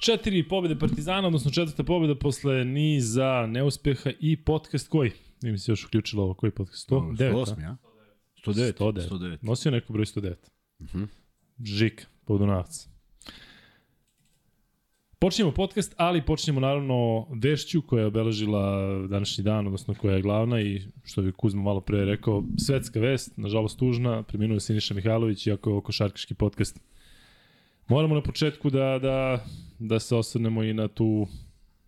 Četiri pobjede Partizana, odnosno četvrta pobjeda posle niza neuspeha i podcast koji? Mi se još uključilo ovo, koji podcast? 109, 108, ja? 109. 109. 109. Nosio neko broj 109. Uh -huh. Žik, Podunavac. Počinjemo podcast, ali počinjemo naravno vešću koja je obeležila današnji dan, odnosno koja je glavna i što bi Kuzma malo pre rekao, svetska vest, nažalost tužna, preminuo je Siniša Mihajlović, iako je ovo košarkaški podcast. Moramo na početku da, da, da se osvrnemo i na tu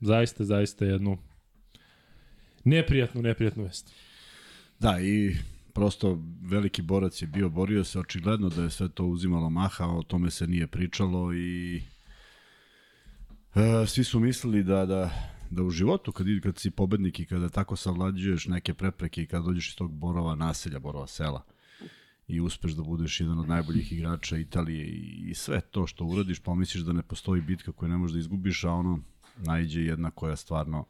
zaista, zaista jednu neprijatnu, neprijatnu vest. Da, i prosto veliki borac je bio, borio se, očigledno da je sve to uzimalo maha, o tome se nije pričalo i e, svi su mislili da, da, da u životu, kad, kad si pobednik i kada tako savlađuješ neke prepreke i kad dođeš iz tog borova naselja, borova sela, i uspeš da budeš jedan od najboljih igrača Italije i, i sve to što uradiš, pomisliš da ne postoji bitka koju ne možeš da izgubiš, a ono najđe jedna koja stvarno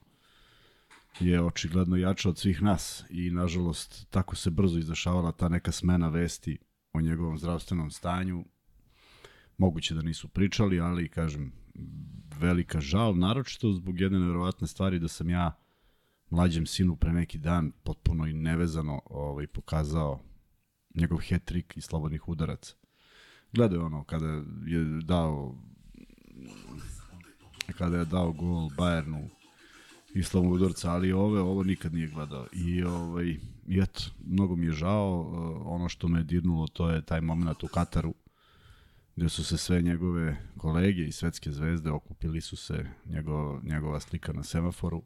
je očigledno jača od svih nas i nažalost tako se brzo izašavala ta neka smena vesti o njegovom zdravstvenom stanju. Moguće da nisu pričali, ali kažem, velika žal, naročito zbog jedne nevjerovatne stvari da sam ja mlađem sinu pre neki dan potpuno i nevezano ovaj, pokazao njegov hat-trick i slobodnih udaraca. Gledao je ono kada je dao kada je dao gol Bayernu i slobodnog udarca, ali ove, ovo nikad nije gledao. I, ovaj, eto, mnogo mi je žao, ono što me je dirnulo to je taj moment u Kataru, gde su se sve njegove kolege i svetske zvezde okupili su se njegov, njegova slika na semaforu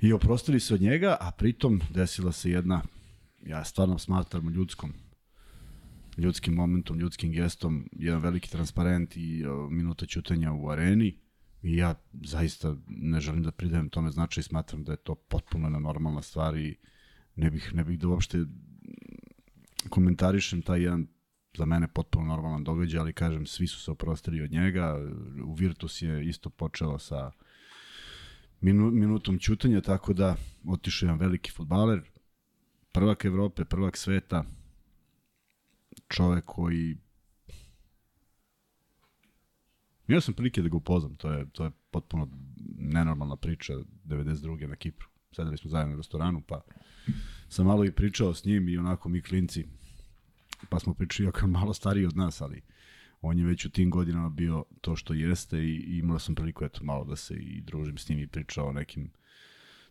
i oprostili se od njega, a pritom desila se jedna ja stvarno smatram ljudskom ljudskim momentom, ljudskim gestom, jedan veliki transparent i minuta ćutanja u areni. I ja zaista ne želim da pridajem tome značaj smatram da je to potpuno normalna stvar i ne bih, ne bih da uopšte komentarišem taj jedan za mene potpuno normalan događaj, ali kažem, svi su se oprostili od njega, u Virtus je isto počelo sa minu, minutom ćutanja, tako da otišao jedan veliki futbaler, prvak Evrope, prvak sveta, čovek koji Ja sam prilike da ga upoznam, to je, to je potpuno nenormalna priča 92. na Kipru. Sedeli smo zajedno u restoranu, pa sam malo i pričao s njim i onako mi klinci, pa smo pričali, jako malo stariji od nas, ali on je već u tim godinama bio to što jeste i, imao sam priliku eto, malo da se i družim s njim i pričao o nekim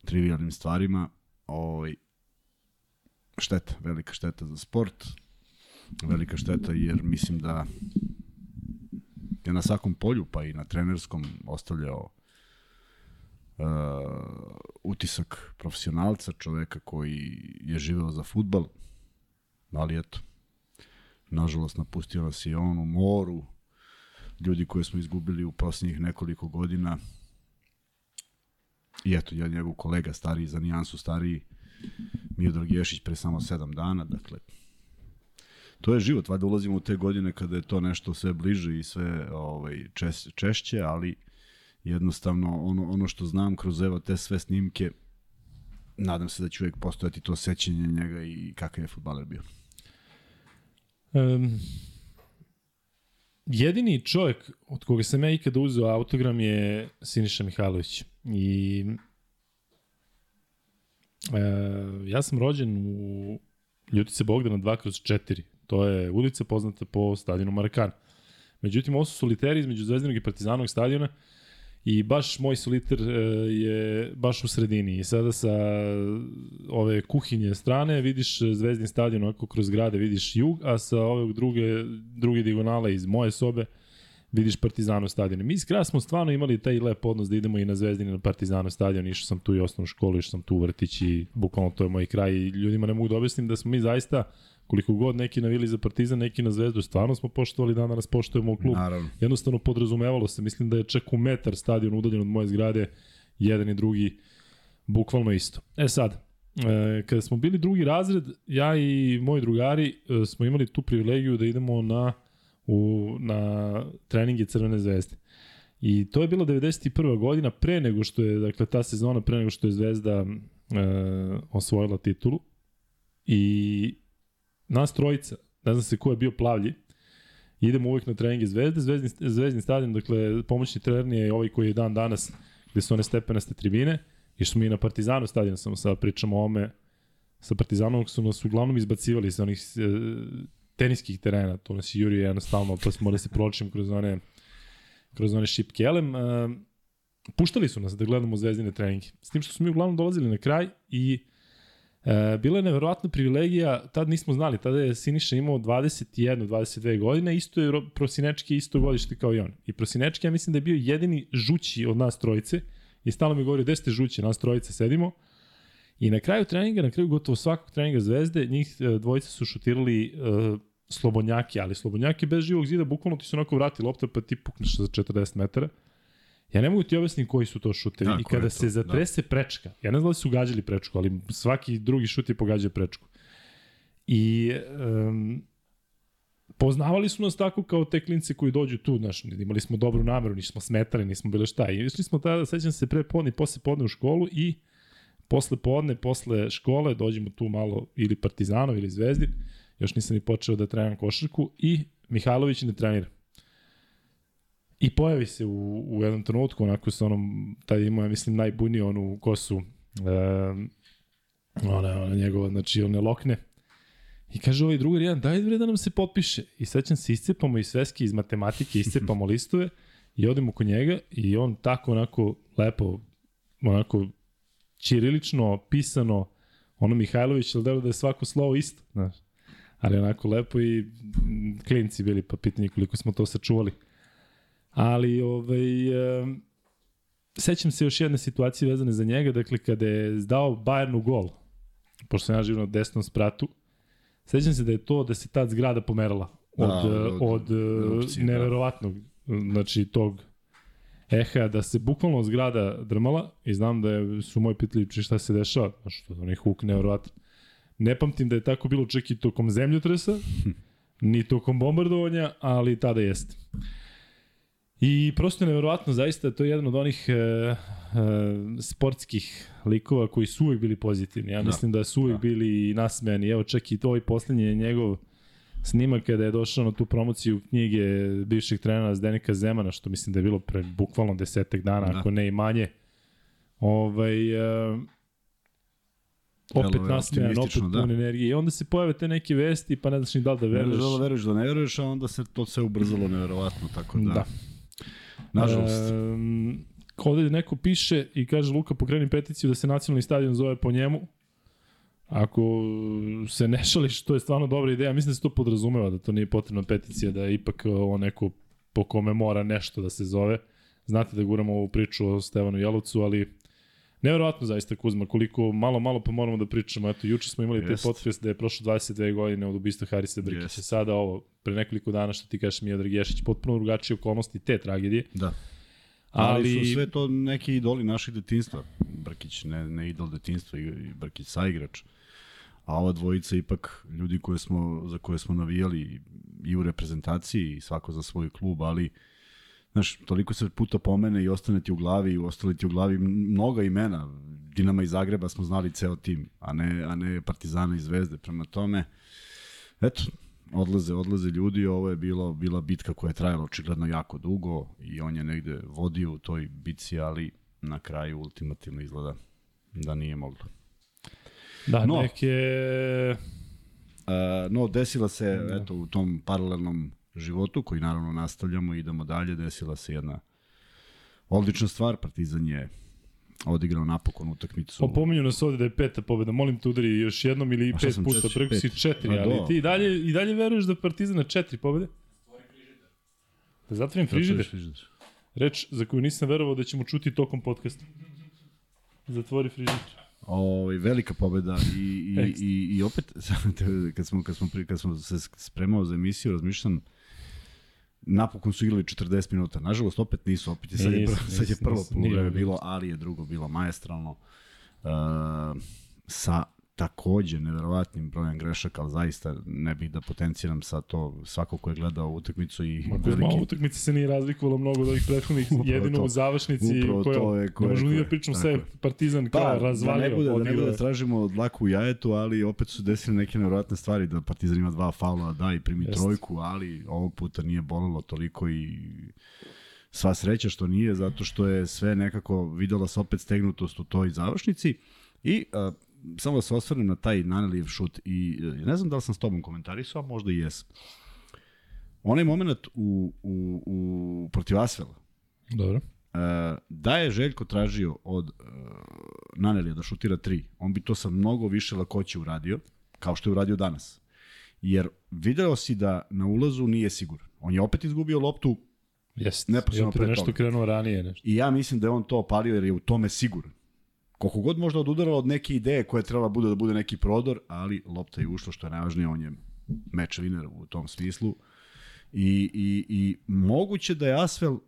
trivialnim stvarima. Ovaj, šteta, velika šteta za sport, velika šteta jer mislim da je na svakom polju, pa i na trenerskom ostavljao uh, utisak profesionalca, čoveka koji je živeo za futbal, ali eto, nažalost napustio nas i on u moru, ljudi koje smo izgubili u posljednjih nekoliko godina, i eto, ja njegov kolega stariji, za nijansu stariji, Miodrag Ješić pre samo sedam dana, dakle, to je život, valjda ulazimo u te godine kada je to nešto sve bliže i sve ovaj, češ, češće, ali jednostavno ono, ono što znam kroz evo te sve snimke, nadam se da će uvek postojati to sećanje njega i kakav je futbaler bio. Um, jedini čovjek od koga sam ja ikada uzeo autogram je Siniša Mihajlović. I e, ja sam rođen u Ljutice Bogdana 2 kroz 4. To je ulica poznata po stadionu Marakan. Međutim, ovo su soliteri između Zvezdinog i Partizanovog stadiona i baš moj soliter e, je baš u sredini. I sada sa ove kuhinje strane vidiš Zvezdin stadion onako kroz grade vidiš jug, a sa ove druge, druge diagonale iz moje sobe vidiš Partizano stadion. Mi iz kraja smo stvarno imali taj lep odnos da idemo i na Zvezdin i na Partizano stadion. Išao sam tu i osnovnu školu, išao sam tu u vrtić i bukvalno to je moj kraj i ljudima ne mogu da objasnim da smo mi zaista koliko god neki navili za Partizan, neki na Zvezdu, stvarno smo poštovali da danas poštujemo klub. Naravno. Jednostavno podrazumevalo se, mislim da je čak u metar stadion udaljen od moje zgrade, jedan i drugi bukvalno isto. E sad, e, kada smo bili drugi razred, ja i moji drugari e, smo imali tu privilegiju da idemo na, u, na treninge Crvene zvezde. I to je bila 91. godina pre nego što je, dakle ta sezona pre nego što je Zvezda e, osvojila titulu. I nas trojica, ne znam se ko je bio plavlji, idemo uvek na treninge Zvezde, Zvezdni, Zvezdni stadion, dakle, pomoćni trener je ovaj koji je dan danas, gde su one stepenaste tribine, i što mi na Partizanu stadion, samo sad pričamo o ome, sa Partizanom su nas uglavnom izbacivali sa onih e, teniskih terena, to nas je Juri jednostavno, pa smo da se pročim kroz one, kroz one šipke. Elem, e, puštali su nas da gledamo zvezdine treninge. S tim što smo mi uglavnom dolazili na kraj i E, bila je neverovatna privilegija, tad nismo znali, tada je Siniša imao 21, 22 godine, isto je Prosinečki isto godište kao i on. I Prosinečki, ja mislim da je bio jedini žući od nas trojice i stalno mi govori, gde ste žući, nas trojice sedimo. I na kraju treninga, na kraju gotovo svakog treninga Zvezde, njih e, dvojice su šutirali uh, slobodnjaki, ali slobodnjaki bez živog zida, bukvalno ti se onako vrati lopta pa ti pukneš za 40 metara. Ja ne mogu ti objasniti koji su to šutevi. Tako I kada se zatrese da. prečka, ja ne znam da su gađali prečku, ali svaki drugi šut je pogađao prečku. I um, poznavali su nas tako kao te klince koji dođu tu, znaš, imali smo dobru nameru, nismo smetali, nismo bili šta. I išli smo tada, sećam se, pre podne i posle podne u školu i posle podne, posle škole, dođemo tu malo ili Partizanov ili Zvezdin, još nisam ni počeo da trenam košarku i Mihajlović ne trenira. I pojavi se u, u jednom trenutku, onako sa onom, taj ima, mislim, najbuniju onu kosu, um, ona, ona njegova, znači, one lokne. I kaže ovaj drugar jedan, daj bre da nam se potpiše. I sećam se, iscepamo i sveske iz matematike, iscepamo listove i odemo kod njega i on tako onako lepo, onako ćirilično, pisano, ono Mihajlović, ali da je svako slovo isto, znaš. Ali onako lepo i klinci bili, pa pitanje koliko smo to sačuvali. Ali, ovaj, um, sećam se još jedne situacije vezane za njega, dakle, kada je zdao Bayernu gol, pošto sam ja živio na desnom spratu, sećam se da je to da se tad zgrada pomerala od, da, od, od, od da. neverovatnog, znači, tog eha da se bukvalno zgrada drmala i znam da je, su moji pitali šta se dešava, što onaj huk nevjerovatan. Ne pamtim da je tako bilo čak i tokom zemljotresa, ni tokom bombardovanja, ali tada jeste. I prosto je nevjerovatno, zaista, to je jedan od onih e, e, sportskih likova koji su uvijek bili pozitivni. Ja da. mislim da su uvijek da. bili nasmejani. Evo čak i to ovaj poslednji njegov snimak kada je došao na tu promociju knjige bivšeg trenera Zdenika Zemana, što mislim da je bilo pre bukvalno desetak dana, da. ako ne i manje. Ovaj, uh, opet nasmejan, opet da. pun energije. I onda se pojave te neke vesti, pa ne znaš ni da li da veruješ. Ne znaš da li veruješ da ne veruješ, a onda se to sve ubrzalo neverovatno, tako da... Da. Nažalost. Um, ovde neko piše i kaže Luka pokreni peticiju da se nacionalni stadion zove po njemu. Ako se ne šališ, to je stvarno dobra ideja. Mislim da se to podrazumeva, da to nije potrebna peticija, da je ipak ovo neko po kome mora nešto da se zove. Znate da guramo ovu priču o Stevanu Jelovcu, ali Neverovatno zaista Kuzma, koliko malo malo pa moramo da pričamo. Eto, juče smo imali Jest. te podcast da je prošlo 22 godine od ubistva Harisa Brkića. Sada ovo, pre nekoliko dana što ti kažeš Miodrag Ješić, potpuno drugačije okolnosti te tragedije. Da. Ali, ali su sve to neki idoli naših detinstva. Brkić ne, ne idol detinstva i Brkić saigrač. A ova dvojica ipak ljudi koje smo, za koje smo navijali i u reprezentaciji i svako za svoj klub, ali uh, znaš, toliko se puta pomene i ostane ti u glavi i ostali ti u glavi mnoga imena. Dinama iz Zagreba smo znali ceo tim, a ne, a ne Partizana i Zvezde. Prema tome, eto, odlaze, odlaze ljudi, ovo je bilo, bila bitka koja je trajala očigledno jako dugo i on je negde vodio u toj bitci, ali na kraju ultimativno izgleda da nije moglo. Da, no, neke... Uh, no, desila se, da. eto, u tom paralelnom životu, koji naravno nastavljamo i idemo dalje, desila se jedna odlična stvar, Partizan je odigrao napokon utakmicu. Opominju nas ovde da je peta pobeda. Molim te udari još jednom ili pet puta. Preko si četiri, ali ti i dalje, i dalje veruješ da Partizan na četiri pobede? Da zatvorim frižider. frižider. Reč za koju nisam verovao da ćemo čuti tokom podcasta. Zatvori frižider. Ovaj, velika pobeda i, i, i, i opet kad smo, kad, smo, kad smo se spremao za emisiju razmišljam napokon su igrali 40 minuta. Nažalost, opet nisu, opet je sad, je, prvo, sad je prvo polovreme bilo, ali je drugo bilo majestralno. Uh, sa takođe neverovatnim brojem grešaka, ali zaista ne bih da potenciram sa to svako ko je gledao utakmicu i Ma, veliki... Malo utakmica se nije razlikovalo mnogo od ovih prethodnih, jedino to, u završnici koja, to je, koje, ne možemo ni da pričamo sve Partizan pa, kao razvalio. Da ne bude, da ne bude da tražimo dlaku u jajetu, ali opet su desili neke nevjerojatne stvari da Partizan ima dva faula, da i primi Jest. trojku, ali ovog puta nije bolelo toliko i sva sreća što nije, zato što je sve nekako videla se opet stegnutost u toj završnici i uh, samo da se osvrnem na taj Nanelijev šut i ne znam da li sam s tobom komentarisao, možda i jesam. Onaj moment u, u, u protiv Asvela. Dobro. Uh, da je Željko tražio od uh, Nanelija da šutira 3, on bi to sa mnogo više lakoće uradio, kao što je uradio danas. Jer video si da na ulazu nije siguran. On je opet izgubio loptu Jeste, neposredno pre nešto krenuo ranije. Nešto. I ja mislim da je on to opalio jer je u tome siguran koliko god možda odudaralo od neke ideje koje trebala bude da bude neki prodor, ali lopta je ušla, što je najvažnije, on je meč winner u tom smislu. I, i, i moguće da je Asvel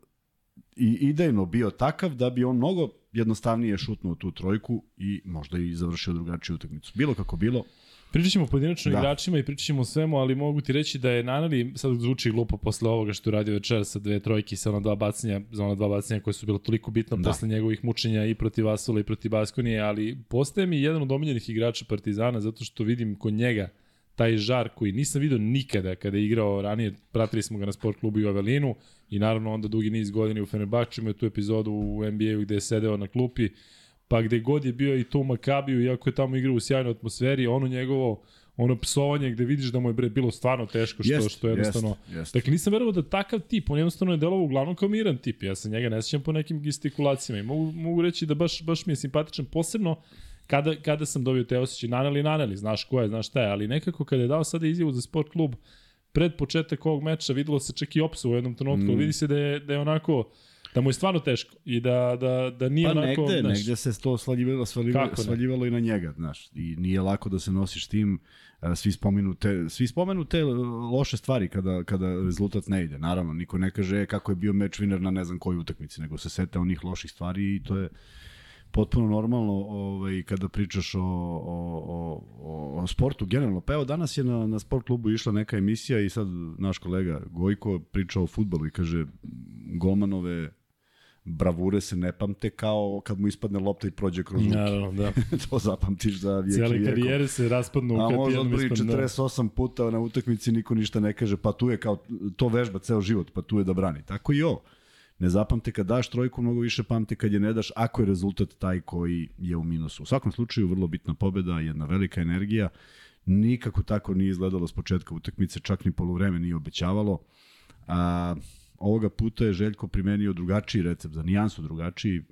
i idejno bio takav da bi on mnogo jednostavnije šutnuo tu trojku i možda i završio drugačiju utakmicu. Bilo kako bilo, Pričat ćemo pojedinačno da. igračima i pričat ćemo o svemu, ali mogu ti reći da je Nanali, sad zvuči glupo posle ovoga što je radio večera sa dve trojke sa ona dva bacanja, za ona dva bacanja koje su bila toliko bitna da. posle njegovih mučenja i protiv Asula i protiv Baskonije, ali postaje mi jedan od omiljenih igrača Partizana zato što vidim kod njega taj žar koji nisam video nikada kada je igrao ranije, pratili smo ga na sport klubu i u Avelinu i naravno onda dugi niz godina u Fenerbahču, imao tu epizodu u NBA-u gde je sedeo na klupi, pa gde god je bio i to u Makabiju, iako je tamo igrao u sjajnoj atmosferi, ono njegovo ono psovanje gde vidiš da mu je bre bilo stvarno teško što jest, što je jednostavno. Jest, jest. Dakle nisam verovao da takav tip, on jednostavno je delovao uglavnom kao miran tip. Ja se njega ne sećam po nekim gestikulacijama i mogu mogu reći da baš baš mi je simpatičan posebno kada kada sam dobio te osećaje naneli naneli, znaš ko je, znaš šta je, ali nekako kada je dao sada izjavu za sport klub pred početak ovog meča videlo se čak i opsu u jednom trenutku, mm. vidi se da je da je onako da mu je stvarno teško i da, da, da nije pa onako... Pa negde, znaš, negde se to svaljivalo, svaljivalo, svaljivalo i na njega, znaš, i nije lako da se nosiš tim, svi spomenu te, svi spomenu te loše stvari kada, kada rezultat ne ide. Naravno, niko ne kaže e, kako je bio meč winner na ne znam kojoj utakmici, nego se sete onih loših stvari i to je potpuno normalno ovaj, kada pričaš o, o, o, o sportu generalno. Pa evo, danas je na, na sport klubu išla neka emisija i sad naš kolega Gojko pričao o futbolu i kaže golmanove bravure se ne pamte kao kad mu ispadne lopta i prođe kroz ruke. Naravno, da. to zapamtiš za vijek Cijeli karijere se raspadnu kad jednom ispadne. A možda 48 puta na utakmici niko ništa ne kaže, pa tu je kao, to vežba ceo život, pa tu je da brani. Tako i ovo. Ne zapamte kad daš trojku, mnogo više pamte kad je ne daš, ako je rezultat taj koji je u minusu. U svakom slučaju, vrlo bitna pobeda, jedna velika energija. Nikako tako nije izgledalo s početka utakmice, čak ni polovreme nije obećavalo. A, ovoga puta je Željko primenio drugačiji recept, za nijansu drugačiji,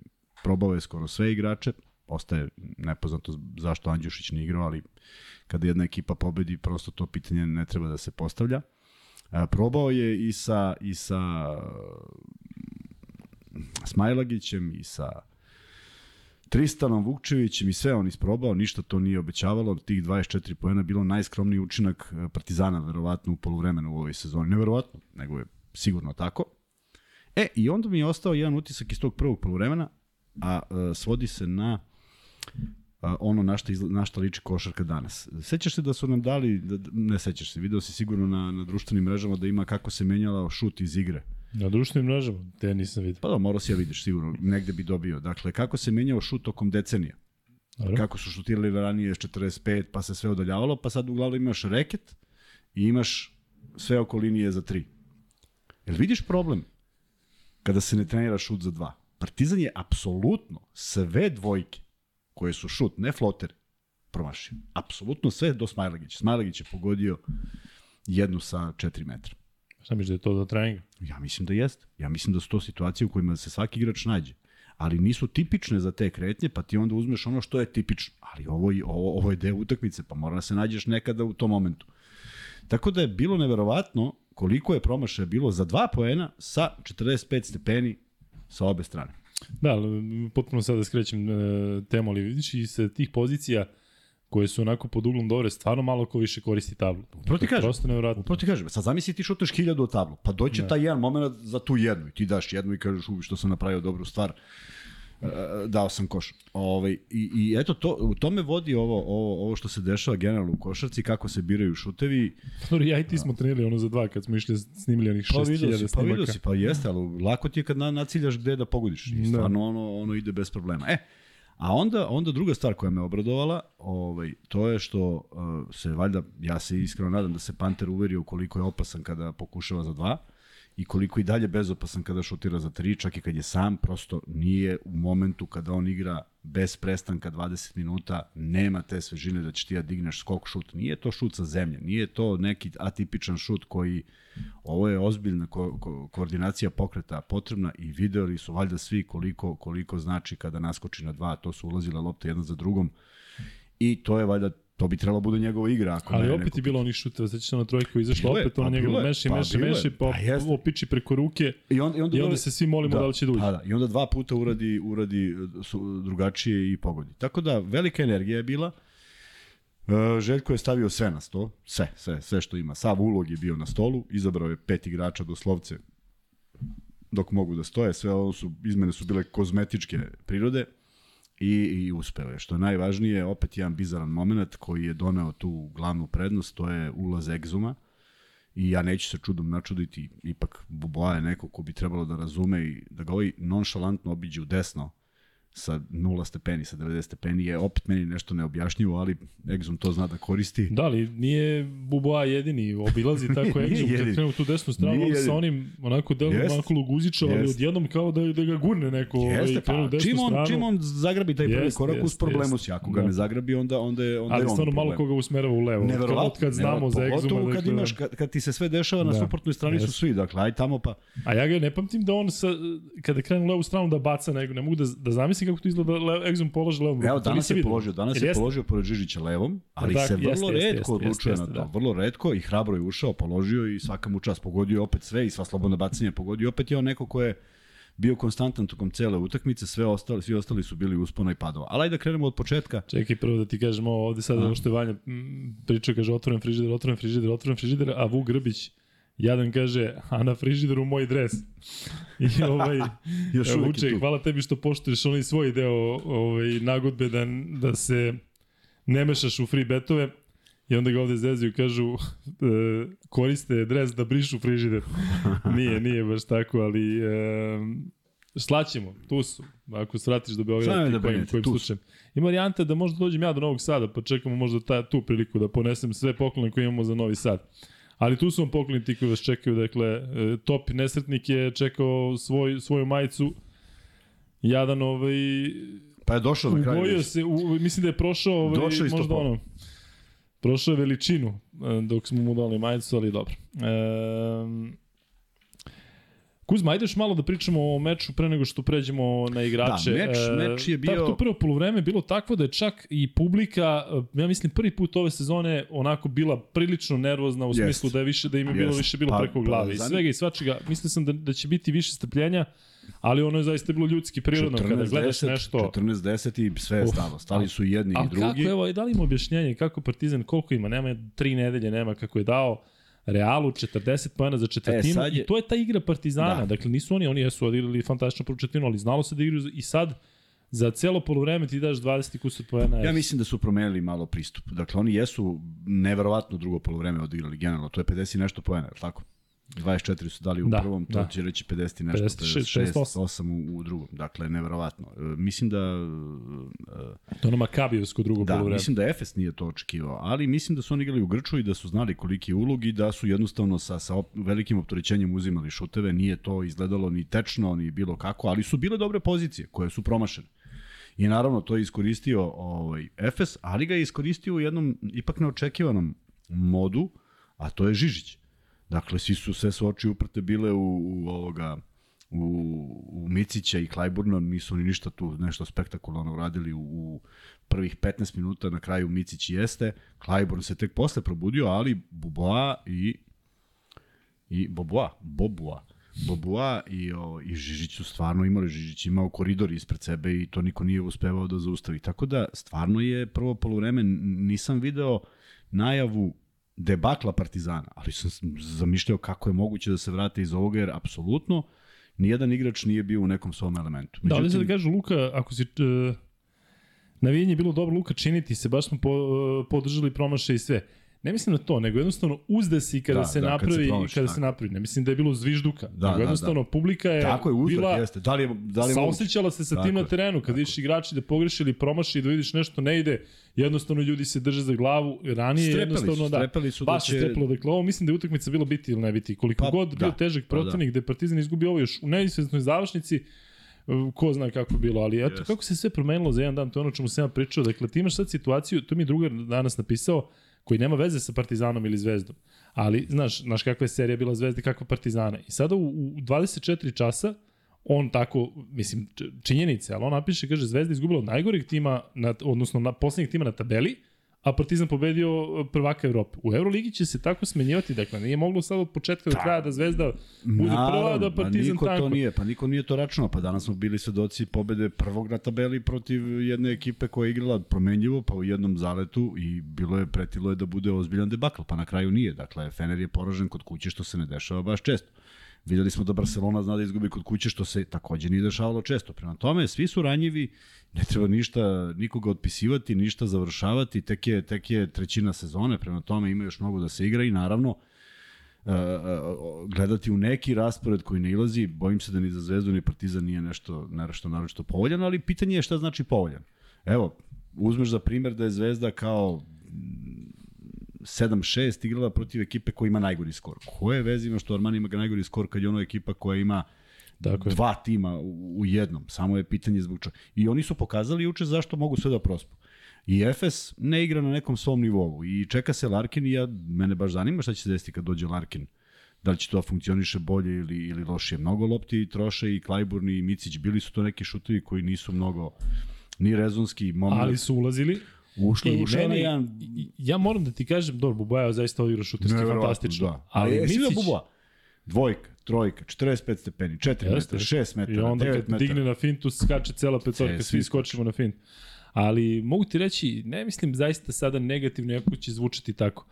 probao je skoro sve igrače, ostaje nepoznato zašto Andjušić ne igrao, ali kada jedna ekipa pobedi, prosto to pitanje ne treba da se postavlja. A, probao je i sa, i sa Smajlagićem i sa Tristanom Vukčevićem i sve on isprobao, ništa to nije obećavalo, od tih 24 poena bilo najskromniji učinak Partizana, verovatno u poluvremenu u ovoj sezoni. Neverovatno, nego je sigurno tako. E, i onda mi je ostao jedan utisak iz tog prvog polovremena, a, a svodi se na a, ono na šta, na šta liči košarka danas. Sećaš se da su nam dali, da, ne sećaš se, video si sigurno na, na društvenim mrežama da ima kako se menjala šut iz igre. Na društvenim mrežama? Te nisam vidio. Pa da, morao si ja vidiš sigurno, negde bi dobio. Dakle, kako se menjao šut tokom decenija. Dobro. Kako su šutirali ranije 45, pa se sve odaljavalo, pa sad uglavnom imaš reket i imaš sve oko linije za 3. Jel vidiš problem kada se ne trenira šut za dva? Partizan je apsolutno sve dvojke koje su šut, ne floter, promašio. Apsolutno sve do Smajlagića. Smajlagić je pogodio jednu sa 4 metra. Šta misliš da je to za trening? Ja mislim da jeste. Ja mislim da su to situacije u kojima se svaki igrač nađe. Ali nisu tipične za te kretnje, pa ti onda uzmeš ono što je tipično. Ali ovo, ovo, ovo je deo utakmice, pa mora da se nađeš nekada u tom momentu. Tako da je bilo neverovatno koliko je promašaja bilo za dva poena sa 45 stepeni sa obe strane. Da, potpuno sada skrećem e, temu, ali vidiš i sa tih pozicija koje su onako pod uglom dobre, stvarno malo ko više koristi tablu. Upravo ti kažem. Prosto nevjerojatno. Upravo ti kažem. Sad zamisli ti šutneš hiljadu od tablu, pa doće da. taj jedan moment za tu jednu i ti daš jednu i kažeš uvi što sam napravio dobru stvar. Dao sam koš. Ovaj, i, I eto, to, u tome vodi ovo, ovo, ovo što se dešava generalno u košarci, kako se biraju šutevi. Dobro, ja i ti smo trenirali ono za dva kad smo išli snimili onih 6000 pa vidio si, pa vidio si, pa jeste, ali lako ti je kad na, naciljaš gde da pogodiš. I stvarno ono, ono ide bez problema. E, A onda, onda druga stvar koja me obradovala, ovaj, to je što uh, se valjda, ja se iskreno nadam da se Panter uverio koliko je opasan kada pokušava za dva i koliko i dalje bezopasan kada šutira za tri, čak i kad je sam, prosto nije u momentu kada on igra bez prestanka 20 minuta, nema te svežine da će ti ja digneš skok šut. Nije to šut sa zemlje, nije to neki atipičan šut koji, ovo je ozbiljna ko, ko, koordinacija pokreta potrebna i videli su valjda svi koliko, koliko znači kada naskoči na dva, to su ulazile lopte jedna za drugom i to je valjda To bi trebalo da bude njegova igra. Ako Ali ne, opet je bilo onih šuteva, znači se na trojku izašlo opet pa ono njegov bilo je, meši, pa meši, meši, pa, Pa opiči preko ruke I onda, i onda, i onda se svi molimo da, li će da uđe. Pa da, i onda dva puta uradi, uradi su, drugačije i pogodi. Tako da, velika energija je bila. E, Željko je stavio sve na sto, sve, sve, sve što ima. Sav ulog je bio na stolu, izabrao je pet igrača doslovce dok mogu da stoje, sve ovo su, izmene su bile kozmetičke prirode i, i uspeo je. Što je najvažnije, opet jedan bizaran moment koji je doneo tu glavnu prednost, to je ulaz egzuma i ja neću se čudom načuditi, ipak Buboa je neko ko bi trebalo da razume i da ga ovaj nonšalantno obiđe u desno sa 0 stepeni, sa 90 stepeni je opet meni nešto neobjašnjivo, ali Exum to zna da koristi. Da, ali nije Buboa jedini, obilazi tako Exum, kad krenu tu desnu stranu, on sa onim onako delom Jest. onako luguzića, ali Jest. odjednom kao da, da ga gurne neko ovaj, Jeste, krenu u pa, desnu čim on, stranu. čim on zagrabi taj prvi Jest, korak uz problemu si, ako ga Da. ne zagrabi, onda, onda je, onda ali je on stvarno malo koga usmerava u levo. Neverovatno. Od kad znamo za. Exuma. Pogotovo kad, dakle, imaš, kad, kad ti se sve dešava na Da. suprotnoj strani su svi, dakle, aj tamo pa... A ja ga ne pamtim da on sa, kada krenu u levu stranu da baca nego, ne mogu da, da zamislim kako to izgleda da le, Exum položi levom rukom. Evo, danas je položio, danas je jeste? položio pored Žižića levom, ali Da, se vrlo jeste, redko jeste, odlučuje jeste, na to. da. Vrlo redko i hrabro je ušao, položio i svaka mu čast. Pogodio opet sve i sva slobodna bacanja pogodio. Opet je on neko ko je bio konstantan tokom cele utakmice, sve ostali, svi ostali su bili uspona i padova. Ali ajde da krenemo od početka. Čekaj prvo da ti kažem ovo ovde sad, ovo što je Vanja pričao, kaže otvoren frižider, otvoren frižider, otvoren frižider, a Vuk Grbić jadan kaže, a na frižideru moj dres. I ovaj, Još uvek Vuče, tu. hvala tebi što poštuješ onaj svoj deo ovaj, nagodbe da, da se ne mešaš u free betove. I onda ga ovde zezaju, kažu, e, koriste dres da brišu frižider. nije, nije baš tako, ali e, slaćemo, tu su. Ako svratiš do Beograda, da kojim, kojim slučajem. Ima varijanta da možda dođem ja do Novog Sada, pa čekamo možda ta, tu priliku da ponesem sve poklone koje imamo za Novi Sad. Ali tu su vam pokloni ti koji vas čekaju, dakle, e, top nesretnik je čekao svoj, svoju majicu, jadan ovaj, Pa je došao na kraju. ubojio se, u, mislim da je prošao ovaj, Došao možda ono, prošao je veličinu e, dok smo mu dali majicu, ali dobro. E, Kuzma, ajde još malo da pričamo o meču pre nego što pređemo na igrače. Da, meč- E, meč je bio- To prvo polovreme bilo takvo da je čak i publika, ja mislim prvi put ove sezone onako bila prilično nervozna u Jest. smislu da je više da im je bilo Jest. više bilo Pa- preko pa, glave i zanim- svega i svačega. Mislio sam da, da će biti više strpljenja, ali ono je zaista bilo ljudski prirodno kada gledaš nešto. 14-10 i sve je stalo. Stali su jedni i drugi. kako, evo, da li ima objašnjenje kako Partizan, koliko ima, nema tri nedelje, nema kako je dao Realu 40 pojena za četvrtinu E, je- i to je ta igra Partizana. Da. Dakle, nisu oni, oni jesu odigrali fantastično prvu četvrtinu, ali znalo se da igraju i sad za celo polovreme ti daš 20 i kusur pojena. Ja mislim da su promenili malo pristup. Dakle, oni jesu neverovatno drugo polovreme odigrali generalno. To je 50 i nešto poena, tako? 24 su dali u Da, prvom, to da. će reći 50 i nešto, 56, 56, 8 u, u drugom. Dakle, neverovatno. E, mislim da e, To je ono Makabijevsko drugo Da, polovreme. mislim da Efes nije to očekivao, ali mislim da su oni igrali u Grču i da su znali koliki je ulog i da su jednostavno sa, sa op, velikim opterećenjem uzimali šuteve, nije to izgledalo ni tečno, ni bilo kako, ali su bile dobre pozicije koje su promašene. I naravno to je iskoristio ovaj, Efes, ali ga je iskoristio u jednom ipak neočekivanom modu, a to je Žižić. Dakle, svi su sve oči uprte bile u, u ovoga u, u Micića i Klajburna, nisu ni ništa tu nešto spektakularno uradili u, u prvih 15 minuta, na kraju Micić jeste, Klajburn se tek posle probudio, ali Buboa i i Boboa, Bobua, Bobua i, o, i Žižić su stvarno imali, Žižić imao koridor ispred sebe i to niko nije uspevao da zaustavi. Tako da, stvarno je prvo polovreme, nisam video najavu debakla Partizana, ali sam zamišljao kako je moguće da se vrate iz ovoga, jer apsolutno nijedan igrač nije bio u nekom svom elementu. Da, ali se da kaže Luka, ako si... Uh, navijenje je bilo dobro Luka činiti se, baš smo po, uh, podržali promaše i sve. Ne mislim na to, nego jednostavno uzde si kada da, se da, napravi, kad se promaši, kada tako. se napravi. Ne mislim da je bilo zvižduka, da, nego da, jednostavno da. publika je, tako je uzda, bila jeste. Da li da li saosećala se sa tako tim na terenu. Kad vidiš igrači da pogreši ili promaši i da vidiš nešto ne ide, jednostavno ljudi se drže za glavu. Ranije strepeli jednostavno su, strepeli su da, baš će... strepelo. Dakle, ovo mislim da je utakmica bila biti ili ne biti. Koliko pa, god da, bio težak pa, protivnik, da. gde Partizan izgubi ovo još u neizvesnoj završnici, ko zna kako je bilo, ali eto, yes. kako se sve promenilo za jedan dan, to je ono čemu sam ja pričao. Dakle, ti imaš sad situaciju, to mi je drugar danas napisao, koji nema veze sa Partizanom ili Zvezdom. Ali, znaš, znaš kakva je serija bila Zvezda i kakva Partizana. I sada u, u 24 časa on tako, mislim, činjenice, ali on napiše, kaže, Zvezda izgubila od najgorih tima, na, odnosno na poslednjih tima na tabeli, a Partizan pobedio prvaka Evrope. U Euroligi će se tako smenjivati, dakle nije moglo sad od početka do pa, kraja da Zvezda bude Naravno, prva, da Partizan pa niko tako. to nije, pa niko nije to računao, pa danas smo bili svedoci pobede prvog na tabeli protiv jedne ekipe koja je igrala promenljivo, pa u jednom zaletu i bilo je pretilo je da bude ozbiljan debakl, pa na kraju nije. Dakle, Fener je poražen kod kuće što se ne dešava baš često. Videli smo da Barcelona zna da izgubi kod kuće, što se takođe nije dešavalo često. Prema tome, svi su ranjivi, ne treba ništa, nikoga otpisivati, ništa završavati, tek je, tek je trećina sezone, prema tome ima još mnogo da se igra i naravno, Uh, uh, gledati u neki raspored koji ne ilazi, bojim se da ni za Zvezdu ni Partizan nije nešto, nešto naročito povoljan, ali pitanje je šta znači povoljan. Evo, uzmeš za primer da je Zvezda kao 7-6 igrala protiv ekipe koja ima najgori skor. Koje veze ima što Armani ima najgori skor kad je ono ekipa koja ima Dakle. dva tima u, jednom. Samo je pitanje zbog čega. I oni su pokazali juče zašto mogu sve da prospu. I Efes ne igra na nekom svom nivou i čeka se Larkin i ja, mene baš zanima šta će se desiti kad dođe Larkin. Da li će to funkcioniše bolje ili, ili lošije. Mnogo lopti troše i Klajburn i Micić. Bili su to neki šutovi koji nisu mnogo ni rezonski. Moment. Ali su ulazili. Ušlo je ušao meni, jedan... Ja moram da ti kažem, dobro, Bubaja je zaista odigrao šuterski fantastično. Da. Ali, ali Micić... Buba? Dvojka, trojka, 45 stepeni, 4 Jeste. metra, 6 metara, 9 metara. I onda kad digne na fintu, skače cela petorka, svi skočimo na fint. Ali mogu ti reći, ne mislim zaista sada negativno, jako će zvučati tako.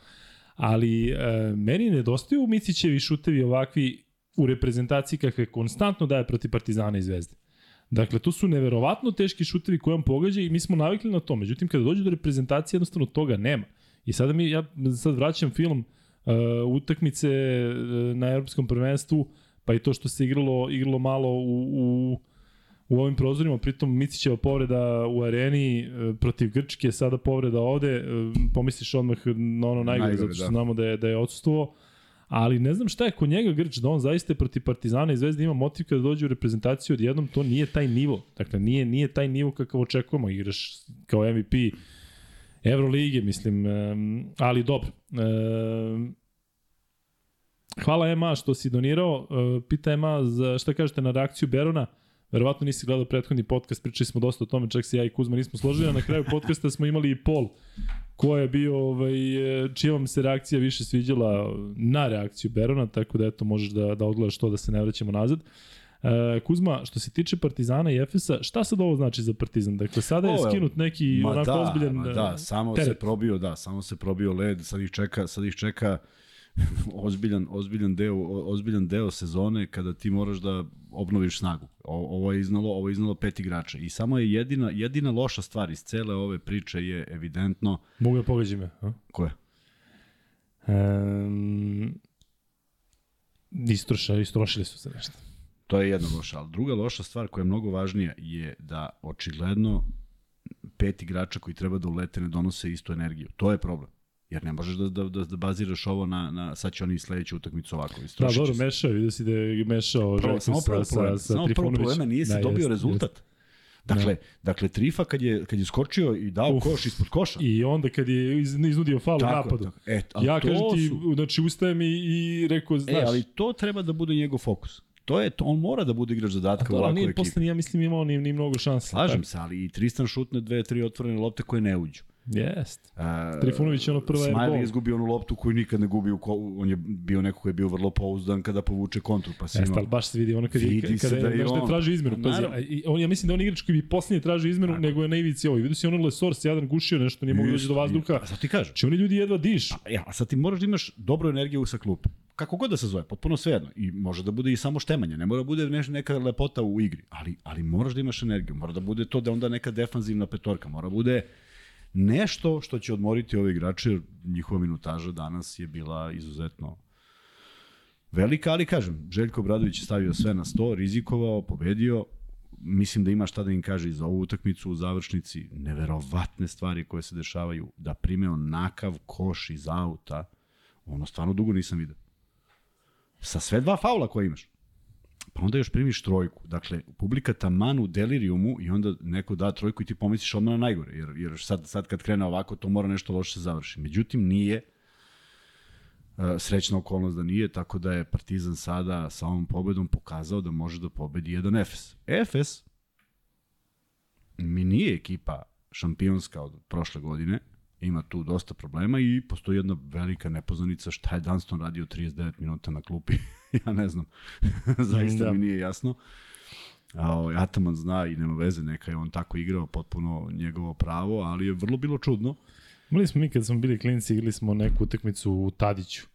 Ali e, meni nedostaju Micićevi šutevi ovakvi u reprezentaciji kakve konstantno daje protiv Partizana i Zvezde. Dakle, to su neverovatno teški šutevi koje on pogađa i mi smo navikli na to. Međutim, kada dođe do reprezentacije, jednostavno toga nema. I sada mi, ja sad vraćam film uh, utakmice uh, na Europskom prvenstvu, pa i to što se igralo, igralo malo u, u, u ovim prozorima, pritom Micićeva povreda u areni uh, protiv Grčke, sada povreda ovde, uh, pomisliš odmah na ono najgore, najgore zato što da. znamo da je, da je odsustuo ali ne znam šta je kod njega Grč, da on zaista protiv Partizana i Zvezde ima motiv kada dođe u reprezentaciju odjednom, to nije taj nivo. Dakle, nije, nije taj nivo kakav očekujemo. Igraš kao MVP Evrolige, mislim, ali dobro. Hvala Ema što si donirao. Uh, pita Ema za šta kažete na reakciju Berona. Verovatno nisi gledao prethodni podcast, pričali smo dosta o tome, čak se ja i Kuzma nismo složili, a na kraju podcasta smo imali i pol ko je bio, ovaj, čija vam se reakcija više sviđala na reakciju Berona, tako da eto možeš da, da odgledaš to da se ne vraćamo nazad. E, Kuzma, što se tiče Partizana i Efesa, šta sad ovo znači za Partizan? Dakle, sada je skinut neki ma onako da, ozbiljan ma da, samo teret. se probio, da, samo se probio led, sad ih čeka, sad ih čeka ozbiljan, ozbiljan, deo, ozbiljan deo sezone kada ti moraš da obnoviš snagu. O, ovo je iznalo, ovo je iznalo pet igrača i samo je jedina, jedina loša stvar iz cele ove priče je evidentno... Mogu da pogađi me. A? Koje? Um, istroša, istrošili su se nešto. To je jedna loša, ali druga loša stvar koja je mnogo važnija je da očigledno pet igrača koji treba da ulete ne donose istu energiju. To je problem. Jer ne možeš da, da, da, da baziraš ovo na, na sad će oni sledeću utakmicu ovako. Da, dobro, mešao, vidio si da je mešao prvo, samo sa, sa, sa samo prvo problema nije se da, dobio jest, rezultat. Jest. Dakle, da. dakle Trifa kad je kad je skočio i dao Uf, koš ispod koša. I onda kad je iz, iznudio faul tako, napadu. Tako. E, ja kažem ti, su... znači ustajem i, i rekao, znaš. E, ali to treba da bude njegov fokus. To je to, on mora da bude igrač zadatka u ovakvoj ekipi. Posle, ja mislim imao ni, ni mnogo šansa. Slažem tako. se, ali i Tristan šutne dve, tri otvorene lopte koje ne uđu. Jest. Uh, Trifunović je ono prva Smiley airball. je izgubio onu loptu koju nikad ne gubi, on je bio neko koji je bio vrlo pouzdan kada povuče kontru, pa Jeste, ali baš se vidi ono kad, Vidi je, se kada da je, je da je on- traži izmenu. Pa, Pazi, naravno. a, i on, ja mislim da on igrač koji bi posljednje tražio izmenu, Tako. nego je na ivici ovo. Vidio si ono Lesor se jadan gušio nešto, nije mogu doći do vazduha. A sad ti kažem. Znači oni ljudi jedva diš. Ja, a sad ti moraš da imaš dobru energiju sa klupe. Kako god da se zove, potpuno svejedno. I može da bude i samo štemanje, ne mora da bude neš, neka lepota u igri, ali, ali moraš da imaš energiju. Mora da bude to da onda neka defanzivna petorka, mora da bude nešto što će odmoriti ove igrače, jer njihova minutaža danas je bila izuzetno velika, ali kažem, Željko Bradović je stavio sve na sto, rizikovao, pobedio, mislim da ima šta da im kaže za ovu utakmicu u završnici, neverovatne stvari koje se dešavaju, da prime onakav koš iz auta, ono stvarno dugo nisam vidio. Sa sve dva faula koje imaš. Pa onda još primiš trojku. Dakle, publika taman u delirijumu i onda neko da trojku i ti pomisliš odmah na najgore. Jer, jer sad, sad kad krene ovako, to mora nešto loše se završi. Međutim, nije. E, Srećna okolnost da nije, tako da je Partizan sada sa ovom pobedom pokazao da može da pobedi jedan Efes. Efes mi nije ekipa šampionska od prošle godine, ima tu dosta problema i postoji jedna velika nepoznanica šta je Dunston radio 39 minuta na klupi. ja ne znam. Zaista Da. mi nije jasno. A, ovaj, Ataman zna i nema veze, neka je on tako igrao, potpuno njegovo pravo, ali je vrlo bilo čudno. Imali smo mi kad smo bili klinci, igrali smo neku utakmicu u Tadiću.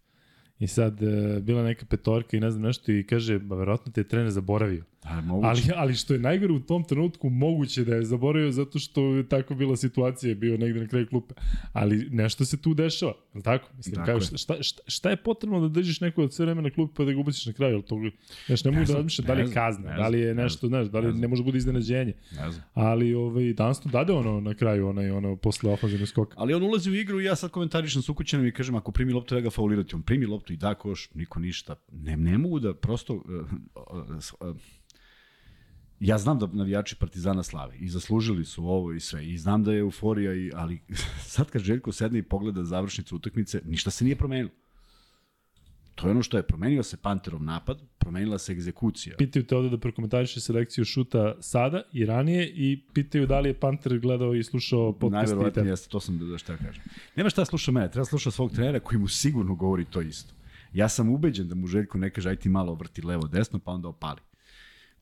I sad e, bila neka petorka i ne znam nešto i kaže, ba verovatno te je trener zaboravio. Da. Ali, ali što je najgore u tom trenutku moguće da je zaboravio zato što je tako bila situacija, je bio negde na kraju klupe. Ali nešto se tu dešava, je li tako? Mislim, Tako kao, šta, šta, šta, je potrebno da držiš neko od sve vremena na klupe pa da ga ubaciš na kraju? Jel to, znaš, ne mogu da znam, razmišljam da li ne je kazna, ne da li je ne nešto, znaš, da li ne ne može da bude iznenađenje. Ne znam. Ali ovaj, danas to dade ono na kraju, onaj, ono, posle ofenzivnog skoka. Ali on ulazi u igru i ja sad komentarišem s ukućenom i kažem ako primi loptu treba ga faulirati. On primi loptu i da koš, niko ništa. Ne, ne mogu da prosto... Uh, uh, uh, ja znam da navijači Partizana slave i zaslužili su ovo i sve i znam da je euforija i ali sad kad Željko sedne i pogleda završnicu utakmice ništa se nije promenilo. To je ono što je promenio se Panterov napad, promenila se egzekucija. Pitaju te ovde da prokomentariše selekciju šuta sada i ranije i pitaju da li je Panter gledao i slušao podcast Najverovatnije te. jeste, to sam da, da šta kažem. Nema šta sluša mene, treba sluša svog trenera koji mu sigurno govori to isto. Ja sam ubeđen da mu Željko ne kaže aj ti malo vrti levo desno pa onda opali.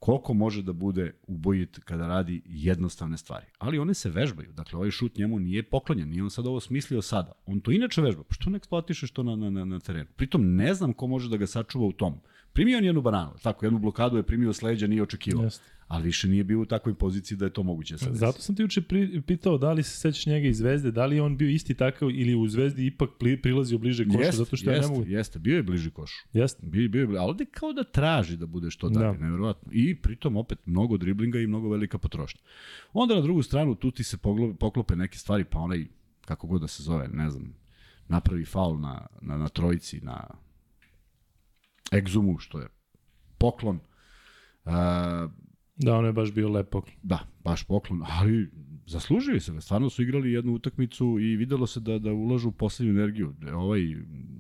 Koliko može da bude ubojit kada radi jednostavne stvari. Ali one se vežbaju. Dakle, ovaj šut njemu nije poklonjen. Nije on sad ovo smislio sada. On to inače vežba. Pa što ne eksploatišeš to na, na, na, terenu? Pritom ne znam ko može da ga sačuva u tom. Primio on jednu bananu. Tako, jednu blokadu je primio s leđa, nije očekivao. Jeste. Ali više nije bio u takvoj poziciji da je to moguće desi. Zato sam ti juče pri, pitao da li se sećaš njega iz Zvezde, da li je on bio isti takav ili u Zvezdi ipak pri, prilazio bliže košu, Jeste, zato što ja ne mogu... Jeste, bio je bliži košu. Jeste. Bio, bio je, ali ovde kao da traži da bude što dalje, Da. nevjerovatno. I pritom opet mnogo driblinga i mnogo velika potrošnja. Onda na drugu stranu tu ti se poklope neke stvari, pa onaj, kako god da se zove, ne znam, napravi faul na, na, na trojici, na egzumu, što je poklon. Uh, Da, ono je baš bio lep poklon. Da, baš poklon, ali zaslužili se ga. Stvarno su igrali jednu utakmicu i videlo se da da ulažu poslednju energiju. Da Ovaj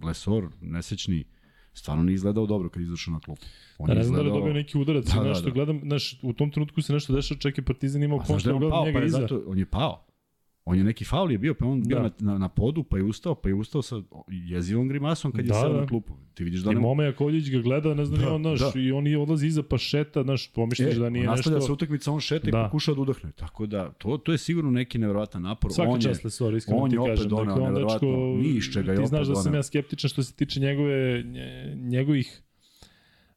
Lesor, nesečni, stvarno nije izgledao dobro kad izašao na klupu. On Da, ne znam da li je izgledao- dobio neki udarac Da, da, da, nešto, da. gledam, znaš, u tom trenutku se nešto dešava, čak Partizan imao da kontra, on gledam pao, njega pa iza. zato, on je pao. On je neki faul je bio, pa je on bio Da. na, na, na podu, pa je ustao, pa je ustao sa jezivom grimasom kad je Da, seo da. na klupu. Ti vidiš da I ne Mome Jakovljević ga gleda, ne znam, Da, on, znaš, da. i on je odlazi iza pa šeta, znaš, pomišljaš da nije nastavlja nešto... se utakmica, on šeta i Da. pokušava da udahne. Tako da, to, to je sigurno neki neverovatan napor. Svaka on je, čast Lesor, iskreno on ti je kažem. doneo Dakle, on dečko, ni iz čega je ti znaš da sam ja skeptičan što se tiče njegove, nje- njegovih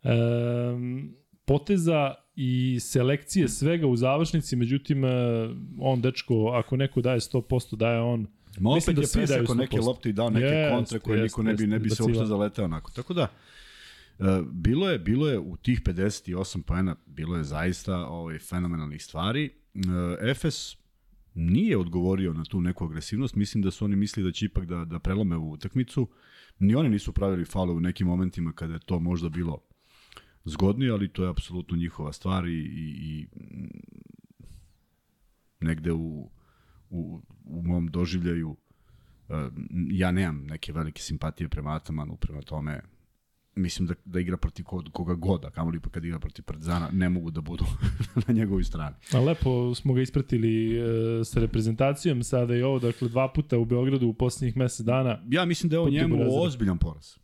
um, poteza i selekcije svega u završnici, međutim, eh, on dečko, ako neko daje 100%, daje on Ma opet Mislim da je presekao neke 100%. lopte i dao neke Jest, kontre koje jest, niko ne bi, ne bi se uopšte zaleteo onako. Tako da, e, bilo je, bilo je u tih 58 poena, bilo je zaista ovaj, fenomenalnih stvari. E, Efes nije odgovorio na tu neku agresivnost. Mislim da su oni mislili da će ipak da, da prelome ovu utakmicu. Ni oni nisu pravili faule u nekim momentima kada je to možda bilo zgodnije, ali to je apsolutno njihova stvar i, i, i negde u, u, u mom doživljaju Uh, ja nemam neke velike simpatije prema Atamanu, prema tome mislim da, da igra protiv kod, koga god, a kamoli pa kad igra protiv Partizana, ne mogu da budu na njegovoj strani. A lepo smo ga ispratili e, sa reprezentacijom, sada i ovo, dakle dva puta u Beogradu u poslednjih mesec dana. Ja mislim da je ovo njemu ozbiljan poraz.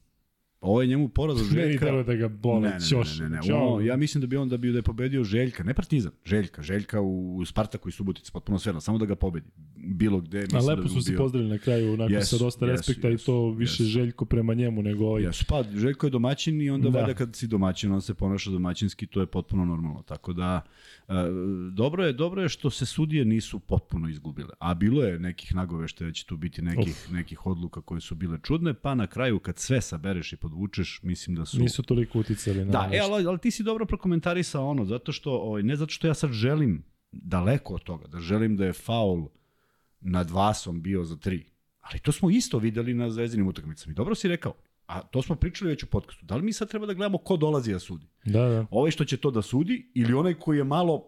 Ovo je njemu poraz od Ne, i Željka. delo da ga bole, ne, ne, ćoš. ne, ne, ne. Ono, ja mislim da bi on da bi da je pobedio Željka, ne Partizan, Željka, Željka u Spartaku i Subotici, potpuno sve, samo da ga pobedi. Bilo gde, mislim A da lepo bi su se bio- pozdravili na kraju, onako Jesu, sa dosta jesu, respekta i jesu, to više jesu. Željko prema njemu nego ovaj. Jesu, pa Željko je domaćin i onda Da. da. valjda kad si domaćin, on se ponaša domaćinski, to je potpuno normalno. Tako da, e, dobro je, dobro je što se sudije nisu potpuno izgubile. A bilo je nekih nagoveštaja da će tu biti nekih, nekih odluka koje su bile čudne, pa na kraju kad sve sabereš i podvučeš, mislim da su... Nisu toliko uticali na Da, e, ali, ali ti si dobro prokomentarisao ono, zato što, ovaj, ne zato što ja sad želim daleko od toga, da želim da je faul nad Vasom bio za tri. Ali to smo isto videli na zvezdinim utakmicama. I dobro si rekao, a to smo pričali već u podcastu. Da li mi sad treba da gledamo ko dolazi da sudi? Da, da. Ovaj što će to da sudi ili onaj koji je malo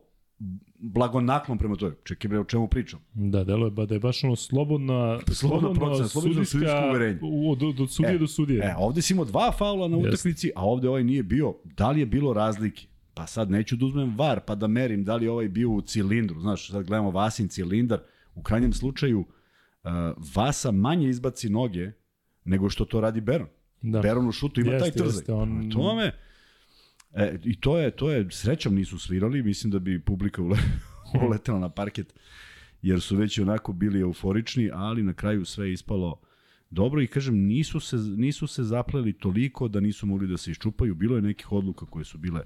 blagonaklon prema toj. Čekaj bre, o čemu pričam? Da, delo je ba- da je baš ono slobodna, Slobodna procena, slobodno sudijsko uverenje. u- od, od sudije E, do sudije. E, ovde si imao dva faula na utakmici, a ovde ovaj nije bio. Da li je bilo razlike? Pa sad neću da uzmem var pa da merim da li ovaj bio u cilindru. Znaš, sad gledamo Vasin cilindar. U krajnjem slučaju uh, Vasa manje izbaci noge nego što to radi Beron. Da. Beron u šutu ima Jeste, taj trzaj. jeste, on- Prema Tome, e, I to je, to je, srećom nisu svirali, mislim da bi publika ule, uletela na parket, jer su već onako bili euforični, ali na kraju sve je ispalo dobro i kažem, nisu se, nisu se zapleli toliko da nisu mogli da se iščupaju. Bilo je nekih odluka koje su bile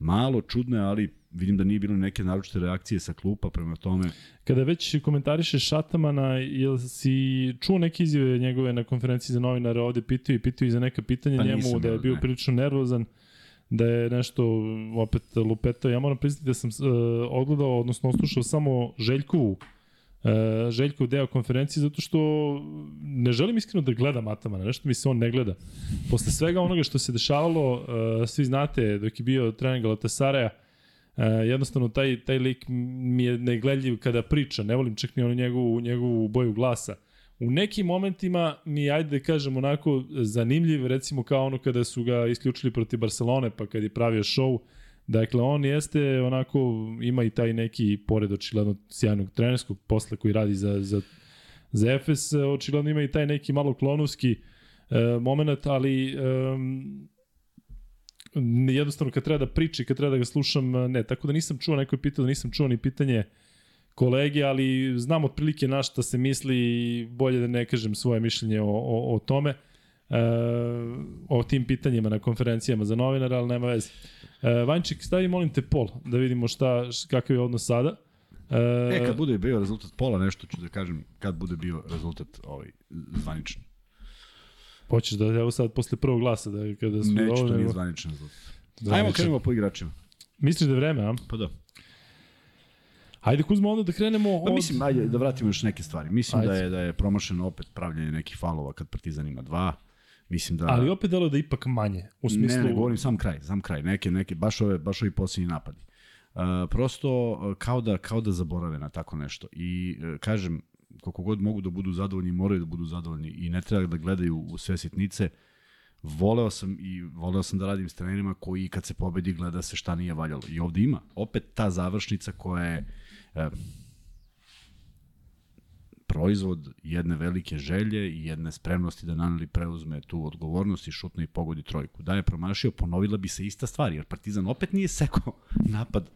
malo čudne, ali vidim da nije bilo neke naročite reakcije sa klupa prema tome. Kada već komentarišeš Šatamana, jel si čuo neke izjave njegove na konferenciji za novinare ovde pitaju i pitaju i za neka pitanja Pa njemu, da je bio ne. prilično nervozan, da je nešto opet lupetao. Ja moram priznati da sam uh, odgledao, odnosno oslušao samo Željkovu uh, Željkov deo konferencije zato što ne želim iskreno da gledam Atamana, nešto mi se on ne gleda. Posle svega onoga što se dešavalo, uh, svi znate, dok je bio trening Galatasaraja, Uh, jednostavno taj, taj lik mi je negledljiv kada priča, ne volim čak ni onu njegovu, njegovu boju glasa. U nekim momentima mi, ajde da kažem, onako zanimljiv, recimo kao ono kada su ga isključili protiv Barcelone, pa kad je pravio show, Dakle, on jeste onako, ima i taj neki, pored očigledno sjajnog trenerskog posla koji radi za, za, za Efes, očigledno ima i taj neki malo klonovski e, moment, ali um, jednostavno kad treba da priči, kad treba da ga slušam, ne, tako da nisam čuo, neko je pitao da nisam čuo ni pitanje kolege, ali znam otprilike na šta se misli i bolje da ne kažem svoje mišljenje o, o, o tome, e, o tim pitanjima na konferencijama za novinara, ali nema veze. E, Vančik, stavi molim te pol, da vidimo šta, kakav je odnos sada. E, E, kad bude bio rezultat pola, nešto ću da kažem, kad bude bio rezultat ovaj, zvaničan. Hoćeš da, evo sad, posle prvog glasa, da kada su... Neću, ovo, to nije zvaničan rezultat. Ajmo krenemo po igračima. Misliš da je vreme, a? Pa da. Ajde, Kuzma, onda da krenemo Pa od... mislim, ajde da vratimo još neke stvari. Mislim Ajde. da je da je promašeno opet pravljanje nekih falova kad Partizan ima dva. Mislim da Ali opet delo da ipak manje, u smislu... Ne, ne, govorim sam kraj, sam kraj. Neke neke baš ove baš ovi posljednji napadi. Uh, prosto uh, kao da kao da zaborave na tako nešto. I uh, kažem koliko god mogu da budu zadovoljni, moraju da budu zadovoljni i ne treba da gledaju u sve sitnice. Voleo sam i voleo sam da radim s trenerima koji kad se pobedi gleda se šta nije valjalo. I ovde ima opet ta završnica koja je uh, proizvod jedne velike želje i jedne spremnosti da Naneli preuzme tu odgovornost i šutne i pogodi trojku. Da je promašio, ponovila bi se ista stvar, jer Partizan opet nije sekao napad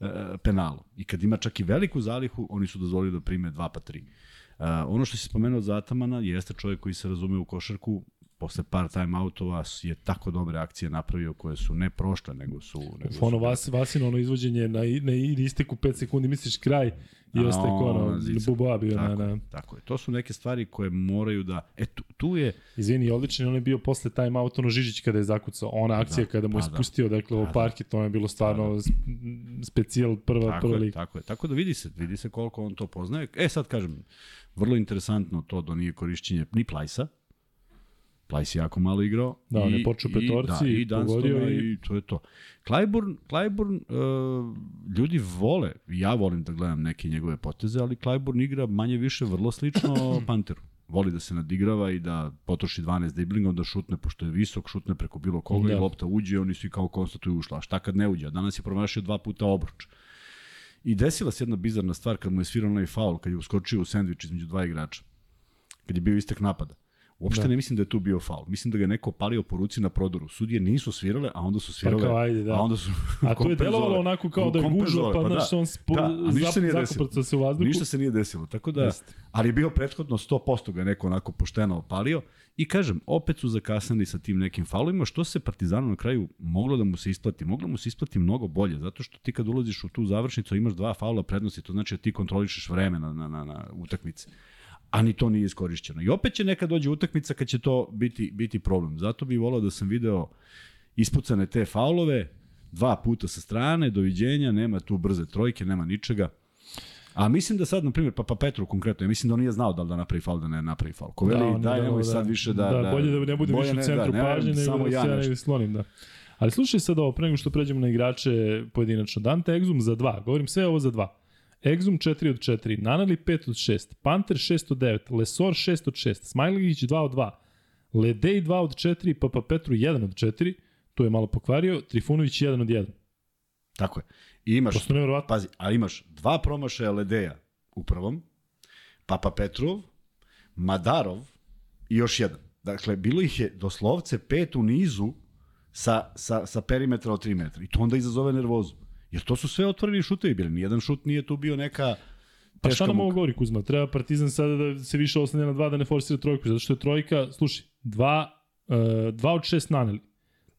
e, penalu. I kad ima čak i veliku zalihu, oni su dozvolili da prime 2 pa 3. Uh, ono što si spomenuo za Atamana jeste čovjek koji se razume u košarku, posle par time-outova je tako dobre akcije napravio koje su ne prošle, nego su... Nego su Ono vas, Vasino ono izvođenje na, na isteku 5 sekundi, misliš kraj i A, ostaje ko ono, na bio na, tako, na... je, tako je. To su neke stvari koje moraju da... E, tu, tu je... Izvini, odličan, on je bio posle time out, ono Žižić kada je zakucao, ona akcija Da, kada mu je da. spustio, dakle, Pa u da. parket, to je bilo stvarno Pa sp- specijal prva, Tako prva je, liga. tako je. Tako da vidi se, vidi se koliko on to poznaje. E sad kažem, vrlo interesantno to da nije korišćenje ni Plajsa. Plajs je jako malo igrao. Da, on je počeo petorci da, i i Dunstona pogodio i... i- to je to. Clyburn, Clyburn uh, ljudi vole, ja volim da gledam neke njegove poteze, ali Clyburn igra manje više vrlo slično Panteru. voli da se nadigrava i da potroši 12 driblinga, onda šutne, pošto je visok, šutne preko bilo koga Da. i lopta uđe, oni svi kao konstatuju ušla. A šta kad ne uđe? Danas je promašio dva puta obruč. I desila se jedna bizarna stvar kad mu je svirao onaj faul, kad je uskočio u sendvič između dva igrača. Kad je bio istek napada. Uopšte Da. ne mislim da je tu bio faul. Mislim da ga je neko palio po ruci na prodoru. Sudije nisu svirale, a onda su svirale. Pa kao, ajde, da. A onda su A to je delovalo onako kao da je gužva, pa, pa znaš, da. on spo, Da, a ništa se u vazduhu. Ništa se nije desilo, tako da, Jeste. ali je bio prethodno 100% ga neko onako pošteno opalio i kažem, opet su zakasnili sa tim nekim faulima, što se Partizanu na kraju moglo da mu se isplati, moglo mu se isplati mnogo bolje, zato što ti kad ulaziš u tu završnicu imaš dva faula prednosti, to znači da ti kontrolišeš vreme na, na, na, na utakmici a ni to nije iskorišćeno. I opet će neka dođe utakmica kad će to biti, biti problem. Zato bih volao da sam video ispucane te faulove, dva puta sa strane, doviđenja, nema tu brze trojke, nema ničega. A mislim da sad, na primjer, Papa Petru konkretno, ja mislim da on nije znao da li da napravi faul, da ne napravi faul. Ko veli, on je daj, nemoj sad više da... da, bolje da ne bude više u centru ne, pažnje, nego samo da ja se ja slonim, da. Ali slušaj sad ovo, pre nego što pređemo na igrače pojedinačno. Dante Exum za 2, govorim sve ovo za 2. Exum 4 od 4, Nanali 5 od 6, Panter 6 od 9, Lesor 6 od 6, Smajlegić 2 od 2, Ledej 2 od 4, Papa Petru 1 od 4, tu je malo pokvario, Trifunović 1 od 1. Tako je. I imaš, Prosto nevjerovatno. pazi, a imaš dva promašaja Ledeja u prvom, Papa Petrov, Madarov i još jedan. Dakle, bilo ih je doslovce pet u nizu sa, sa, sa perimetra od 3 metra. I to onda izazove nervozu. Jer to su sve otvoreni šutevi bili. Nijedan šut nije tu bio neka Pa šta nam ovo govori Kuzma? Treba Partizan sada da se više oslanja na dva, da ne forsira trojku, zato što je trojka, slušaj, dva, uh, dva od šest naneli,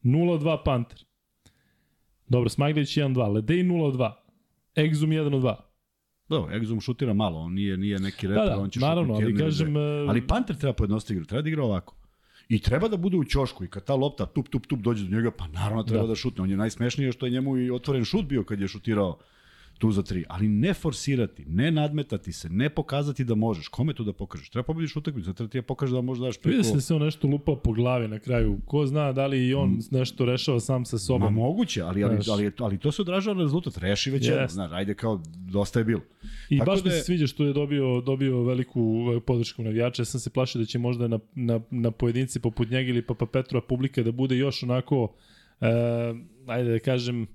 0 od 2 Panter. Dobro, Smaglić 1 od 2, Ledej 0 od 2, Exum 1 od 2. Dobro, Exum šutira malo, on nije, nije neki Da, reper, da, on će naravno, šutnuti ali kažem... uh, Ali Panter treba pojednostaviti igru, treba da igra ovako. I treba da bude u ćošku i kad ta lopta tup, tup, tup dođe do njega, pa naravno treba da, Da. šutne. On je najsmešniji što je njemu i otvoren šut bio kad je šutirao tu za tri. Ali ne forsirati, ne nadmetati se, ne pokazati da možeš. Kome to da pokažeš? Treba pobediš utakmicu, treba ti ja pokažeš da možeš daš preko... Vidio se da se on nešto lupa po glavi na kraju. Ko zna da li i on nešto rešava sam sa Ma sobom. moguće, ali, ali, ali, ali, to se odražava na rezultat. Reši već jedno, Jest. znaš, ajde kao, dosta je bilo. I Tako baš da mi je- se sviđa što je dobio, dobio veliku podršku navijača. Ja sam se plašio da će možda na, na, na pojedinci poput njega ili Papa Petrova publika da bude još onako, e, ajde da kažem,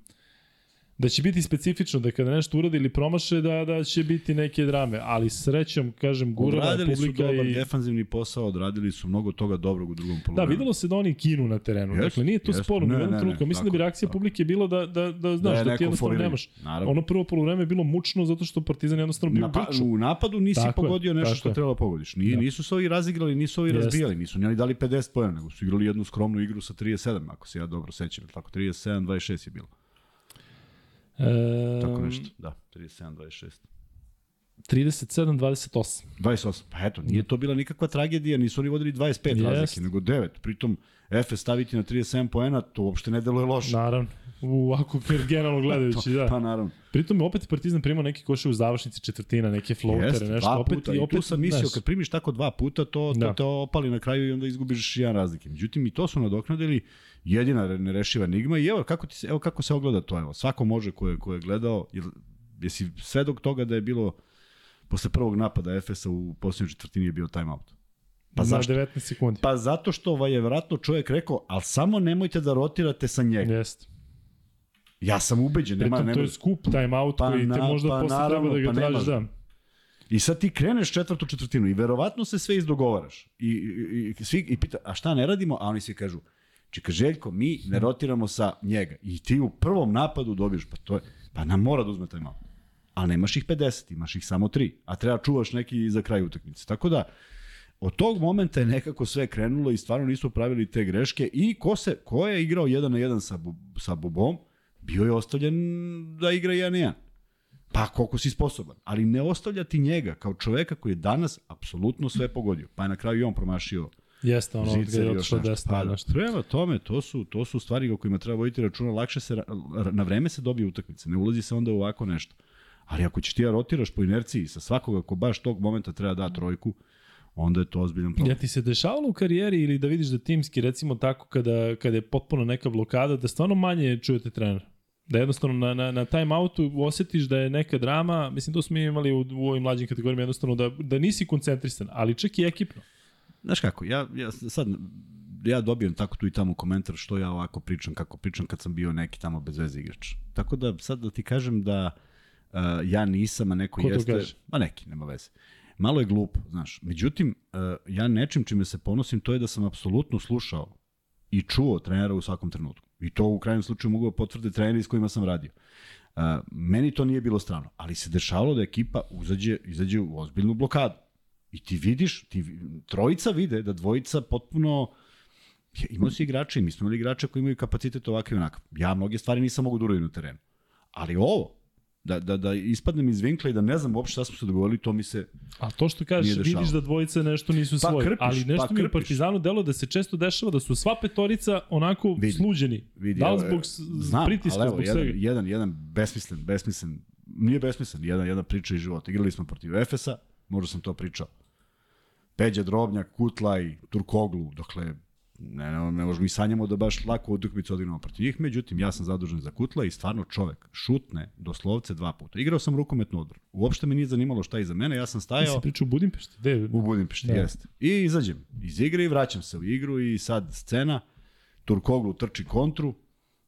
da će biti specifično, da kada nešto uradi ili promaše, da, da će biti neke drame. Ali srećom, kažem, gurana je Odradili su publika dobar i... defanzivni posao, odradili su mnogo toga dobrog u drugom Da, poluvremenu. videlo se da oni kinu na terenu. Jest, dakle, nije to jest. sporno. Ne, Ne, ne. Mislim da bi tako, reakcija tako. publike bilo da, da, da znaš, je da, neko ti jednostavno foliranje. nemaš. Naravno. Ono prvo poluvreme je bilo mučno zato što Partizan jednostavno bio Napa, grču. u napadu nisi Tako je, pogodio nešto tako što je. treba da pogodiš. Nije, Da. Nisu se ovi razigrali, nisu ovi razbijali, nisu ni oni dali 50 pojena, nego su igrali jednu skromnu igru sa 37, ako se ja dobro sećam. Tako 37-26 je bilo. E, Tako nešto. Da, 37-26. 37-28. 28. Pa eto, nije to bila nikakva tragedija, nisu oni vodili 25 Jest. razlike, nego 9. Pritom, Efes staviti na 37 poena, to uopšte ne deluje loše. Naravno. U ovako generalno gledajući, da. Pa naravno. Pritom je opet Partizan primao neke koše u završnici četvrtina, neke floatere, Jeste, nešto. dva opet, puta. i I, opet, tu sam mislio, kad primiš tako dva puta, to, to Da. te opali na kraju i onda izgubiš jedan razlike. Međutim, i to su nadoknadili jedina nerešiva enigma i evo kako, ti se, evo kako se ogleda to. Evo, svako može ko je, ko je gledao, jer, jesi sve dok toga da je bilo posle prvog napada Efesa u posljednjoj četvrtini je bio timeout. Pa zašto? 19 sekundi. Pa zato što ovaj je vratno čovjek rekao, ali samo nemojte da rotirate sa njega. Jeste. Ja sam ubeđen, nema, nema, to je skup timeout Pa koji te na- možda pa posle naravno, treba da ga pa tražiš da. I sad ti kreneš četvrtu četvrtinu i verovatno se sve izdogovaraš. I, i, i, svi, i pita, a šta ne radimo? A oni svi kažu, čeka Željko, mi ne rotiramo sa njega. I ti u prvom napadu dobiješ, pa to je, pa nam mora da uzme taj malo. A nemaš ih 50, imaš ih samo 3. A treba čuvaš neki za kraj utakmice. Tako da, od tog momenta je nekako sve krenulo i stvarno nisu pravili te greške i ko, se, ko je igrao jedan na jedan sa, sa Bobom, bio je ostavljen da igra jedan na jedan. Pa koliko si sposoban. Ali ne ostavlja ti njega kao čoveka koji je danas apsolutno sve pogodio. Pa je na kraju i on promašio Jeste, ono, gde je i još otišlo nešto. desno. Pa, da. nešto. Prema tome, to su, to su stvari o kojima treba voditi računa. Lakše se, na vreme se dobije utakmice. Ne ulazi se onda u ovako nešto. Ali ako će ti ja rotiraš po inerciji sa svakoga ko baš tog momenta treba da trojku, onda je to ozbiljan problem. Ja ti se dešavalo u karijeri ili da vidiš da timski, recimo tako, kada, kada je potpuno neka blokada, da stvarno manje čujete trenera? Da jednostavno na, na, na time outu osjetiš da je neka drama, mislim to smo imali u, u ovim mlađim kategorijama, jednostavno da, da nisi koncentrisan, ali čak i ekipno. Znaš kako, ja, ja sad ja dobijem tako tu i tamo komentar što ja ovako pričam, kako pričam kad sam bio neki tamo bez veze igrač. Tako da sad da ti kažem da uh, ja nisam, a neko Ko jeste... kaže? Ma neki, nema veze. Malo je glupo, znaš. Međutim, uh, ja nečim čime se ponosim to je da sam apsolutno slušao i čuo trenera u svakom trenutku. I to u krajnjem slučaju mogu da potvrde treneri s kojima sam radio. Uh, meni to nije bilo strano, ali se dešavalo da ekipa uzađe, izađe u ozbiljnu blokadu. I ti vidiš, ti, trojica vide da dvojica potpuno imao si igrače i mi smo imali igrače koji imaju kapacitet ovakav i onakav. Ja mnoge stvari nisam mogu da uradim na terenu. Ali ovo, da, da, da ispadnem iz vinkla i da ne znam uopšte šta smo se dogovorili, to mi se... A to što kažeš, vidiš da dvojice nešto nisu Pa svoje, krpiš, ali nešto pa mi u. Partizanu delo da se često dešava da su sva petorica onako Vidi, sluđeni. Vidi, da li zbog znam, pritiska, ali evo, zbog jedan, svega? jedan, jedan besmislen, besmislen, nije besmislen, jedan, jedna priča iz života. Igrali smo protiv Efesa, možda sam to pričao. Peđa Drobnjak, Kutlaj, Turkoglu, dokle ne, ne, ne možemo i sanjamo da baš lako utakmicu odigramo protiv njih, međutim ja sam zadužen za Kutla i stvarno čovek šutne doslovce dva puta. Igrao sam rukometnu odbranu. Uopšte me nije zanimalo šta je iza mene, ja sam Ti stajao si pričao u Budimpešti? Gde? u Budimpešti, Da. jeste. I izađem iz igre i vraćam se u igru i sad scena, Turkoglu trči kontru,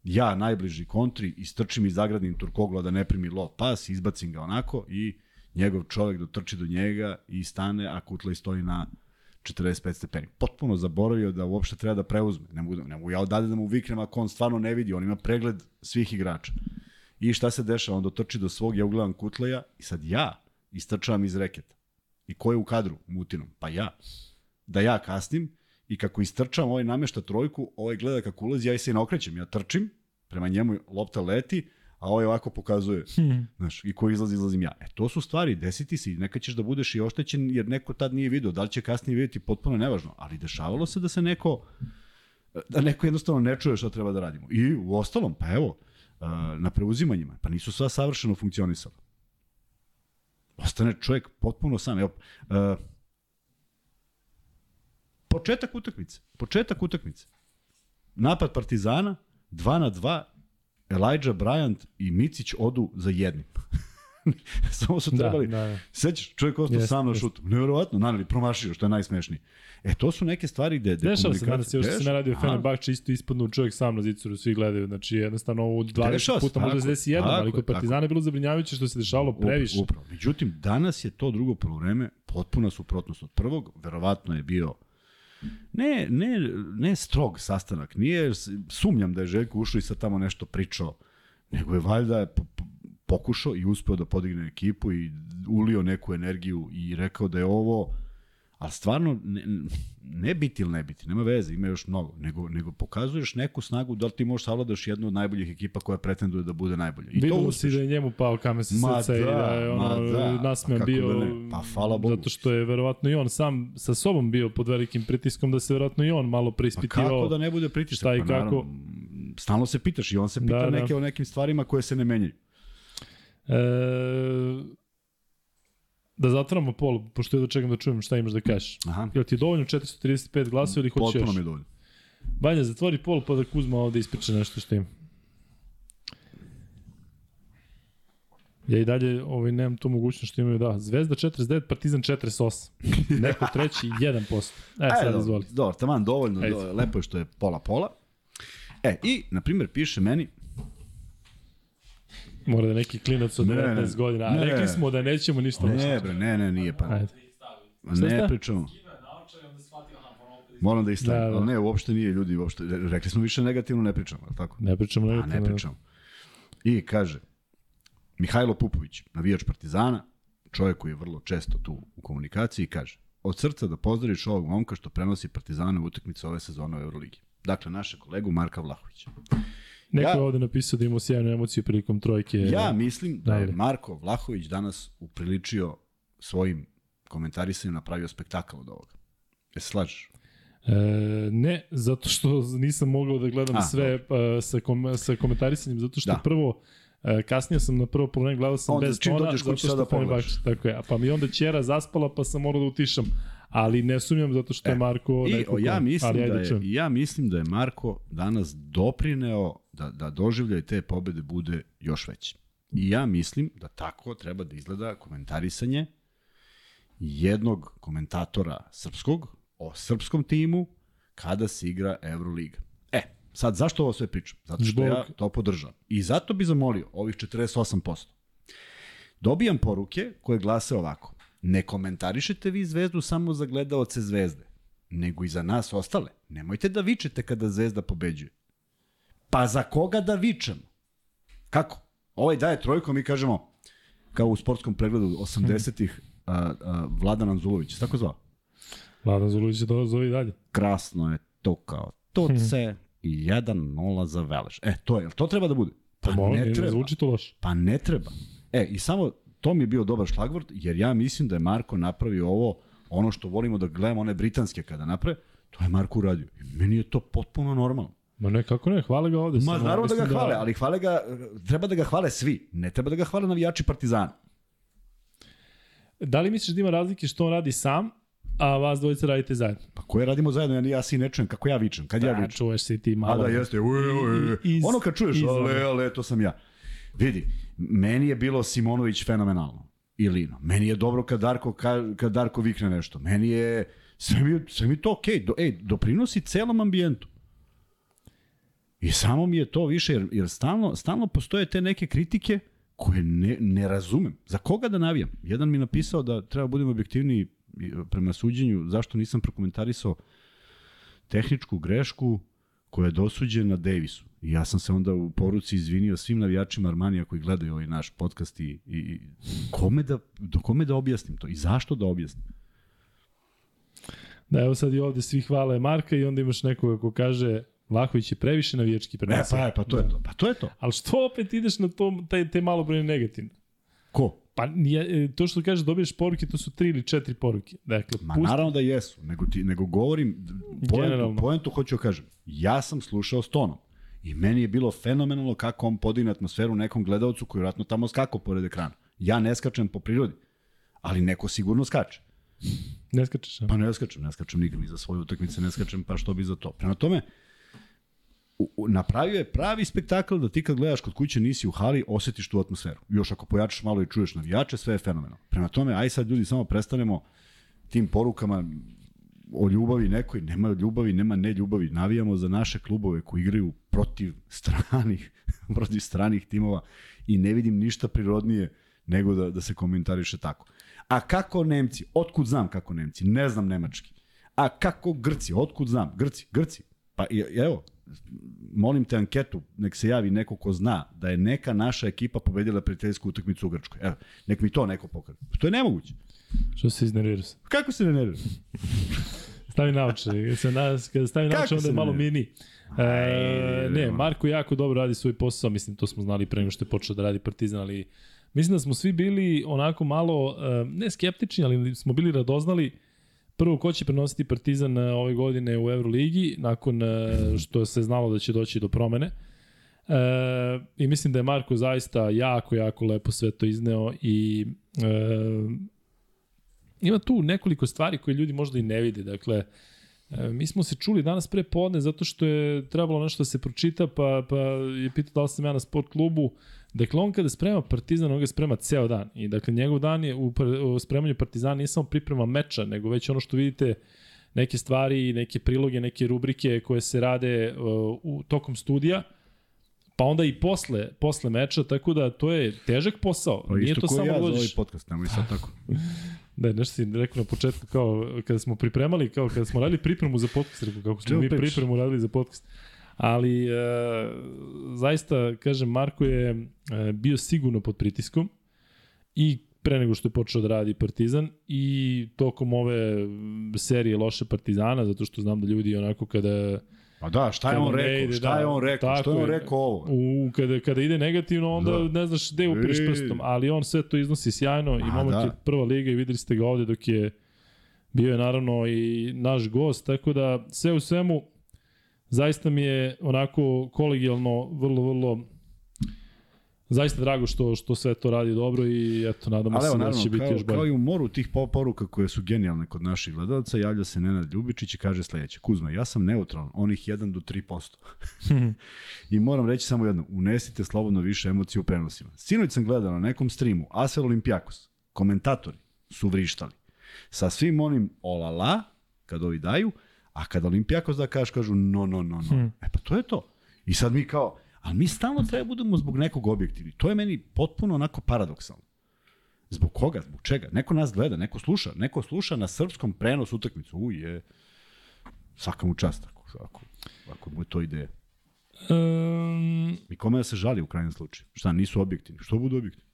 ja najbliži kontri, istrčim i zagradim Turkoglu a da ne primi low pas, izbacim ga onako i njegov čovek dotrči do njega i stane, a Kutlaj stoji na 45 stepeni. Potpuno zaboravio da uopšte treba da preuzme. Ne mogu, ne mogu ja odade da mu viknem ako on stvarno ne vidi. On ima pregled svih igrača. I šta se dešava? On dotrči do svog, ja ugledam Kutleja i sad ja istrčavam iz reketa. I ko je u kadru Mutinom? Pa ja. Da ja kasnim i kako istrčam, ovaj namešta trojku, ovaj gleda kako ulazi, ja se i ne okrećem. Ja trčim, prema njemu lopta leti, a ovaj ovako pokazuje, Hmm. znaš, i ko izlazi, izlazim ja. E, to su stvari, desiti se i neka ćeš da budeš i oštećen jer neko tad nije video, da li će kasnije vidjeti, potpuno nevažno, ali dešavalo se da se neko, da neko jednostavno ne čuje šta treba da radimo. I u ostalom, pa evo, na preuzimanjima, pa nisu sva savršeno funkcionisala. Ostane čovjek potpuno sam. Evo, početak utakmice. Početak utakmice. Napad Partizana, 2 na 2, Elijah Bryant i Micić odu za jednim. Samo su Da, trebali. da, da. Sećaš, čovjek ostao Jeste, sam na šutu. Nevjerovatno, nanali, promašio, što je najsmešnije. E, to su neke stvari gde, gde Dešava se danas, još što se ne radi o Deš- Fenerbahče, isto ispadnu čovjek sam na zicoru, svi gledaju, znači jednostavno ovo 20 Dešava puta može da se desi jednom, tako ali je, kod. Partizana je bilo zabrinjavajuće što se dešavalo Upravo, previše. Upravo. Međutim, danas je to drugo polovreme potpuna suprotnost od prvog. Verovatno je bio ne, ne, ne strog sastanak. Nije, sumnjam da je Željko ušao i sad tamo nešto pričao, nego je valjda po- po- pokušao i uspeo da podigne ekipu i ulio neku energiju i rekao da je ovo ali stvarno ne, ne biti ili ne biti, nema veze, ima još mnogo, nego, nego pokazuješ neku snagu da li ti možeš savladaš jednu od najboljih ekipa koja pretenduje da bude najbolja. I to Videlo uspeš. si da je njemu pao kamen sa Ma srca i da, da je ono, da, nasmejan pa kako bio, da ne, pa hvala Bogu. zato što je verovatno i on sam sa sobom bio pod velikim pritiskom da se verovatno i on malo Pa preispitivao. kako da ne bude pritisak? šta i pa, kako? Naravno, stalno se pitaš i on se pita Da, da. neke o nekim stvarima koje se ne menjaju. E, da zatvoramo pol, pošto jedno čekam da čujem šta imaš da kažeš. Aha. Jel ti je dovoljno 435 glasova ili hoćeš Potpuno još? mi je dovoljno. Banja, zatvori pol pa da Kuzma ovde ispriča nešto što ima. Ja i dalje ovaj, nemam tu mogućnost što imaju da. Zvezda 49, Partizan 48. Neko treći 1%. E, sad dobro, izvoli. Dobro, taman, dovoljno, do, lepo je što je pola-pola. E, i, na primjer, piše meni, Mora da neki klinac od Ne, 19 ne, godina. A ne. rekli smo da nećemo ništa ne bre, ne, ne, nije pa. Ajde. Ne pričamo. Moram da istavim, Da, da. ali ne, uopšte nije ljudi, uopšte, rekli smo više negativno, ne pričamo, je li tako? Ne pričamo A negativno. ne pričamo. I kaže, Mihajlo Pupović, navijač Partizana, čovjek koji je vrlo često tu u komunikaciji, kaže, od srca da pozdraviš ovog momka što prenosi Partizana u utakmicu ove sezone u Euroligi. Dakle, naše kolegu Marka Vlahovića. Neko Ja- je ovde napisao da ima sjajnu emociju prilikom trojke. Ja mislim da je. Marko Vlahović danas upriličio svojim komentarisanjem napravio spektakl od ovoga. E, slažeš? E, ne, zato što nisam mogao da gledam A, sve uh, sa, kom, sa komentarisanjem, zato što Da. prvo, uh, kasnije sam na prvo polovreme gledao sam Onda bez tona, zato što Fenerbahče, pogledaš. Tako je, pa mi onda ćera zaspala pa sam morao da utišam. Ali ne sumnjam zato što je Marko I neko ja mislim, ali da je, ja mislim da je Marko danas doprineo da, da doživljaj te pobede bude još veći. I ja mislim da tako treba da izgleda komentarisanje jednog komentatora srpskog o srpskom timu kada se igra Euroliga. E, sad zašto ovo sve pričam? Zato što Zbog- ja to podržavam. I zato bi zamolio ovih 48%. Dobijam poruke koje glase ovako. Ne komentarišete vi zvezdu samo za gledaoce zvezde, nego i za nas ostale. Nemojte da vičete kada zvezda pobeđuje. Pa za koga da vičemo? Kako? Ovaj daje trojku, mi kažemo, kao u sportskom pregledu 80-ih, a, a, Vladan Anzulović, se tako zvao? Vladan Zulović je to zove i dalje. Krasno je to kao tuce i 1-0 za Veleš. E, to je, to treba da bude? Pa Mo- ne ne treba. zvuči to loše. Pa ne treba. E, i samo to mi je bio dobar šlagvort, jer ja mislim da je Marko napravio ovo, ono što volimo da gledamo, one britanske kada naprave, to je Marko uradio. I meni je to potpuno normalno. Ma ne, kako ne, hvale ga ovde. Ma, samo naravno da ga mislim hvale, ali hvale ga, treba da ga hvale svi. Ne treba da ga hvale navijači Partizana. Da li misliš da ima razlike što on radi sam, a vas dvojica radite zajedno? Pa koje radimo zajedno, ja, ja si ne čujem kako ja vičem, kad ja Da, vičem. čuješ se i ti malo. A da jeste, uje, uje. Iz- ono kad čuješ, iz- ale, ale, to sam ja. Vidi, meni je bilo Simonović fenomenalno. I Lino. Meni je dobro kad Darko, ka- kad Darko vikne nešto. Meni je, sve mi, sve mi to okej. Do, ej, doprinosi celom ambijentu. I samo mi je to više, jer, jer stalno, stalno postoje te neke kritike koje ne, ne razumem. Za koga da navijam? Jedan mi napisao da treba budemo objektivniji i, prema suđenju, zašto nisam prokomentarisao tehničku grešku koja je dosuđena Davisu. I ja sam se onda u poruci izvinio svim navijačima Armanija koji gledaju ovaj naš podcast i, i i kome da, do kome da objasnim to i zašto da objasnim. Da, evo sad i ovde svi hvale Marka i onda imaš nekoga ko kaže Vlahović je previše navijački E, prema pa, je, pa to je to. Pa to je to. Ali što opet ideš na to, taj, te malobrojne negativne? Ko? Pa nije, e, to što kažeš dobiješ poruke, to su tri ili četiri poruke. Dakle, Ma pusti, naravno da jesu, nego, ti, nego govorim, Generalno. poentu hoću da kažem. Ja sam slušao s tonom i meni je bilo fenomenalno kako on podigne atmosferu nekom gledalcu koji vratno tamo skakao pored ekrana. Ja ne skačem po prirodi, ali neko sigurno skače. ne skačeš. Pa ne skačem, ne skačem nikad ni za svoje utakmice, ne skačem, pa što bi za to. Prema tome, u- u- napravio je pravi spektakl da ti kad gledaš kod kuće nisi u hali, osetiš tu atmosferu. Još ako pojačaš malo i čuješ navijače, sve je fenomenalno. Prema tome, aj sad ljudi samo prestanemo tim porukama o ljubavi nekoj, nema ljubavi, nema ne ljubavi. Navijamo za naše klubove koji igraju protiv stranih, protiv stranih timova i ne vidim ništa prirodnije nego da, da se komentariše tako. A kako Nemci? Otkud znam kako Nemci? Ne znam nemački. A kako Grci? Otkud znam? Grci, Grci. Pa i- evo, molim te anketu, nek se javi neko ko zna da je neka naša ekipa pobedila prijateljsku utakmicu u Grčkoj. Evo, nek mi to neko pokaže. To je nemoguće. Što se iznerviraš? Kako se ne nervira? Stavi nauče. Kad se na, kada stavi nauče, onda se je malo mini. E, ne, Marko jako dobro radi svoj posao, mislim, to smo znali pre nego što je počeo da radi Partizan, ali mislim da smo svi bili onako malo, e, ne skeptični, ali smo bili radoznali prvo ko će prenositi Partizan e, ove godine u Euroligi, nakon e, što se znalo da će doći do promene. E, I mislim da je Marko zaista jako, jako lepo sve to izneo i e, ima tu nekoliko stvari koje ljudi možda i ne vide. Dakle, e, mi smo se čuli danas pre podne zato što je trebalo nešto da se pročita, pa, pa je pitao da li sam ja na sport klubu. Dakle, on kada sprema Partizan, on ga sprema ceo dan. I dakle, njegov dan je u, u spremanju Partizana nije samo priprema meča, nego već ono što vidite neke stvari, neke priloge, neke rubrike koje se rade uh, u tokom studija, pa onda i posle, posle meča, tako da to je težak posao. Pa Nije isto to samo ja da za ovaj podcast, nemoj sad tako. Da, nešto si rekao na početku, kao kada smo pripremali, kao kada smo radili pripremu za podcast, rekao kako smo mi pripremu radili za podcast. Ali, e, zaista, kažem, Marko je e, bio sigurno pod pritiskom i pre nego što je počeo da radi Partizan i tokom ove serije loše Partizana, zato što znam da ljudi onako kada Pa da, šta je on rekao? ide, šta da, je on rekao? Što je on rekao ovo? U, kada, kada ide negativno, onda Da. ne znaš gde upireš E. prstom, ali on sve to iznosi sjajno i Ma, momak da. je prva liga i videli ste ga ovde dok je bio je naravno i naš gost, tako da sve u svemu zaista mi je onako kolegijalno vrlo, vrlo zaista drago što što sve to radi dobro i eto nadamo Ali se da će biti kao, još bolje. kao i u moru tih po- poruka koje su genijalne kod naših gledalaca, javlja se Nenad Ljubičić i kaže sledeće. Kuzma, ja sam neutralan, onih 1 do 3%. I moram reći samo jedno, unesite slobodno više emocije u prenosima. Sinoć sam gledao na nekom streamu, Asel Olimpijakos, komentatori su vrištali. Sa svim onim olala, kad ovi daju, a kad Olimpijakos da kažeš, kažu no, no, no, no. E pa to je to. I sad mi kao, ali mi stalno treba da budemo zbog nekog objektivni. To je meni potpuno onako paradoksalno. Zbog koga? Zbog čega? Neko nas gleda, neko sluša. Neko sluša na srpskom prenos utakmicu. Uj, je... Svaka mu čast ako, ako, ako mu je to ideja. Um, I kome da se žali u krajnjem slučaju? Šta, nisu objektivni? Što budu objektivni?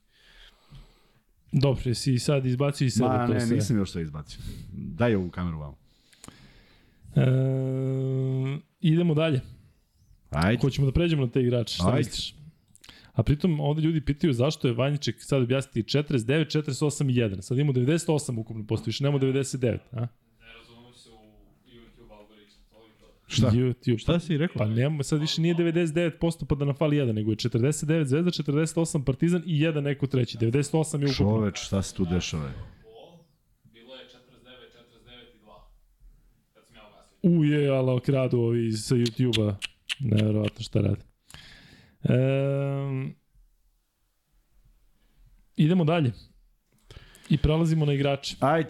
dobro, jesi sad izbacio iz sebe Ma to ne, sve. nisam još sve izbacio. Daj ovu kameru vamo. Um, idemo dalje. Ajde. Hoćemo da pređemo na te igrače, šta Ajde. misliš? A pritom ovde ljudi pitaju zašto je Vanjiček sad objasniti 49, 48 i 1. Sad imamo 98 ukupno posto, više nemamo 99, a? Šta? YouTube. Šta si rekao? Pa nemamo, sad više nije 99% pa da nam fali 1, nego je 49 Zvezda, 48 Partizan i jedan neko treći. 98 je ukupno. Čoveč, šta se tu dešava? Bilo je 49, 49 i 2. Kad sam ja ugasio. Uje, ala kradu ovi sa YouTube-a. Neverovatno šta radi. Um, idemo dalje. I prelazimo na igrače. Ajde.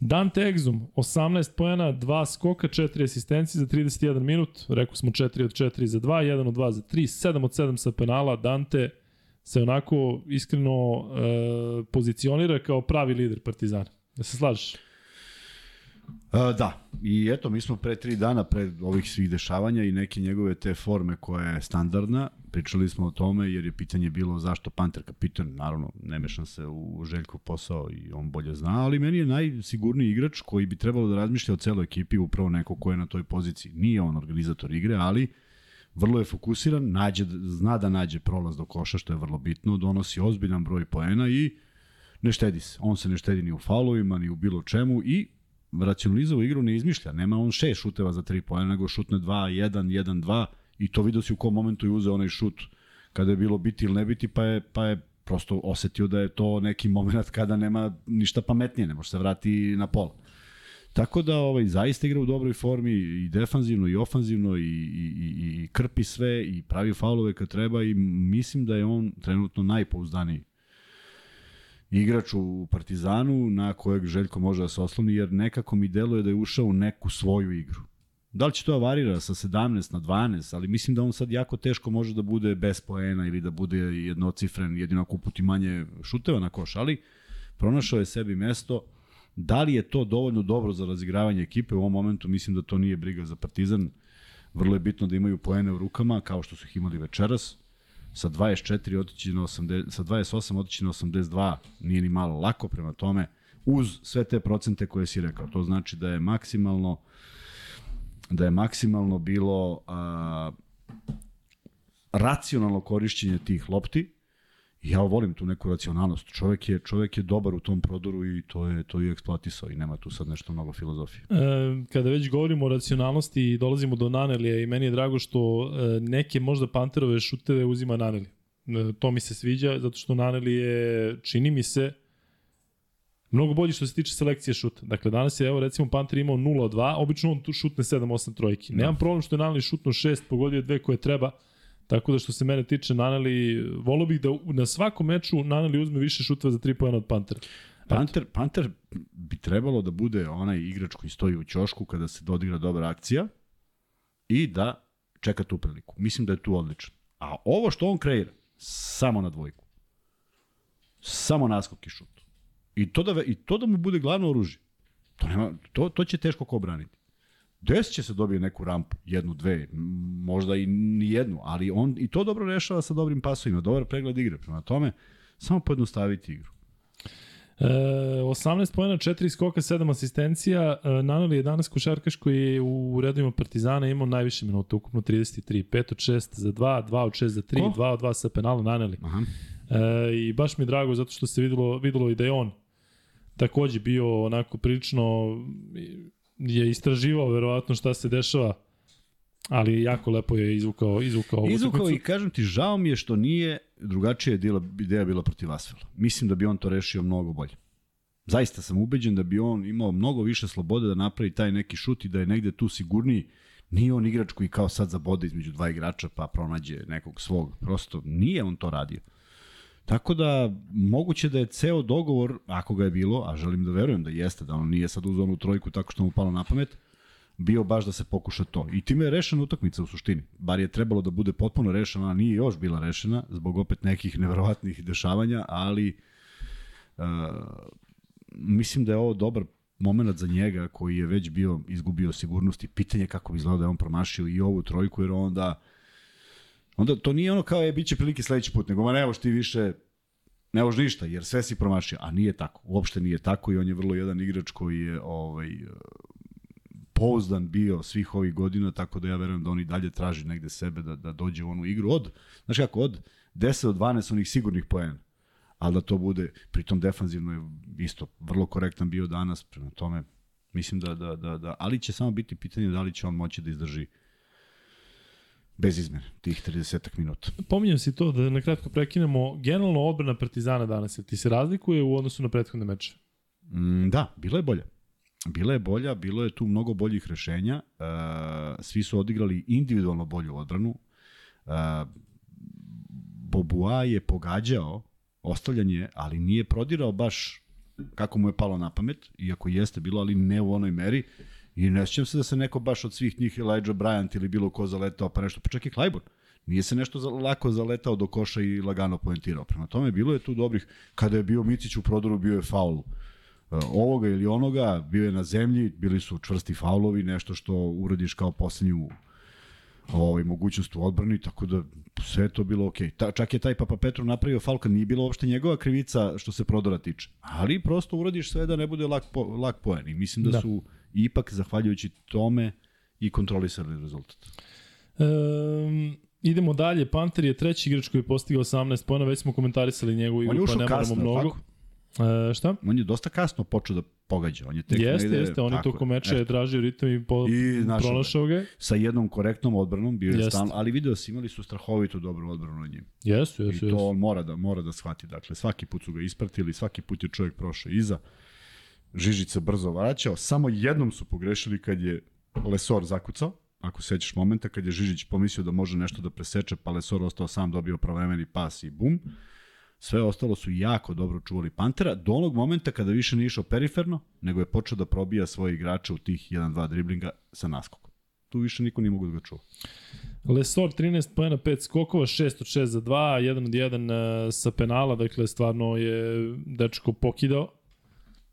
Dante Exum, 18 pojena, 2 skoka, 4 asistencije za 31 minut. Rekao smo 4 od 4 za 2, 1 od 2 za 3, 7 od 7 sa penala. Dante se onako iskreno e, pozicionira kao pravi lider Partizana. Da se slažeš? Da, i eto, mi smo pre tri dana, pre ovih svih dešavanja i neke njegove te forme koja je standardna, pričali smo o tome jer je pitanje bilo zašto Panter kapitan, naravno ne mešam se u Željkov posao i on bolje zna, ali meni je najsigurniji igrač koji bi trebalo da razmišlja o celoj ekipi, upravo neko ko je na toj poziciji. Nije on organizator igre, ali vrlo je fokusiran, nađe, zna da nađe prolaz do koša, što je vrlo bitno, donosi ozbiljan broj poena i ne štedi se. On se ne štedi ni u faulovima, ni u bilo čemu i racionalizovao igru ne izmišlja. Nema on šest šuteva za tri pojena, nego šutne 2, 1, 1, 2 i to vidio si u kom momentu je uzeo onaj šut kada je bilo biti ili ne biti, pa je, pa je prosto osetio da je to neki moment kada nema ništa pametnije, ne može se vrati na pola. Tako da ovaj zaista igra u dobroj formi i defanzivno i ofanzivno i, i, i, i krpi sve i pravi faulove kad treba i mislim da je on trenutno najpouzdaniji igrač u Partizanu na kojeg Željko može da se osloni jer nekako mi deluje da je ušao u neku svoju igru. Da li će to da varira sa 17 na 12, ali mislim da on sad jako teško može da bude bez poena ili da bude jednocifren, jedino ako uputi manje šuteva na koš, ali pronašao je sebi mesto. Da li je to dovoljno dobro za razigravanje ekipe? U ovom momentu mislim da to nije briga za Partizan. Vrlo je bitno da imaju poene u rukama, kao što su ih imali večeras. Sa 24 otići na 80, sa 28 otići na 82 nije ni malo lako prema tome uz sve te procente koje si rekao. To znači da je maksimalno da je maksimalno bilo a, racionalno korišćenje tih lopti. Ja volim tu neku racionalnost. Čovek je, čovek je dobar u tom prodoru i to je to je eksploatisao i nema tu sad nešto mnogo filozofije. E, kada već govorimo o racionalnosti i dolazimo do Nanelija i meni je drago što e, neke možda Panterove šuteve uzima Naneli. E, to mi se sviđa zato što Naneli je, čini mi se, mnogo bolji što se tiče selekcije šuta. Dakle, danas je, evo, recimo, Panter imao 0-2, obično on tu šutne 7-8 trojki. Nemam problem što je Naneli šutno 6, pogodio dve koje treba, tako da što se mene tiče Naneli, volio bih da na svakom meču Naneli uzme više šuteva za 3 pojena od Pantera. Panter, Panter bi trebalo da bude onaj igrač koji stoji u ćošku kada se dodigra dobra akcija i da čeka tu priliku. Mislim da je tu odličan. A ovo što on kreira, samo na dvojku. Samo naskok i šut. I to da, i to da mu bude glavno oružje. To, nema, to, to će teško ko braniti. Desit će se dobije neku rampu, jednu, dve, možda i ni jednu, ali on i to dobro rešava sa dobrim pasovima, dobar pregled igre. Prema tome, samo pojednostaviti igru. E, 18 pojena, 4 skoka, 7 asistencija. E, je danas košarkaš koji je u redovima Partizana imao najviše minuta, ukupno 33. 5 od 6 za 2, 2 od 6 za 3, Ko? 2 od 2 sa penala Naneli. Aha. E, I baš mi je drago zato što se videlo, videlo i da je on takođe bio onako prilično je istraživao verovatno šta se dešava ali jako lepo je izvukao, izvukao ovu Izvukao i kažem ti, žao mi je što nije drugačija ideja, ideja bila protiv Asvela. Mislim da bi on to rešio mnogo bolje. Zaista sam ubeđen da bi on imao mnogo više slobode da napravi taj neki šut i da je negde tu sigurniji. Nije on igrač koji kao sad zabode između dva igrača pa pronađe nekog svog. Prosto nije on to radio. Tako da, moguće da je ceo dogovor, ako ga je bilo, a želim da verujem da jeste, da on nije sad uzao onu trojku tako što mu palo na pamet, bio baš da se pokuša to. I time je rešena utakmica u suštini. Bar je trebalo da bude potpuno rešena, a nije još bila rešena, zbog opet nekih neverovatnih dešavanja, ali uh, mislim da je ovo dobar moment za njega koji je već bio izgubio sigurnost i pitanje kako bi izgledao da je on promašio i ovu trojku, jer onda onda to nije ono kao je biće prilike sledeći put, nego ma ne ti više ne možeš ništa, jer sve si promašio, a nije tako. Uopšte nije tako i on je vrlo jedan igrač koji je ovaj, pouzdan bio svih ovih godina, tako da ja verujem da on i dalje traži negde sebe da, da dođe u onu igru od, znaš kako, od 10 do 12 onih sigurnih poena, ali da to bude, pritom defanzivno je isto vrlo korektan bio danas, prema tome mislim da, da, da, da, ali će samo biti pitanje da li će on moći da izdrži bez izmene, tih 30 minuta. Pominjam si to da na kratko prekinemo. Generalno odbrana Partizana danas, ti se razlikuje u odnosu na prethodne meče? Mm, da, bila je bolja. Bila je bolja, bilo je tu mnogo boljih rešenja. Uh, svi su odigrali individualno bolju odbranu. Uh, Bobua je pogađao ostavljanje, ali nije prodirao baš kako mu je palo na pamet, iako jeste bilo, ali ne u onoj meri. I ne sjećam se da se neko baš od svih njih, Elijah Bryant ili bilo ko zaletao, pa nešto, pa čak i Clyburn. Nije se nešto lako zaletao do koša i lagano poentirao. Prema tome, bilo je tu dobrih, kada je bio Micić u prodoru, bio je faul uh, ovoga ili onoga, bio je na zemlji, bili su čvrsti faulovi, nešto što uradiš kao poslednju ovaj, mogućnost u odbrani, tako da sve to bilo okej. Okay. Ta, čak je taj Papa Petru napravio faul kad nije bilo uopšte njegova krivica što se prodora tiče. Ali prosto uradiš sve da ne bude lak, po, lak poen. I mislim da, da. su ipak, zahvaljujući tome, i kontrolisali rezultat. Um, idemo dalje. Panter je treći igrač koji je postigao 18 pojena, već smo komentarisali njegovu igru, pa ne moramo mnogo. Tako? E, šta? On je dosta kasno počeo da pogađa. On je tek jeste, negde, jeste, on je toko meča je tražio ritam i, po, I pronašao ga. Sa jednom korektnom odbranom bio je stalno, ali video se imali su strahovito dobru odbranu na njim. Jesu, jesu. I to on mora da, mora da shvati. Dakle, svaki put su ga ispratili, svaki put je čovjek prošao iza. Se brzo vraćao. Samo jednom su pogrešili kad je Lesor zakucao, ako sećaš momenta kad je Žižić pomislio da može nešto da preseče, pa Lesor ostao sam, dobio pravovremeni pas i bum. Sve ostalo su jako dobro čuvali Pantera, do onog momenta kada više nije išao periferno, nego je počeo da probija svoje igrače u tih 1-2 driblinga sa naskokom. Tu više niko nije mogu da ga čuva. Lesor 13 pojena, 5 skokova, 6 od 6 za 2, 1 od 1 sa penala, dakle stvarno je dečko pokidao.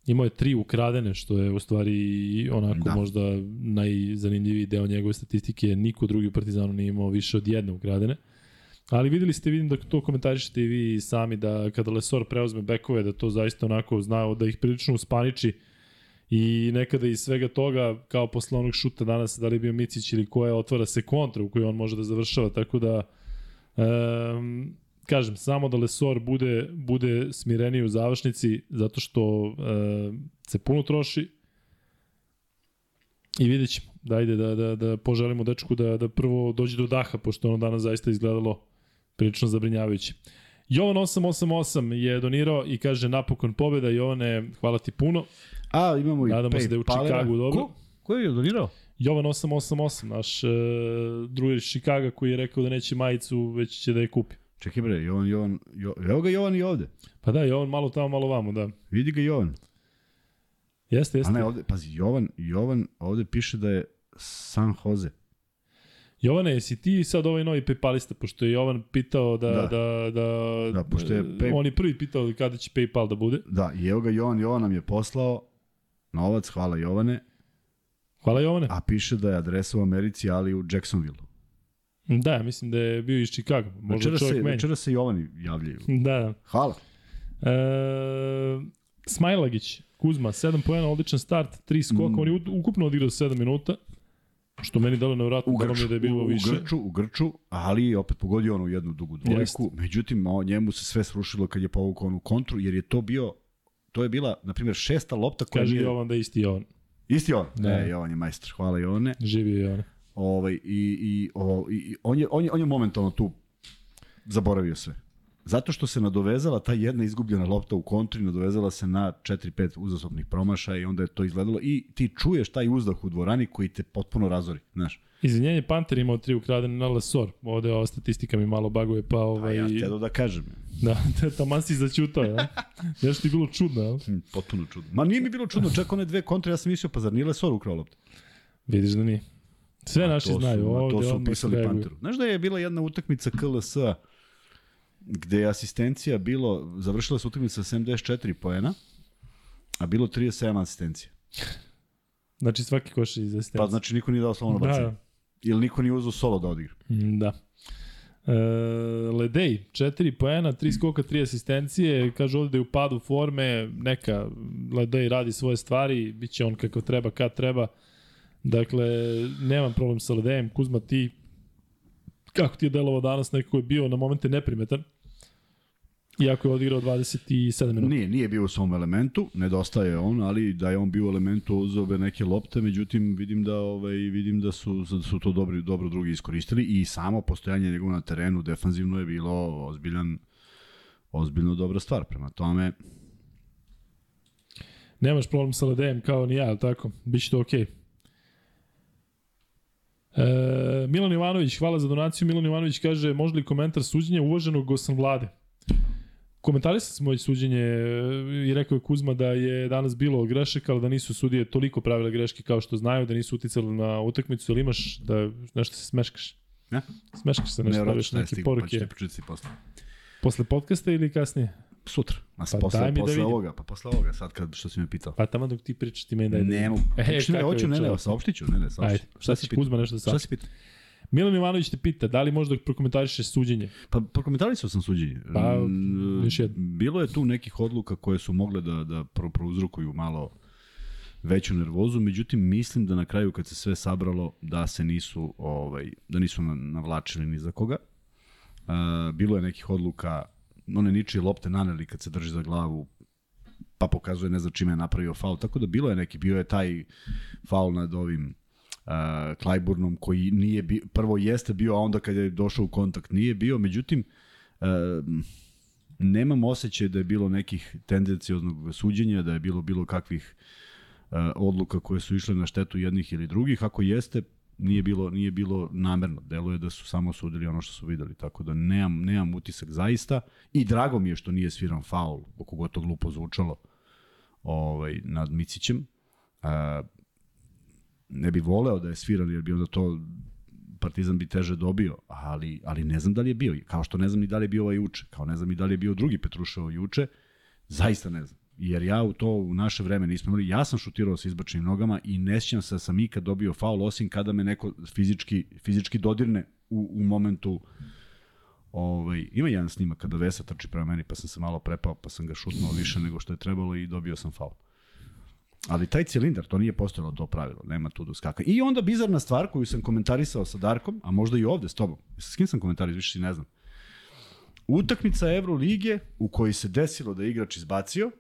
Imao je tri ukradene, što je u stvari onako da. možda najzanimljiviji deo njegove statistike. Niko drugi u Partizanu nije imao više od jedne ukradene. Ali videli ste, vidim da to komentarišete i vi sami, da kada Lesor preuzme bekove, da to zaista onako znao da ih prilično uspaniči i nekada iz svega toga, kao posle onog šuta danas, da li je bio Micić ili koja otvara se kontra u kojoj on može da završava, tako da um, kažem, samo da Lesor bude, bude smireniji u završnici, zato što um, se puno troši i vidjet ćemo. Dajde da, da, da poželimo dečku da, da prvo dođe do daha, pošto ono danas zaista izgledalo prilično zabrinjavajuće. Jovan 888 je donirao i kaže napokon pobeda. Jovane, hvala ti puno. A, imamo i Nadamo se da je u Čikagu dobro. Ko? Ko je donirao? Jovan 888, naš uh, drugi iz Čikaga koji je rekao da neće majicu, već će da je kupi. Čekaj bre, Jovan, Jovan, jo, evo ga Jovan i ovde. Pa da, Jovan malo tamo, malo vamo, da. Vidi ga Jovan. Jeste, jeste. A ne, ovde, pazi, Jovan, Jovan ovde piše da je San Jose. Jovane, jesi ti sad ovaj novi Paypalista, pošto je Jovan pitao da... Da, da, da, da pošto je pay... on je prvi pitao kada će Paypal da bude. Da, i evo ga Jovan, Jovan nam je poslao novac, hvala Jovane. Hvala Jovane. A piše da je adresa u Americi, ali u Jacksonville. Da, mislim da je bio iz Chicago. Možda večera se, menja. Večera se Jovani javljaju. Da, da. Hvala. E, Smajlagić, Kuzma, 7 pojena, odličan start, 3 skoka, mm. on je ukupno odigrao 7 minuta. Što meni dalo nevratno, dalo mi je da je bilo u, više. U Grču, u Grču, ali opet pogodio ono jednu dugu dvojku. Jest. Međutim, o, njemu se sve srušilo kad je povukao onu kontru, jer je to bio, to je bila, na primjer, šesta lopta koja Kaže nije... Jovan da je isti Jovan. Isti on? Da. Ne, Jovan je majstor. Hvala Jovane. Živio Jovan. Ovaj, i, i, o, i on, je, on, je, on je momentalno tu zaboravio sve. Zato što se nadovezala ta jedna izgubljena lopta u kontri, nadovezala se na 4-5 uzastopnih promašaja i onda je to izgledalo i ti čuješ taj uzdah u dvorani koji te potpuno razori, znaš. Izvinjenje, Panter imao tri ukradene na Lesor. Ovde ova statistika mi malo baguje, pa A ovaj... ja te da kažem. Da, taman si začutao, ja? Nešto ti je bilo čudno, ja? Hm, Potpuno čudno. Ma nije mi bilo čudno, čak one dve kontre, ja sam mislio, pa zar nije Lesor ukrao loptu? Vidiš da nije. Sve naši to su, znaju, ma, ovde to su reaguju. Panteru. Znaš da je bila jedna utakmica KLS gde je asistencija bilo, završila se utakmica sa 74 poena, a bilo 37 asistencija. Znači svaki koš je iz asistencije. Pa znači niko nije dao slobodno Da, bacanje. da. Ili niko nije uzeo solo da odigra. Mm, Da. E, Ledej, 4 poena, 3 skoka, 3 asistencije, kaže ovde da je u padu forme, neka Ledej radi svoje stvari, bit će on kako treba, kad treba. Dakle, nemam problem sa Ledejem. Kuzma, ti kako ti je delovao danas, nekako je bio na momente neprimetan. Iako je odigrao 27 minuta. Nije, nije bio u svom elementu, nedostaje on, ali da je on bio u elementu uzeo bi neke lopte, međutim vidim da ovaj vidim da su da su to dobri dobro drugi iskoristili i samo postojanje njegovo na terenu defanzivno je bilo ozbiljan ozbiljno dobra stvar. Prema tome, Nemaš problem sa Ledejem kao ni ja, tako? Biće to okej. E, Milan Ivanović, hvala za donaciju. Milan Ivanović kaže, može li komentar suđenja uvaženog Gosan Vlade? Komentarisali smo već suđenje e, i rekao je Kuzma da je danas bilo grešaka, ali da nisu sudije toliko pravile greške kao što znaju, da nisu uticali na utakmicu, ili imaš da nešto se smeškaš? Ne? Smeškaš se, nešto ne je neke stiglo, pa ću poruke. ti posle. Posle podcasta ili kasnije? Sutra. A Pa posle, daj mi da posle vidim. ovoga, pa posle ovoga, sad kad, što si me pitao. Pa tamo dok ti pričaš ti meni daj. da Ne mogu. E, ne, je hoću, ne, ne, saopštit ću, ne, ne, saopštit Ajde, šta si pitao? Kuzma nešto da Šta saopšti? si pitao? Milan Ivanović te pita, da li možda prokomentarišeš suđenje? Pa prokomentarisao sam suđenje. Pa, Mm, još jedno. Bilo je tu nekih odluka koje su mogle da, da pro, prouzrokuju malo veću nervozu, međutim mislim da na kraju kad se sve sabralo da se nisu ovaj da nisu na- navlačili ni za koga. Uh, bilo je nekih odluka one ničije lopte naneli kad se drži za glavu pa pokazuje ne znam čime je napravio faul, tako da bilo je neki, bio je taj faul nad ovim uh, Klajburnom koji nije bio, prvo jeste bio, a onda kad je došao u kontakt nije bio, međutim uh, nemam osjećaj da je bilo nekih tendencijoznog suđenja, da je bilo bilo kakvih uh, odluka koje su išle na štetu jednih ili drugih, ako jeste, nije bilo nije bilo namerno. Deluje da su samo sudili ono što su videli, tako da nemam nemam utisak zaista i drago mi je što nije sviran faul, oko god to glupo zvučalo ovaj nad Micićem. A, ne bi voleo da je sviran jer bi onda to Partizan bi teže dobio, ali, ali ne znam da li je bio. Kao što ne znam ni da li je bio ovaj juče, kao ne znam ni da li je bio drugi Petrušev juče, zaista ne znam. Jer ja u to u naše vreme nismo imali, ja sam šutirao sa izbačenim nogama i ne sjećam se da sam ikad dobio faul osim kada me neko fizički, fizički dodirne u, u momentu Ovaj, ima jedan snimak kada Vesa trči prema meni, pa sam se malo prepao, pa sam ga šutnuo više nego što je trebalo i dobio sam faul. Ali taj cilindar, to nije postojalo to pravilo, nema tu do skaka. I onda bizarna stvar koju sam komentarisao sa Darkom, a možda i ovde s tobom, s kim sam komentarisao, više si ne znam. Utakmica Evrolige u kojoj se desilo da je igrač izbacio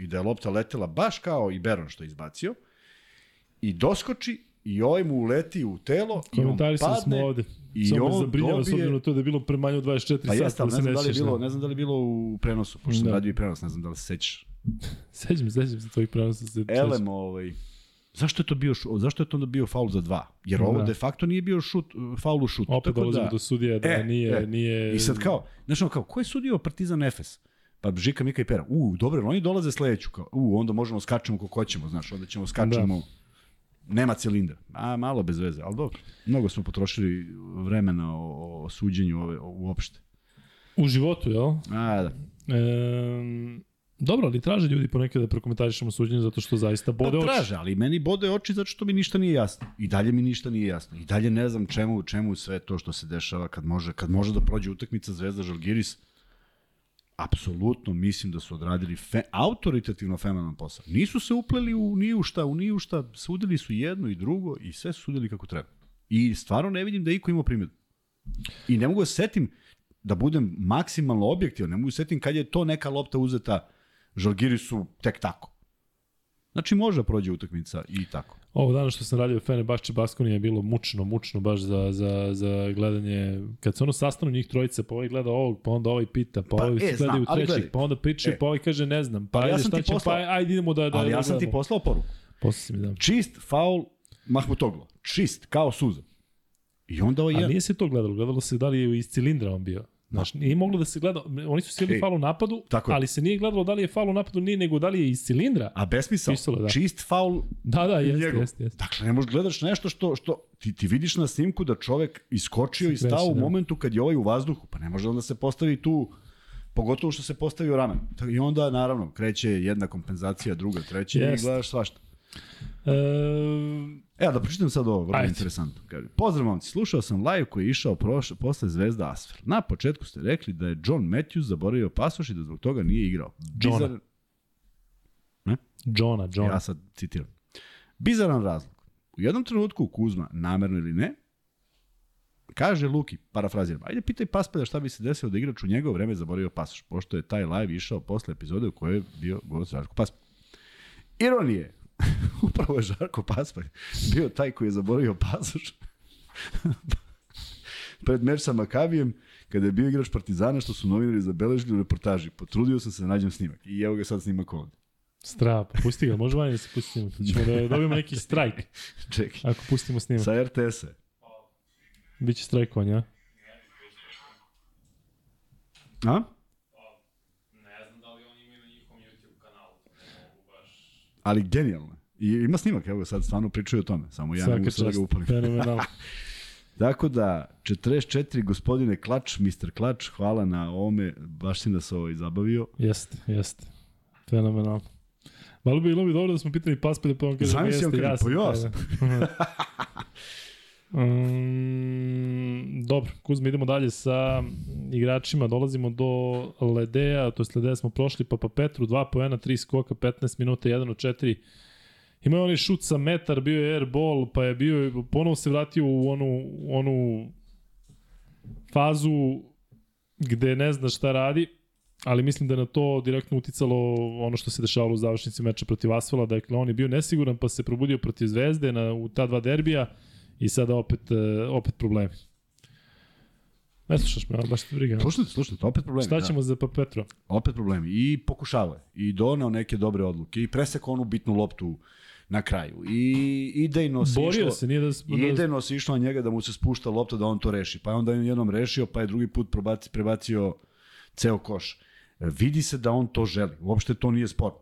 i da je lopta letela baš kao i Beron što je izbacio i doskoči i ovaj mu uleti u telo i on Komentarisali smo padne ovde. i Samo on zabrinjava s dobije- obzirom na to da je bilo pre manje od 24 Pa sata. da ne znam, da li bilo, da. ne znam da li je bilo u prenosu, pošto sam Da. radio i prenos, ne znam da li se sećaš. Sećam, se, sećam se tvojih prenosa. Se, Elem, ovaj, zašto je to bio, zašto je to onda bio faul za dva? Jer ovo Da. de facto nije bio šut, faul u šutu. Opet tako da, do sudija da E, nije, e. nije... I sad kao, ono kao, ko je sudio Partizan Efes? Pa Žika, Mika i Pera. U, dobro, oni dolaze sledeću. Kao, u, onda možemo skačemo kako hoćemo, znaš, onda ćemo skačemo. Da. Nema cilindra. A, malo bez veze, ali dobro. Mnogo smo potrošili vremena o, o suđenju ove, o, uopšte. U životu, jel? A, da. E, dobro, ali traže ljudi ponekad da prokomentarišemo suđenje zato što zaista bode Pa oči. traže, ali meni bode oči zato što mi ništa nije jasno. I dalje mi ništa nije jasno. I dalje ne znam čemu, čemu sve to što se dešava kad može, kad može da prođe utakmica Zvezda Žalgiris. Apsolutno mislim da su odradili fe, autoritativno fenomenalan posao. Nisu se upleli u ni u šta, u ni u šta, sudili su jedno i drugo i sve su sudili kako treba. I stvarno ne vidim da iko imao primjer. I ne mogu da se setim da budem maksimalno objektivan, ne mogu da se setim kad je to neka lopta uzeta Žalgirisu tek tako. Znači može da prođe utakmica i tako. Ovo dana što sam radio Fenerbahče Baskonija je bilo mučno, mučno baš za, za, za gledanje. Kad se ono sastanu njih trojica, pa ovaj gleda ovog, pa onda ovaj pita, pa, Pa, pa ovaj e, ali trećeg, gledaj. pa onda pričaju, E. pa ovaj kaže ne znam, pa ja ajde sam šta ćemo, poslao- pa ajde idemo da, da, Ali da ja sam ti poslao poruku. Posle si mi dam. Čist faul Mahmutoglu. Čist, kao suza. I onda ovaj A nije se to gledalo, gledalo se da li je iz cilindra on bio. Znaš, nije moglo da se gleda, oni su sjeli Ej, faul u napadu, tako ali se nije gledalo da li je faul u napadu, nije nego da li je iz cilindra. A besmisao, Pisalo da. čist faul Da, da, jeste, njegov. jeste, jeste. Dakle, ne možeš gledaš nešto što, što ti, ti vidiš na snimku da čovek iskočio i stao u da. momentu kad je ovaj u vazduhu, pa ne može onda se postavi tu pogotovo što se postavio ramen. Tako- I onda, naravno, kreće jedna kompenzacija, druga, treća i Jeste. gledaš svašta. E, da pročitam sad ovo, vrlo Ajde. interesantno. Kaže, Pozdrav momci, slušao sam live koji je išao proš, posle Zvezda Asfer. Na početku ste rekli da je John Matthews zaboravio pasoš i da zbog toga nije igrao. Johna. Bizar- Johna, Johna. Ja sad citiram. Bizaran razlog. U jednom trenutku Kuzma, namerno ili ne, kaže Luki, parafraziram, ajde pitaj Paspalja šta bi se desilo da igrač u njegovo vreme zaboravio pasoš, pošto je taj live išao posle epizode u kojoj je bio gost Žarko Paspalj. Ironije, upravo je Žarko Paspalj bio taj koji je zaboravio pasoš pred meč sa Makabijem, kada je bio igrač Partizana, što su novinari zabeležili u reportaži. Potrudio sam se da nađem snimak. I evo ga sad snimak ovde. Stra, pa pusti ga, može vanje da se pustimo. To ćemo da dobijemo neki strajk, Čekaj. ako pustimo snimak. Sa RTS-a. Biće strajkovanja, a? A? Ne znam da li oni imaju na njihovom YouTube kanalu. Ne mogu baš... Ali genijalno. I ima snimak, evo sad stvarno pričaju o tome. Samo ja ne mogu Svaka sad da ga upalim. fenomenalno. Tako da, 44, gospodine Klač, Mr. Klač, hvala na ovome, baš si nas ovaj zabavio. Jeste, jeste. Fenomenalno. Malo bi bilo bi dobro da smo pitali Paspalja, pa on kaže, jeste, kaže, ja pa sam. um, dobro, Kuzma, idemo dalje sa igračima. Dolazimo do Ledeja, to je Ledeja smo prošli, pa pa Petru, 2 poena, 3 skoka, 15 minuta, 1 od 4. Imao onaj šut sa metar, bio je airball, pa je bio, ponovo se vratio u onu, onu fazu gde ne zna šta radi, ali mislim da je na to direktno uticalo ono što se dešavalo u završnici meča protiv Asfala, dakle on je bio nesiguran pa se probudio protiv Zvezde na, u ta dva derbija i sada opet, e, opet problemi. Ne slušaš me, baš te briga. Slušajte, slušajte, opet problemi. Šta ćemo za pa Petro? Da. Opet problemi. I pokušavao je. I donao neke dobre odluke. I presekao onu bitnu loptu na kraju. I idejno se Borio išlo... se, nije da... da idejno se išlo na njega da mu se spušta lopta da on to reši. Pa je onda jednom rešio, pa je drugi put probaci, prebacio ceo koš. Vidi se da on to želi. Uopšte to nije sporno.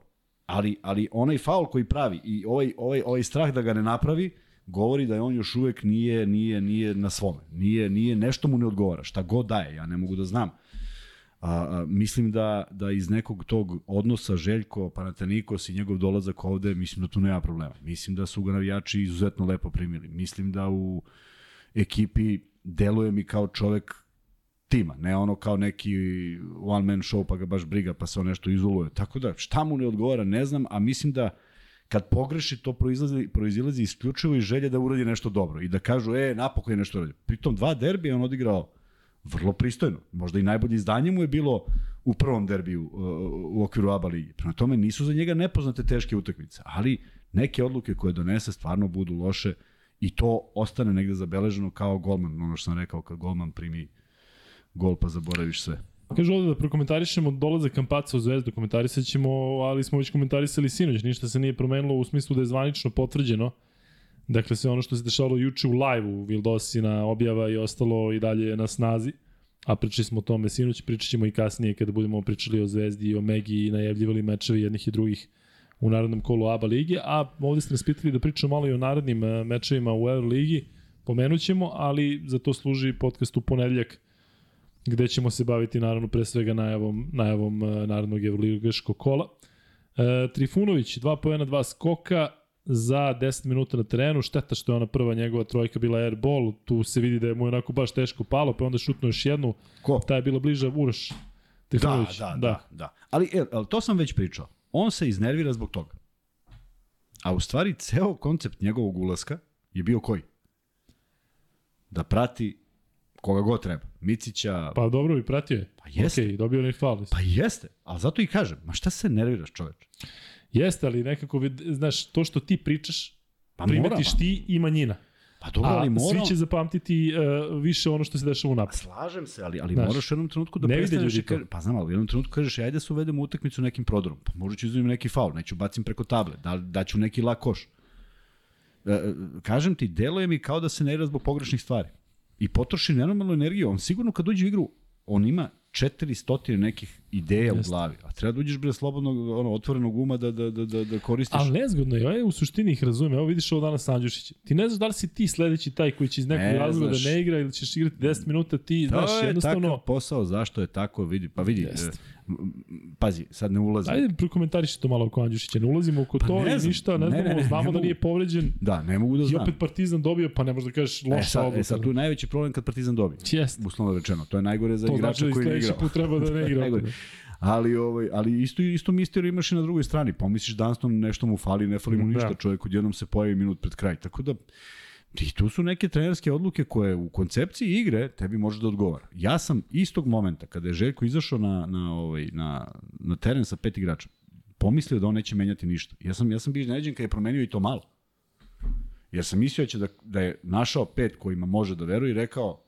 Ali, ali onaj faul koji pravi i ovaj, ovaj, ovaj strah da ga ne napravi, govori da je on još uvek nije, nije, nije na svome. Nije, nije, nešto mu ne odgovara. Šta god daje, ja ne mogu da znam. A, a, mislim da, da iz nekog tog odnosa Željko, Panatenikos i njegov dolazak ovde, mislim da tu nema problema. Mislim da su ga navijači izuzetno lepo primili. Mislim da u ekipi deluje mi kao čovek tima, ne ono kao neki one man show pa ga baš briga pa se on nešto izoluje. Tako da šta mu ne odgovara ne znam, a mislim da kad pogreši to proizlazi, proizilazi isključivo iz želje da uradi nešto dobro i da kažu e napokon je nešto uradio. Pritom dva derbija on odigrao vrlo pristojno. Možda i najbolje izdanje mu je bilo u prvom derbiju uh, u okviru ABA ligi. Prema tome nisu za njega nepoznate teške utakmice, ali neke odluke koje donese stvarno budu loše i to ostane negde zabeleženo kao golman. Ono što sam rekao, kad golman primi gol pa zaboraviš sve. Kaže ovde da prokomentarišemo dolazak Kampaca u Zvezdu, komentarisat ćemo, ali smo već komentarisali sinoć, ništa se nije promenilo u smislu da je zvanično potvrđeno. Dakle, sve ono što se dešavalo juče u live-u, Vildosina objava i ostalo i dalje na snazi. A pričali smo o tome sinoć, pričat ćemo i kasnije kada budemo pričali o Zvezdi i o Megi i najavljivali mečevi jednih i drugih u narodnom kolu ABA lige, a ovde ste nas pitali da pričamo malo i o narednim e, mečevima u Euroligi, pomenut ćemo, ali za to služi podcast u ponedljak gde ćemo se baviti naravno pre svega najavom, najavom uh, narodnog evroligaškog kola. E, Trifunović, 2 pojena, 2 skoka za 10 minuta na terenu, šteta što je ona prva njegova trojka bila airball, tu se vidi da je mu onako baš teško palo, pa onda šutnuo još jednu, Ko? ta je bila bliža Uroš Da, Trifunović. da, da, da. Ali, e, ali to sam već pričao. On se iznervira zbog toga. A u stvari ceo koncept njegovog ulaska je bio koji? Da prati koga god treba. Micića, Pa dobro, i pratio je. Pa jeste. Okej, dobio onaj faul. Pa jeste, ali zato i kažem, ma šta se nerviraš čoveč? Jeste, ali nekako, znaš, to što ti pričaš, Pa mora, primetiš pa. ti i manjina. Pa dobro, ali A mora... svi će zapamtiti uh, više ono što se dešava u napad. Slažem se, ali, ali Znaš, moraš u jednom trenutku da ne prestaneš i pa znam, ali u jednom trenutku kažeš, ajde da se uvedemo utakmicu nekim prodorom. Pa možda ću izvijem neki faul, neću bacim preko table, da, daću neki lak koš. E, e, kažem ti, deluje mi kao da se ne zbog pogrešnih stvari. I potroši nenormalnu energiju. On sigurno kad uđe u igru, on ima 400 nekih ideja Jeste. u glavi. A treba da uđeš bre slobodnog, ono, otvorenog uma da, da, da, da, da koristiš. Ali nezgodno je, ovaj u suštini ih razume. Evo vidiš ovo danas Andjušić. Ti ne znaš da li si ti sledeći taj koji će iz nekog Ne razloga znaš. da ne igra ili ćeš igrati 10 minuta ti, To znaš, je jednostavno... takav posao, zašto je tako, vidi, pa vidi, Jeste. e, pazi, sad ne ulazim. Ajde, prokomentariši to malo oko Andjušića. Ne ulazimo oko Pa to ne i znam. ništa, ne, Ne, znamo, ne, ne, znamo ne da mogu. nije povređen. Da, ne mogu da I znam. opet Partizan dobio, pa ne možeš da kažeš E loša sad, odluka. e sad, tu je najveći problem kad Partizan dobije. Jeste. Uslovno rečeno, to je najgore za To znači igrača da i koji ne sledeći igrao. put treba da ne igra. Opet. Ali, ovaj, ali isto, isto misteriju imaš i na drugoj strani. Pomisliš Dunston nešto mu fali, ne fali mu Da. ništa, čovjek odjednom se pojavi minut pred kraj. Tako da, i tu su neke trenerske odluke koje u koncepciji igre tebi može da odgovara. Ja sam istog momenta, kada je Željko izašao na, na, ovaj, na, na teren sa pet igrača, pomislio da on neće menjati ništa. Ja sam, ja sam bio iznenađen kad je promenio i to malo. Jer sam mislio da, da, da je našao pet kojima može da veruje i rekao,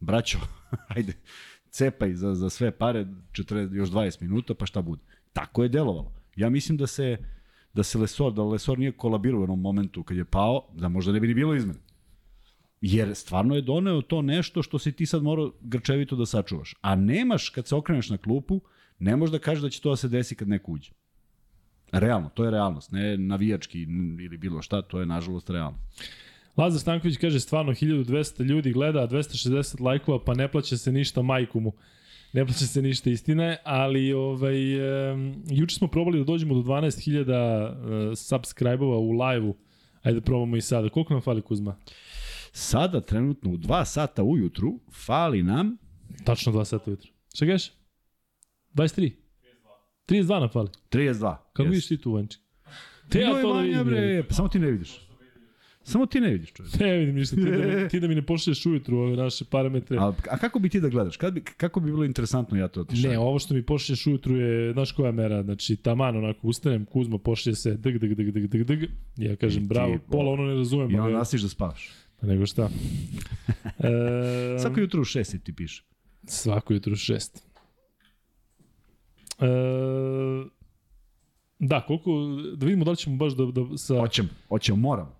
braćo, ajde, cepaj za, za sve pare, 40, još 20 minuta, pa šta bude. Tako je delovalo. Ja mislim da se da se Lesor, da Lesor nije kolabirao u jednom momentu kad je pao, da možda ne bi ni bilo izmene. Jer stvarno je doneo to nešto što si ti sad morao grčevito da sačuvaš. A nemaš, kad se okreneš na klupu, ne možeš da kažeš da će to da se desi kad neko uđe. Realno, to je realnost, ne navijački ili bilo šta, to je nažalost realno. Lazar Stanković kaže stvarno 1200 ljudi gleda, a 260 lajkova, pa ne plaća se ništa majku mu. Ne plaća se ništa, istina je, ali ovaj, um, juče smo probali da dođemo do 12.000 uh, subscribe-ova u live-u. Ajde da probamo i sada. Koliko nam fali Kuzma? Sada, trenutno, u 2 sata ujutru, fali nam Tačno 2 sata ujutro. Šta kažeš? 23? 32 nam fali. 32. Kako Yes. vidiš ti tu, Vanček? Te ja to da vidim. bre. pa samo ti ne vidiš. Samo ti ne vidiš, čovječ. Ne vidim ništa, ti da, ti da mi ne pošlješ ujutru ove naše parametre. A, a kako bi ti da gledaš? Kad bi, kako bi bilo interesantno ja to otišao? Ne, ovo što mi pošlješ ujutru je, znaš koja mera, znači taman onako ustanem, Kuzma pošlje se dg, dg, dg, dg, dg, dg, ja kažem ti, bravo, pola ono ne razumem, I onda nastiš da spavaš. pa nego šta. E, Svako jutro u šest ti piše. svako jutro u šest. E, da, koliko, da vidimo da li ćemo baš da, da sa... Hoćem, hoćem, moram.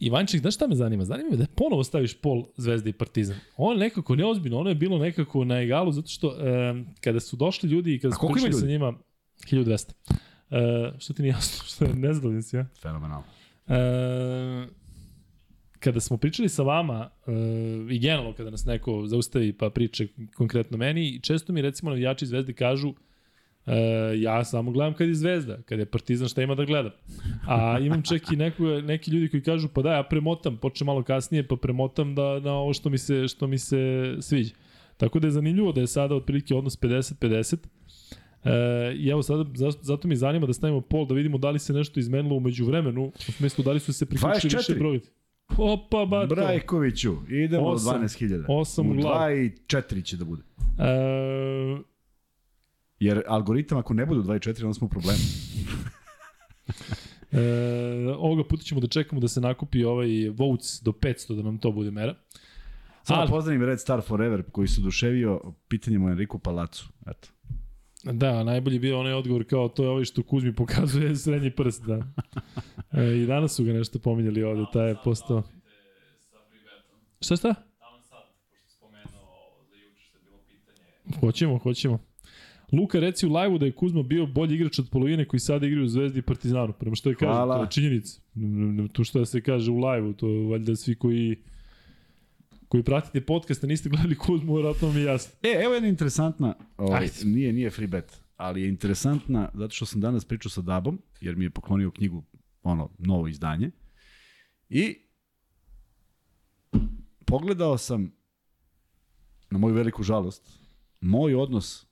Ivanček, znaš šta me zanima? Zanima me da ponovo staviš pol Zvezde i Partizan. Je nekako neozbiljno, ono je bilo nekako na egalu, zato što e, kada su došli ljudi i kada su pričali sa njima, 1200. E, što ti nije jasno, što je nezadovoljan si, ja? Fenomenalno. E, kada smo pričali sa vama e, i generalno kada nas neko zaustavi pa priče konkretno meni, često mi recimo navijači Zvezde kažu e, ja samo gledam kad je Zvezda, kad je Partizan šta ima da gledam. A imam čak i neko, neki ljudi koji kažu pa da ja premotam, počne malo kasnije pa premotam da na ovo što mi se, što mi se sviđa. Tako da je zanimljivo da je sada otprilike odnos 50-50. E, I evo sada, zato, mi zanima da stavimo pol, da vidimo da li se nešto izmenilo umeđu vremenu, u smislu da li su se priključili 24. više brojevi. Opa, bato. Brajkoviću, idemo Osam. do 12.000. Osam u u glavu. 2 i 4 će da bude. E, Jer algoritam ako ne bude u 24, onda smo u problemu. e, ovoga puta ćemo da čekamo da se nakupi ovaj votes do 500 da nam to bude mera. Samo Ali- pozdravim Red Star Forever koji se oduševio pitanjem o Enriku Palacu. Eto. Da, najbolji bio onaj odgovor kao to je ovaj što Kuzmi pokazuje srednji prst, da. E, I danas su ga nešto pominjali ovde, taj je postao... Šta šta? Tamo sad, pošto si spomenuo za juče što je bilo pitanje. Hoćemo, hoćemo. Luka, reci u live da je Kuzma bio bolji igrač od polovine koji sada igraju u Zvezdi i Partizanu. Prema što je kaže, Hvala. to je činjenica. Tu što se kaže u live to valjda svi koji koji pratite podcast, a niste gledali Kuzmu, vjerojatno mi je jasno. E, evo jedna interesantna, ovaj, nije, nije free bet, ali je interesantna zato što sam danas pričao sa Dabom, jer mi je poklonio knjigu, ono, novo izdanje. I pogledao sam, na moju veliku žalost, moj odnos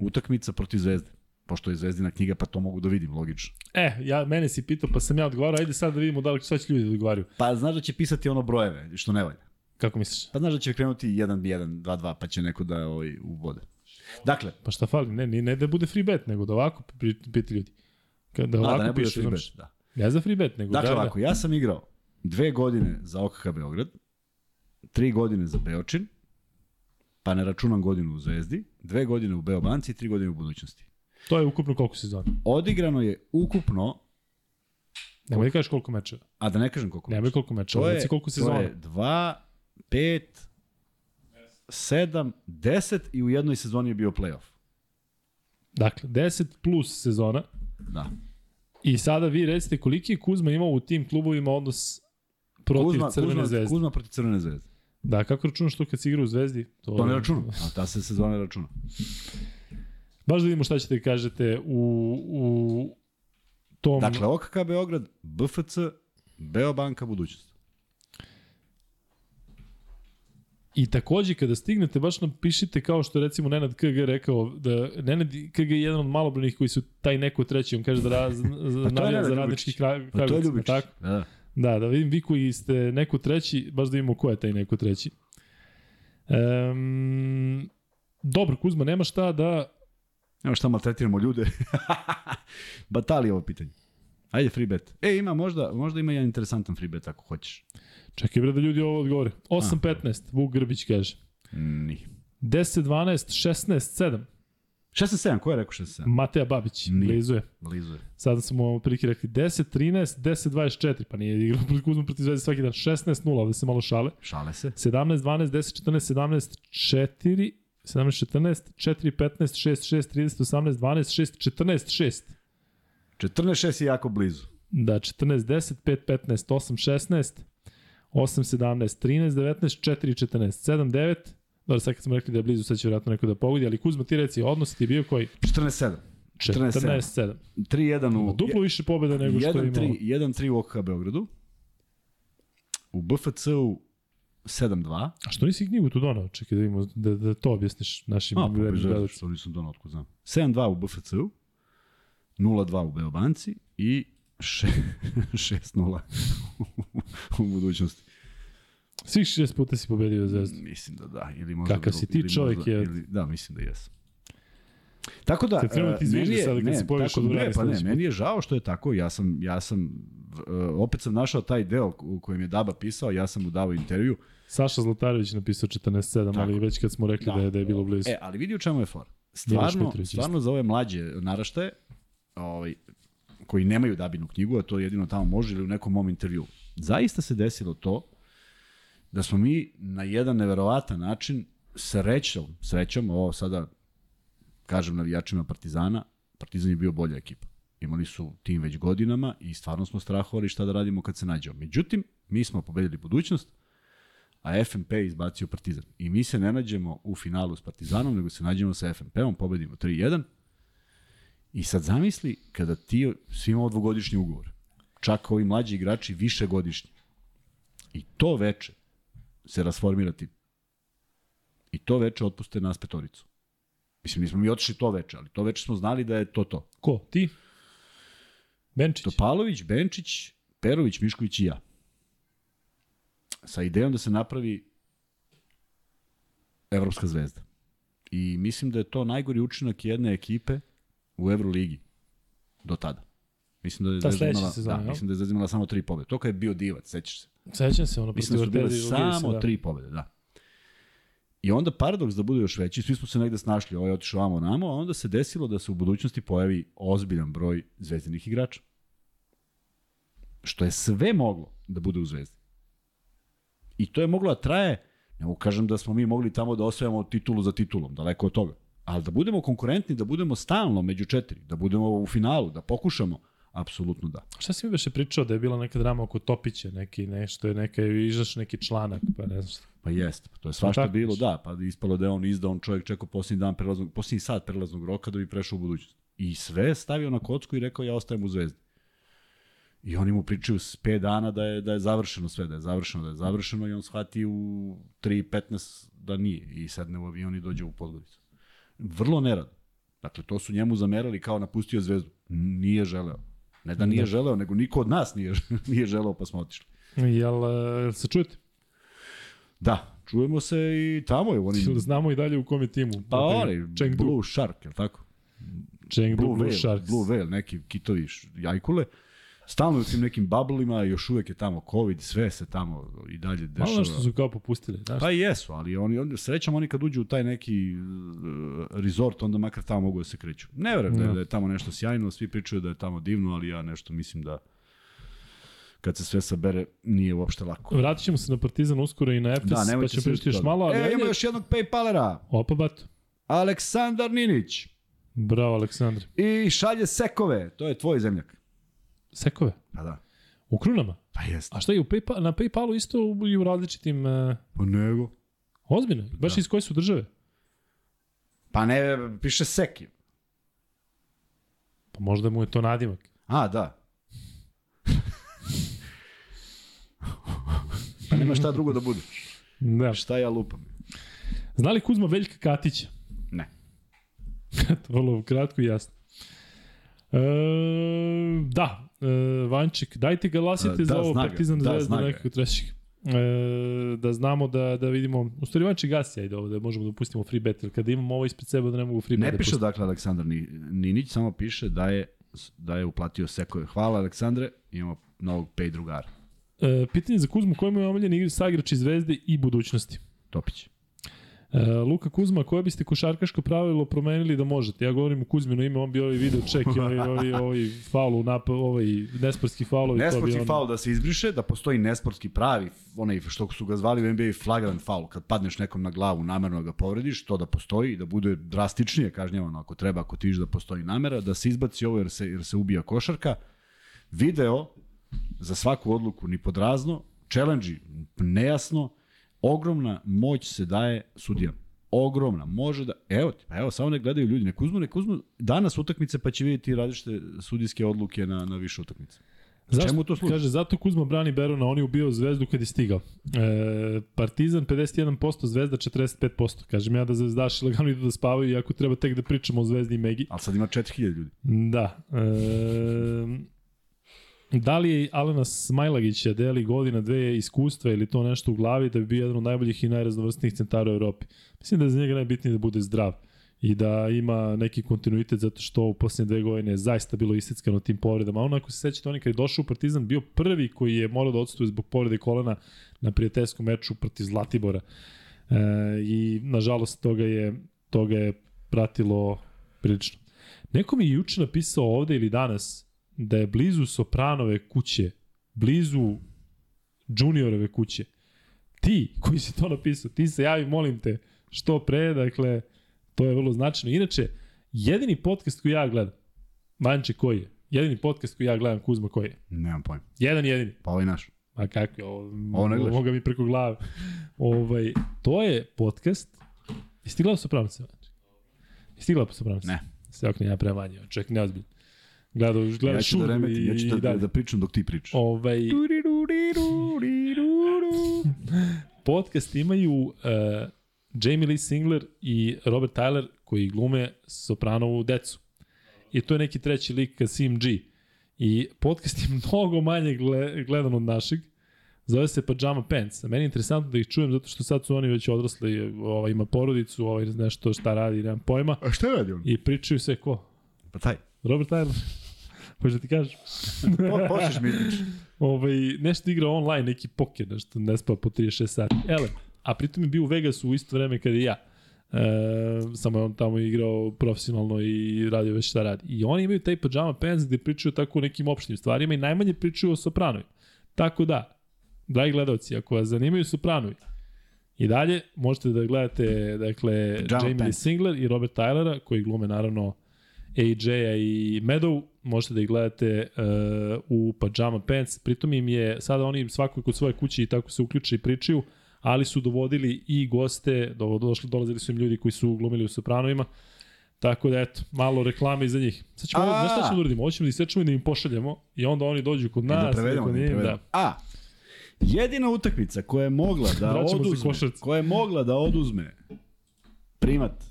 utakmica protiv Zvezde. Pošto je Zvezdina knjiga, pa to mogu da vidim, logično. E, ja, mene si pitao, pa sam ja odgovarao, ajde sad da vidimo da li šta će ljudi da odgovaraju. Pa znaš da će pisati ono brojeve, što ne valja. Kako misliš? Pa znaš da će krenuti 1-1, 2-2, pa će neko da ovaj, ubode. Dakle, Pa šta fali? Ne, ne, ne da bude free bet, nego da ovako pita ljudi. Kada a, ovako da ne bude piše, free bet, da. Ne za free bet, nego Dakle, da, da. ovako, ja sam igrao dve godine za OKK Beograd, tri godine za Beočin, pa ne računam godinu u Zvezdi, dve godine u Beobanci i tri godine u budućnosti. To je ukupno koliko sezona? Odigrano je ukupno, Nemoj da kažeš koliko mečeva. a da ne kažem koliko. Nemoj koliko mečeva, To reci koliko to sezona. je 2, 5, 7, 10 i u jednoj sezoni je bio playoff. Dakle, 10 plus sezona. Da. I sada vi recite koliki je Kuzma imao u tim klubovima odnos protiv Kuzma, Crvene Kuzma, zvezde. Kuzma protiv Crvene zvezde. Da, kako računaš to kad si igra u Zvezdi? To ne računam, a ta se sezona računa. Baš da vidimo šta ćete da kažete u, u tom... Dakle, OKK Beograd, BFC, Beobanka, budućnost. I takođe kada stignete baš napišite kao što recimo Nenad KG rekao da Nenad KG je jedan od malobrojnih koji su taj neko treći, on kaže da raz, Nenad za Ljubičić. radnički kraj. Pa to je Ljubičić. tako? Da, da. Da, vidim vi koji ste neko treći, baš da vidimo ko je taj neko treći. Um, dobro, Kuzma, nema šta da... Evo šta maltretiramo ljude. Batali je ovo pitanje. Ajde free bet. E, ima možda, možda ima jedan interesantan free bet ako hoćeš. Čekaj bre da ljudi ovo odgovore. 8-15, Vuk Grbić kaže. Nije. 10-12, 16-7, 16-7, ko je rekao 16-7? Mateja Babić, Nije. blizu je. Blizu je. Sada smo prilike rekli 10-13, 10-24, pa nije igrao protiv Kuzma protiv Zvezde svaki dan. 16-0, ovde se malo šale. Šale se. 17-12, 10-14, 17-4, 17-14, 4-15, 6-6, 30-18, 12-6, 14-6. 14-6 je jako blizu. Da, 14-10, 5-15, 8-16, 8-17, 13-19, 4-14, 7-9, Dobro, sad kad smo rekli da je blizu, sad će vjerojatno neko da pogodi, ali Kuzma, ti reci, odnos ti je bio koji? 14-7. 14-7. 3-1 u... Duplo više pobjeda nego što je imao. 1-3 1-3 u OKH Beogradu. U BFC-u 7-2. A što nisi knjigu tu donao? Čekaj da vidimo, da, da to objasniš našim A, vernim bez gledačima. veze, što nisam donao, otkud znam. 7-2 u BFC-u, 0-2 u Beobanci i še- 6-0 u budućnosti. Svih šest puta si pobedio Zvezdu. Mislim da da. Ili možda Kakav si ti ili čovjek možda- je. Ili, da, mislim da jesam. Tako da, ti e, zvižde meni je- sada kad ne, se pojaviš od ne, pa ne, meni je žao što je tako, ja sam, ja sam, e, opet sam našao taj deo u kojem je Daba pisao, ja sam mu dao intervju, Saša Zlatarević napisao 14-7, ali već kad smo rekli da, Da. je, da je bilo blizu. E, ali vidi u čemu je for. Stvarno, stvarno za ove mlađe naraštaje, ovaj, koji nemaju Dabinu knjigu, a to jedino tamo može ili u nekom mom intervju. Zaista se desilo to da smo mi na jedan neverovatan način srećom, srećom, ovo sada kažem navijačima Partizana, Partizan je bio bolja ekipa. Imali su tim već godinama i stvarno smo strahovali šta da radimo kad se nađemo. Međutim, mi smo pobedili budućnost, a FNP je izbacio Partizan. I mi se ne nađemo u finalu s Partizanom, nego se nađemo sa FNP-om, pobedimo 3-1. I sad zamisli kada ti svi imamo dvogodišnji ugovor. Čak ovi mlađi igrači više godišnji. I to veče se rasformira tim. I to veče otpuste nas petoricu. Mislim, nismo mi otišli to veče, ali to veče smo znali da je to to. Ko? Ti? Benčić? Topalović, Benčić, Perović, Mišković i ja. Sa idejom da se napravi Evropska zvezda. I mislim da je to najgori učinak jedne ekipe u Euroligi do tada. Mislim da je Ta Zvezda sledeća imala, sezona, da, jel? mislim da je Zvezda imala samo tri pobede. To kad je bio divac, sećaš se. Sećam se, ono Mislim da su bile samo da. tri pobede, da. I onda paradoks da bude još veći, svi smo se negde snašli, ovo je otišao vamo namo, a onda se desilo da se u budućnosti pojavi ozbiljan broj zvezdinih igrača. Što je sve moglo da bude u zvezdi. I to je moglo da traje, ne mogu kažem da smo mi mogli tamo da osvajamo titulu za titulom, daleko od toga. Ali da budemo konkurentni, da budemo stalno među četiri, da budemo u finalu, da pokušamo, apsolutno da. Šta si mi beše pričao da je bila neka drama oko Topića, neki nešto je neka izaš neki članak, pa ne znam šta. Pa jeste, pa to je svašta tako bilo, da, pa ispalo da je on izdao, on čovjek čekao posljednji dan prelaznog, posljednji sat prelaznog roka da bi prešao u budućnost. I sve stavio na kocku i rekao ja ostajem u Zvezdi. I oni mu pričaju s 5 dana da je, da je završeno sve, da je završeno, da je završeno i on shvati u 3.15 da nije i sedne u avion i dođe u Podgoricu. Vrlo nerado. Dakle, to su njemu zamerali kao napustio Zvezdu. Nije želeo. Ne da nije Da. želeo, nego niko od nas nije, nije želeo pa smo otišli. Jel, e, se čujete? Da, čujemo se i tamo je Jel znamo i dalje u kom je timu? Pa Chengdu. Blue Shark, je li tako? Chengdu, Blue, Blue Whale, Sharks. Blue Whale, neki kitovi jajkule. Stalno u tim nekim bublima, još uvek je tamo COVID, sve se tamo i dalje dešava. Malo nešto su kao popustili. Znaš? Pa jesu, ali oni, oni srećam oni kad uđu u taj neki uh, resort, onda makar tamo mogu da se kreću. Ne verujem da, je, Da. da je tamo nešto sjajno, svi pričaju da je tamo divno, ali ja nešto mislim da kad se sve sabere nije uopšte lako. Vratit ćemo se na Partizan uskoro i na Efes, Da, pa ćemo pričati još malo. Ali E, ajde- ima još jednog Paypalera, Opa, bato. Aleksandar Ninić. Bravo, Aleksandar. I šalje sekove, to je tvoj zemljak. Sekove. Pa da. U krunama. Pa jeste. A šta je u Paypal, na Paypalu isto i u različitim... Uh, Pa nego. ozbiljno? Baš Da. iz koje su države? Pa ne, piše seki. Pa možda mu je to nadimak. A, da. pa nema šta drugo da bude. Da. Šta ja lupam? Zna li Kuzma Veljka Katića? Ne. Vrlo kratko i jasno. E, da, e, Vanček, dajte glasite Da, za ovo ga. Partizan Da, Zvezda ga. nekako trećeg. E, da znamo da, da vidimo, u stvari Vanček gasi, ajde ovo, da možemo da pustimo free bet, jer kada imamo ovo ispred sebe da ne mogu free bet Ne da piše pustim. dakle Aleksandar Ni- Ninić, samo piše da je da je uplatio sekove. Hvala Aleksandre, imamo novog pay drugara. E, pitanje za Kuzmu, koji mu je omiljeni igri sagrači Zvezde i budućnosti? Topić. E, Luka Kuzma, koje biste košarkaško pravilo promenili da možete? Ja govorim u Kuzmino ime, on bi ovaj video ček i ovaj, ovaj, ovaj faul nap, ovaj nesportski bi Nesportski on- faul da se izbriše, da postoji nesportski pravi, onaj što su ga zvali u NBA flagrant faul, kad padneš nekom na glavu, namerno ga povrediš, to da postoji, da bude drastičnije kažnjavano ako treba, ako ti vidiš da postoji namera, da se izbaci ovo jer se, jer se ubija košarka. Video za svaku odluku ni pod razno, challenge nejasno, ogromna moć se daje sudijama. Ogromna. Može da... Evo pa evo, samo ne gledaju ljudi. Nek uzmu, nek uzmu danas utakmice pa će vidjeti različite sudijske odluke na, na više utakmice. Zašto? Čemu to služi? Kaže, zato Kuzma brani Berona, on je ubio Zvezdu kad je stigao. E, Partizan 51%, Zvezda 45%. Kažem ja da zvezdaši lagano idu da spavaju, iako treba tek da pričamo o Zvezdi i Megi. Ali sad ima 4000 ljudi. Da. E, da li je Alena Smajlagića deli godina dve iskustva ili to nešto u glavi da bi bio jedan od najboljih i najraznovrstnijih centara u Evropi? Mislim da je za njega najbitnije da bude zdrav i da ima neki kontinuitet zato što u posljednje dve godine je zaista bilo iseckano tim povredama. A onako se sećate, on je kad je došao u Partizan bio prvi koji je morao da odstuje zbog povrede kolena na prijateljskom meču protiv Zlatibora. E, I nažalost toga je, toga je pratilo prilično. Neko mi je juče napisao ovde ili danas da je blizu Sopranove kuće, blizu Juniorove kuće. Ti koji si to napisao, ti se javi, molim te, što pre, dakle, to je vrlo značajno. Inače, jedini podcast koji ja gledam, Vanče koji je? Jedini podcast koji ja gledam, Kuzma koji je? Nemam pojma. Jedan jedini. Pa ovaj naš. A kako je ovo? Ovo ne gledaš? Moga mi preko glave. ovaj, to je podcast. Jesi ti gledao Sopranovice? Jesi ti gledao Sopranovice? Ne. Se okne ja prema manje. Ček, neozbiljno. Gledao, gledao Ja ću da remetim, ja ću da, da, da pričam dok ti pričaš. Ovaj, podcast imaju uh, Jamie Lee Singler i Robert Tyler koji glume Sopranovu decu. I to je neki treći lik Kasim G. I podcast je mnogo manje gle, gledan od našeg. Zove se Pajama Pants. A meni je interesantno da ih čujem zato što sad su oni već odrasli, ovaj, ima porodicu, ovaj, nešto šta radi, nemam pojma. A šta radi on? I pričaju sve ko? Pa taj. Robert Tyler. Hoćeš da ti kažem? Po, počneš mi izmiš. ovaj, nešto igra online, neki poker, nešto ne spava po 36 sati. Ele, a pritom je bio u Vegasu u isto vreme kada i ja. E, samo je on tamo igrao profesionalno i radio već šta radi. I oni imaju taj pajama pants gde pričaju tako o nekim opštim stvarima i najmanje pričaju o Sopranovi. Tako da, dragi gledalci, ako vas zanimaju Sopranovi, i dalje možete da gledate dakle, Pajama Jamie Lee. Singler i Robert Tylera, koji glume naravno AJ-a i Meadow, možete da ih gledate uh, u Pajama Pants. Pritom im je, sada oni svako kod svoje kuće i tako se uključe i pričaju, ali su dovodili i goste, do, došli, dolazili su im ljudi koji su glumili u Sopranovima, Tako da eto, malo reklame iza njih. Sad ćemo, A! znaš šta ćemo da uradimo? Ovo ćemo da isečemo i da im pošaljemo i onda oni dođu kod I nas. da prevedemo, kod da im njih, prevedemo. A, jedina utakmica koja je mogla da oduzme, koja je mogla da oduzme primat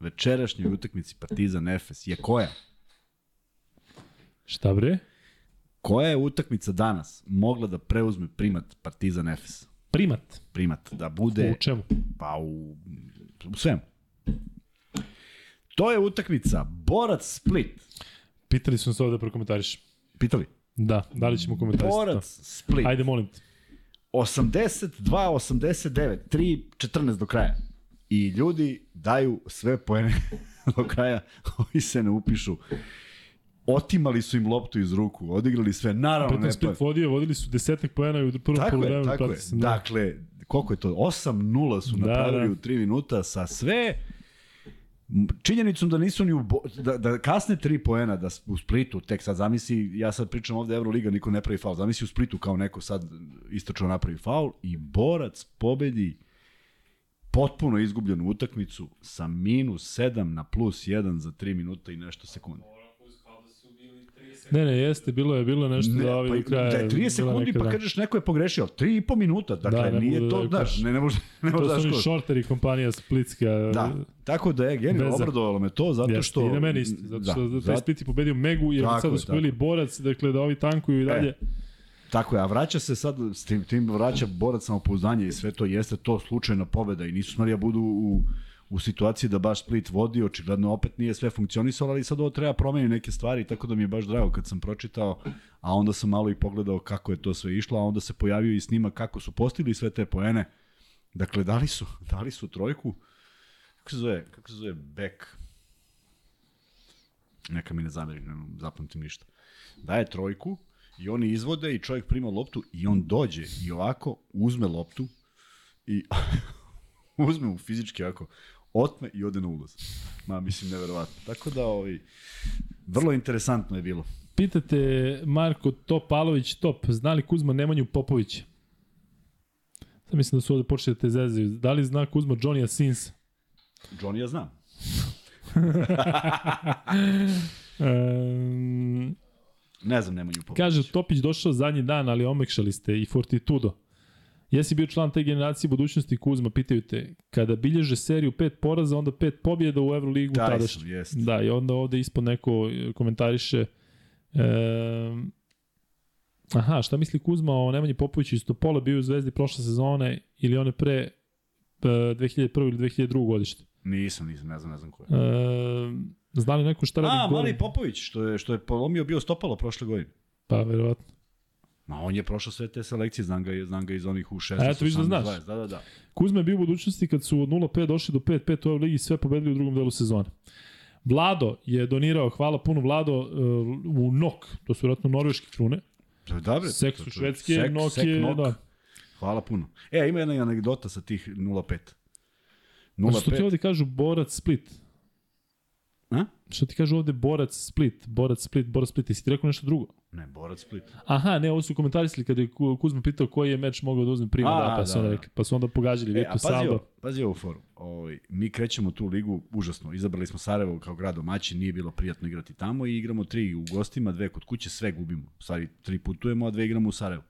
večerašnjoj utakmici Partizan Efes je koja? Šta bre? Koja je utakmica danas mogla da preuzme primat Partizan Efes? Primat. Primat, da bude U čemu? pa u, u svemu. To je utakmica Borac Split. Pitali su nas ovo da prokomentariš. Pitali? Da, da li ćemo komentarisati to? Borac, Split. Ajde, molim te. 82-89, 3-14 do kraja. I ljudi daju sve poene do kraja, ovi se ne upišu. Otimali su im loptu iz ruku, odigrali sve, naravno ne Split vodio, vodili su desetak poena u prvom Tako je, tako je. Da. Dakle, koliko je to? 8-0 su Da, napravili da. u 3 minuta sa sve činjenicom da nisu ni u bo, da, da kasne 3 poena da u Splitu tek sad zamisli ja sad pričam ovde Euroliga niko ne pravi faul zamisli u Splitu kao neko sad istočno napravi faul i borac pobedi potpuno izgubljenu utakmicu sa minus 7 na plus 1 za 3 minuta i nešto sekunde. Kao da su bili 30 Ne, ne, jeste, bilo je, bilo nešto Ne, da ovi pa, do kraja... da je 30 bila sekundi pa da. kažeš neko je pogrešio, 3 i po minuta, dakle Da, ne nije da to, daju znaš, ne, ne može, ne može To da su oni daš koš. šorteri kompanija Splitska. Da, tako da je genijalno, obradovalo me to, zato Jeste, što... I na meni isto, zato što da, taj Split je pobedio Megu, Tako sad su bili borac, dakle da ovi tankuju i dalje. Tako je, a vraća se sad, s tim, tim vraća borac samopouzdanje i sve to jeste to slučajna pobeda i nisu smeli da budu u, u situaciji da baš Split vodi, očigledno opet nije sve funkcionisalo, ali sad ovo treba promeniti neke stvari, tako da mi je baš drago kad sam pročitao, a onda sam malo i pogledao kako je to sve išlo, a onda se pojavio i snima kako su postigli sve te poene. Dakle, dali su, dali su trojku, kako se zove, kako se zove, back, neka mi ne zameri, ne zapamtim ništa. Daje trojku i oni izvode i čovjek prima loptu i on dođe i ovako uzme loptu i uzme mu fizički ovako, otme i ode na ulaz. Ma, mislim, neverovatno. Tako da, ovaj, vrlo interesantno je bilo. Pitate Marko Topalović Top, zna li Kuzma Nemanju Popovića? Sad mislim da su ovde počeli da te zezaju. Da li zna Kuzma Johnny Sins? Johnny ja znam. Um, Ne znam, Nemanju Popović. kaže, Topić došao zadnji dan, ali omekšali ste i Fortitudo. Jesi bio član te generacije budućnosti Kuzma, pitaju te, kada bilježe seriju pet poraza, onda pet pobjeda u Euroligu Taj tadašnji. sam, jest. Da, i onda ovde ispod neko e, komentariše e, Aha, šta misli Kuzma o Nemanji Popoviću iz Topola, bio u Zvezdi prošle sezone ili one pre e, 2001. ili 2002. godište? Nisam, nisam, ne znam, ne znam ko je. E, zna li neko šta radi A? Mali Popović, što je, što je polomio bio stopalo prošle godine. Pa, verovatno. Ma on je prošao sve te selekcije, znam ga, znam ga iz onih u 16, A eto, vidiš da 18, znaš. 20, Da, da, da. Kuzma je bio u budućnosti kad su od 0-5 došli do 5-5 u ovoj ligi sve pobedili u drugom delu sezone. Vlado je donirao, hvala puno Vlado, e, u NOK, to su vjerojatno norveške krune. Dobre, Seks to- u to- Švedske, sek- NOK sek je, nok. da. Hvala puno. E, ima jedna anegdota sa tih 0,5. A što ti 0,5. ovde kažu borac Split? A? Što ti kažu ovde borac Split, borac Split, borac Split, jesi ti rekao nešto drugo? Ne, Borac Split. Aha, ne, ovo su komentarisali kada je Ku- Kuzma pitao koji je meč mogao da uzme prima, A, da, pa su da, onda da. rekli, pa su onda pogađali E, pazi Saba. pazi ovu foru. Ovaj, mi krećemo tu ligu užasno. Izabrali smo Sarajevo kao grad domaćin, nije bilo prijatno igrati tamo i igramo tri u gostima, dve kod kuće, sve gubimo. U stvari, tri putujemo, a dve igramo u Sarajevu.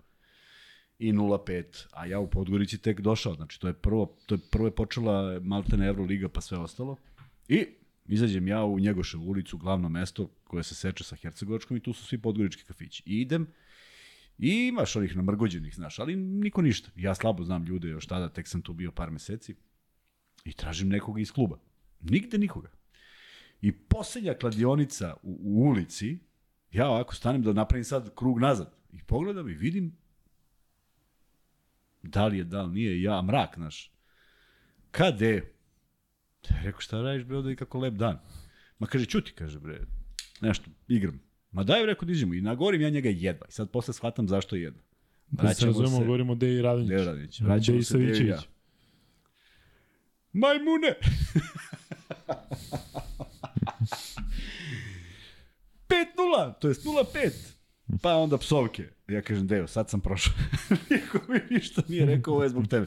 I 0-5, a ja u Podgorici tek došao. Znači, to je prvo, to je prvo je počela Maltene Euroliga pa sve ostalo. I izađem ja u Njegoševu ulicu, glavno mesto koje se seče sa Hercegovačkom i tu su svi podgorički kafići. I idem I imaš onih namrgođenih, znaš, ali niko ništa. Ja slabo znam ljude još tada, tek sam tu bio par meseci. I tražim nekoga iz kluba. Nigde nikoga. I posljednja kladionica u, u ulici, ja ovako stanem da napravim sad krug nazad. I pogledam i vidim da li je, da li nije, ja mrak, znaš. Kade? Ja rekao, šta radiš, bre, ovde je kako lep dan. Ma kaže, čuti, kaže, bre, nešto, igram. Ma daj, rekao, iđemo. I nagovorim ja njega jedva. I sad posle shvatam zašto je jedva. Da se razumemo, govorimo o Deji Radonjić. Dejo Radonjić. Vraćamo Deji se i Savićević. ja. Majmune! Pet nula, to jest 0-5. Pa onda psovke. Ja kažem, Dejo, sad sam prošao. Niko mi ništa nije rekao, ovo je zbog tebe.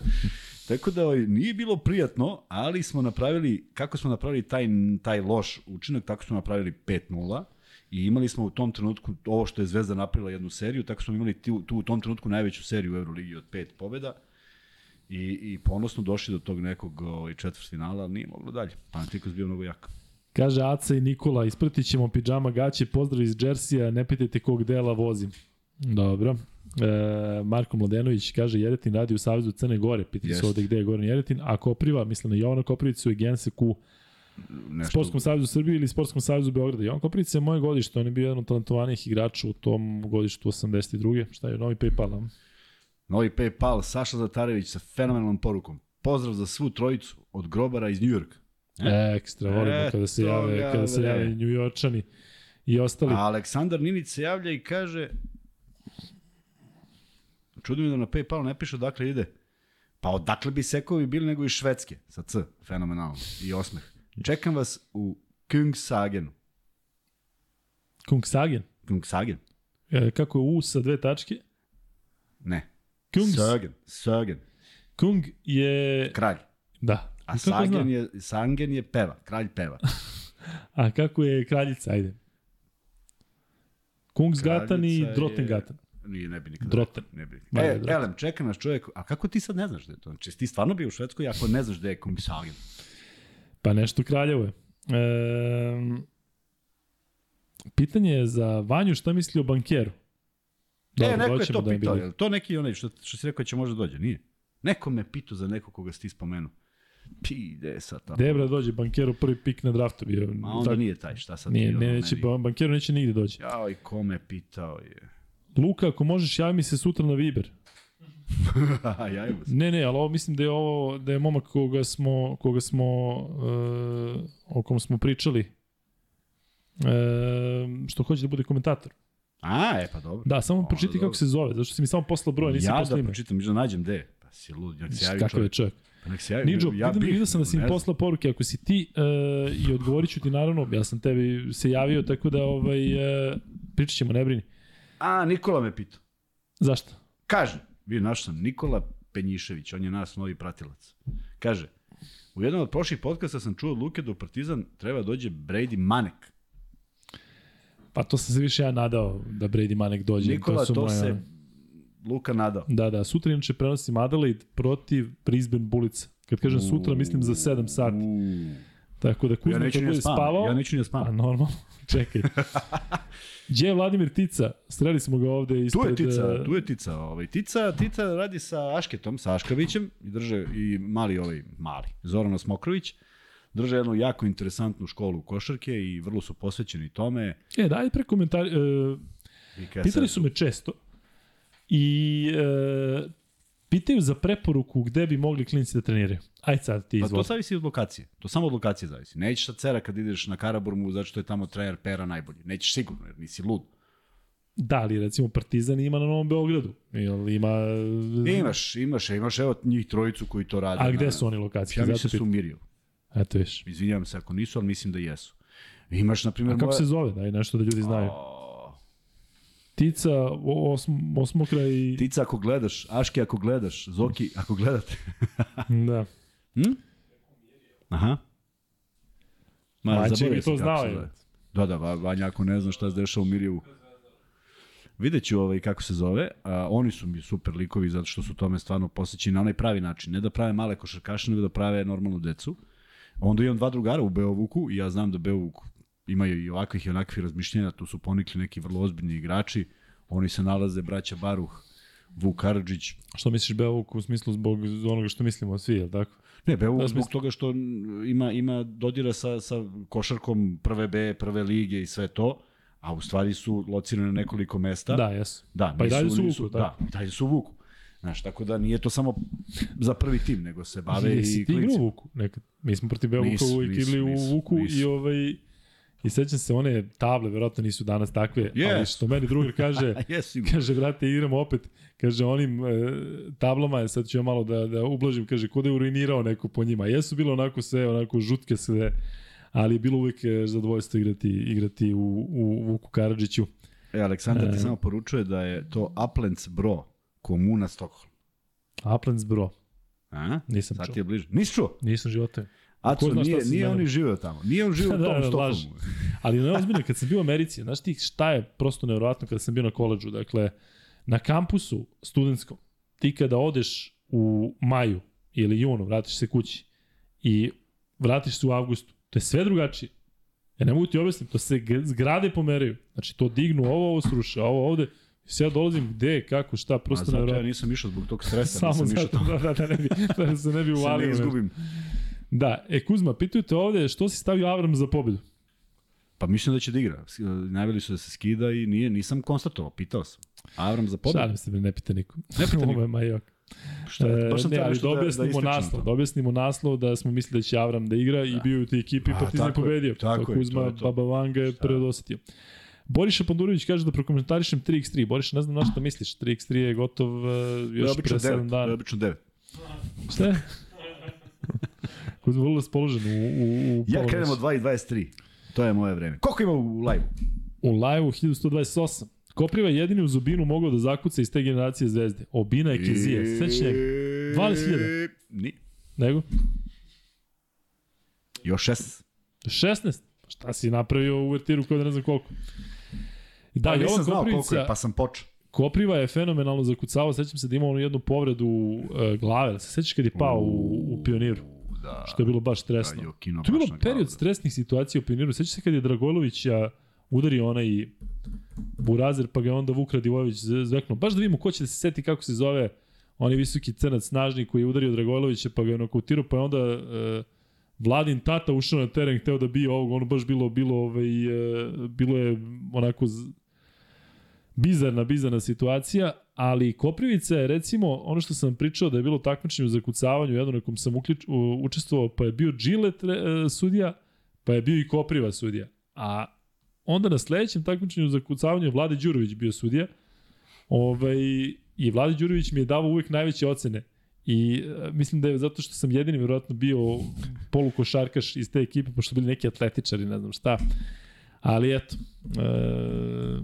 Tako da ovaj, nije bilo prijatno, ali smo napravili, kako smo napravili taj, taj loš učinak, tako smo napravili 5-0 i imali smo u tom trenutku ovo što je Zvezda napravila jednu seriju, tako smo imali tu, tu u tom trenutku najveću seriju u Euroligi od pet pobeda i, i ponosno došli do tog nekog ovaj, četvrtfinala, ali nije moglo dalje. Panathinaikos bio mnogo jak. Kaže Aca i Nikola, ispratit ćemo pidžama gaće, pozdrav iz Džersija, ne pitajte kog dela vozim. Dobro. E, Marko Mladenović kaže Jeretin radi u Savezu Crne Gore, pitaju se ovde gde je Goran Jeretin, a Kopriva, mislim na Jovana Koprivicu i Gense Ku nešto... Sportskom savezu Srbije ili Sportskom savezu Beograda. Jovan Koprivica je moje godište, on je bio jedan od talentovanijih igrača u tom godištu 82. Šta je, novi Paypal, a? Novi Paypal, Saša Zatarević sa fenomenalnom porukom. Pozdrav za svu trojicu od grobara iz Njujorka. E, ekstra, volimo Eto kada se jave, kada se jave Njujorčani i ostali. A Aleksandar Ninić se javlja i kaže čudi mi da na Paypalu ne piše odakle ide. Pa odakle bi sekovi bili nego iz Švedske, sa C, fenomenalno, i osmeh. Čekam vas u Kungsagenu. Kungsagen. Kungsagen? E, kako je U sa dve tačke? Ne. Kungs. Sagen. Sagen. Kung je... Kralj. Da. A? Sagen je, Sagen je peva, kralj peva. A kako je kraljica, ajde. Kungsgatan i Kraljica je- Drotengatan. Nije, ne bi nikada. Droten. Ne bi. E, Droten. Elem, čeka nas čovjek, a kako ti sad ne znaš da je to? Znači, ti stvarno bio u Švedskoj ako ne znaš da je Kungsagen? Pa nešto kraljevo je. E, pitanje je za Vanju šta misli o bankeru. e, neko je to da pitao, bilo. je to neki onaj što, što si rekao će možda dođe, nije? Neko me pitao za nekog koga si ti spomenuo. Pi, gde je sad tamo? Debra dođe bankeru prvi pik na draftu bio. Ma onda Tako- nije taj, šta sad Nije, ne, neće, meni? ba- bankeru neće nigde doći. Jao, i ko me pitao je. Luka, ako možeš, javi mi se sutra na Viber. Jajmo se. Ne, ne, ali ovo mislim da je ovo, da je momak koga smo, koga smo, uh, o kom smo pričali, uh, što hoće da bude komentator. A, e, pa dobro. Da, samo Onda pročiti kako dobro. se zove, zašto si mi samo poslao broj, nisam ja poslao da ime. pročitam, mi da nađem gde. Pa si lud, nek se javi Kakav je čovjek. Pa nek se javi. Niđo, ja bih, vidio sam da si mi poslao poruke, ako si ti uh, i odgovorit ću ti naravno, ja sam tebi se javio, tako da ovaj, uh, pričat ćemo, ne brini. A, Nikola me pitao. Zašto? Kaže, vidim, našao sam Nikola Penjišević, on je nas novi pratilac. Kaže, u jednom od prošlih podcasta sam čuo od Luke da u Partizan treba dođe Brady Manek. Pa to sam se više ja nadao da Brady Manek dođe. Nikola, su to moje, se Luka nadao. Da, da, sutra inače prenosim Adelaide protiv Brisbane Bulica. Kad kažem sutra, mislim za 7 sati. Uuu. Tako da Kuzma Ja neću kad ni da spavam. spavao... Ja neću ni da A spavam. normalno, čekaj. Gdje je Vladimir Tica? Sreli smo ga ovde Tu ispred... je Tica, eh, tu je Tica. Ovaj. Tica, Tica radi sa Ašketom, sa Aškavićem i drže i mali ovaj, mali, Zoran Smokrović. Drže jednu jako interesantnu školu košarke i vrlo su posvećeni tome. E, daj pre komentari... I kada pitali su me često i uh, pitaju za preporuku gde bi mogli klinci da treniraju. Ajde sad ti Pa izvoli. to zavisi od lokacije. To samo od lokacije zavisi. Nećeš sad cera kad ideš na Karaburmu zato što je tamo trener Pera najbolji. Nećeš sigurno jer nisi lud. Da, ali recimo Partizan ima na Novom Beogradu. Jel ima... Imaš, imaš, imaš evo njih trojicu koji to rade. A gde na- su oni lokacije? Ja mislim da su u pitam. Miriju. Eto viš. Izvinjavam se ako nisu, ali mislim da jesu. Imaš, na primjer, A kako moja... se zove? Daj nešto da ljudi znaju. O, Tica, osm, osmokra i... Tica ako gledaš, Aške ako gledaš, Zoki ako gledate. Da. Aha. Ma, zaboravio bi to znao. je. Da, da, Va- Vanja ako ne zna šta se dešava u Mirjevu. Vidjet ću ovaj, kako se zove. A, oni su mi super likovi zato što su tome stvarno posjećeni na onaj pravi način. Ne da prave male košarkaše, nego da prave normalnu decu. Onda imam dva drugara u Beovuku i ja znam da Beovuk imaju i ovakvih i onakvih razmišljenja. Tu su ponikli neki vrlo ozbiljni igrači. Oni se nalaze, braća Baruh, Vuk Karadžić. Što misliš Beovuk u smislu zbog onoga što mislimo svi, je li tako? Ne, Beovuk Da, zbog smislu- toga što ima, ima dodira sa, sa košarkom prve B, prve lige i sve to, a u stvari su locirani na nekoliko mesta. Da, jesu. Da, Pa i dalje su nisu- Vuku, Da, i dalje su u Vuku. Znaš, tako da nije to samo za prvi tim, nego se bave Jesi i ti igrao u klinci. Vuku? Nekad. Mi smo protiv Beovuka Nisu, nisu, igli u nisu, Vuku i nisu. ovaj... I sećam se one table, verovatno nisu danas takve, ali Yes. što meni drugar kaže, sigurno. kaže, brate, igramo opet, kaže, onim e, tablama, sad ću ja malo da, da ublažim, kaže, kod je uruinirao neko po njima. Jesu bilo onako sve, onako žutke sve, ali je bilo uvijek e, zadovoljstvo igrati, igrati u, u Vuku Karadžiću. E, Aleksandar ti E. samo poručuje da je to Uplands Bro, komuna Stockholm. Aplens bro, A? nisam Sad čuo. ti je bliže. Nisi čuo? Nisam živote. Aco, nije, nije mene- on i živeo tamo. Nije on živeo u Da, tom da. Ali neozbiljno, kad sam bio u Americi, znaš ti šta je prosto nevjerojatno kada sam bio na koleđu? Dakle, na kampusu studentskom, ti kada odeš u maju ili junu, vratiš se kući i vratiš se u avgustu, to je sve drugačije. Ja ne mogu ti objasnim, to se zgrade pomeraju. Znači, to dignu, ovo, ovo sruše, ovo ovde. Sad ja dolazim gde, kako, šta, prosto zato ja nisam išao zbog tog stresa. Samo nisam išao zato tamo. da, da, da, ne bi, da se ne bi se ne uvalio. izgubim. Da, e Kuzma, pitaju te ovde što si stavio Avram za pobedu? Pa mislim da će da igra. S- Najavili su da se skida i nije, nisam konstatovao, pitao sam. Avram za pobedu. Šalim se, ne pita niko. Ne pita niko. Ovo je majok. Šta, E, baš sam ne, te ali da da, da objasnimo ispričam naslov, da objasnimo naslov da smo mislili da će Avram da igra i bio je u toj ekipi, Partizan je, pobedio. tako pa je, Kuzma to je to. Baba Vanga je predosetio. Boriša Pandurović kaže da prokomentarišem 3x3. Boriša, ne znam na što misliš. 3x3 je gotov uh, je još pre 7 devet, to je dana. obično devet. Šta je? Kuzma vrlo raspoložen u, u, u Ja pola krenem od noći. 2 i 23. To je moje vreme. Koliko ima u live? U live-u 1128. Kopriva je jedini uz Obinu mogao da zakuca iz te generacije zvezde. Obina je Kezija. Sveći njega. 20.000. Ni. Nego? Još 16. 16. Pa Šta si napravio u uvertiru koja ne znam koliko? Da, Pa i nisam znao koliko je, pa sam počeo. Kopriva je fenomenalno zakucavao. Sećam se da imao onu jednu povredu uh, glave. Se sećaš kad je pao u, u pioniru? Da, Što je bilo baš da, stresno. Jokino To je baš bilo period glavu. stresnih situacija u pioniru. Sećaš se kad je Dragolović a, udario onaj Burazer, pa ga je onda Vuk Radivojević zveknuo. Baš da vidimo ko će da se seti kako se zove onaj visoki crnac snažni koji je udario Dragojlovića pa ga je nokautirao, pa je onda e, Vladin tata ušao na teren, hteo da bije ovog, ono baš bilo, bilo, ovaj, e, bilo je onako z, bizarna, bizarna situacija, ali Koprivica je recimo, ono što sam pričao da je bilo takmičenje u zakucavanju, jedno na kom sam uključ, u, učestvovao, pa je bio Džilet e, sudija, pa je bio i Kopriva sudija. A onda na sledećem takmičenju u zakucavanju je Vlade Đurović bio sudija, ovaj, i Vlade Đurović mi je davao uvek najveće ocene. I e, mislim da je zato što sam jedini verovatno bio polukošarkaš iz te ekipe, pošto bili neki atletičari, ne znam šta. Ali eto, e,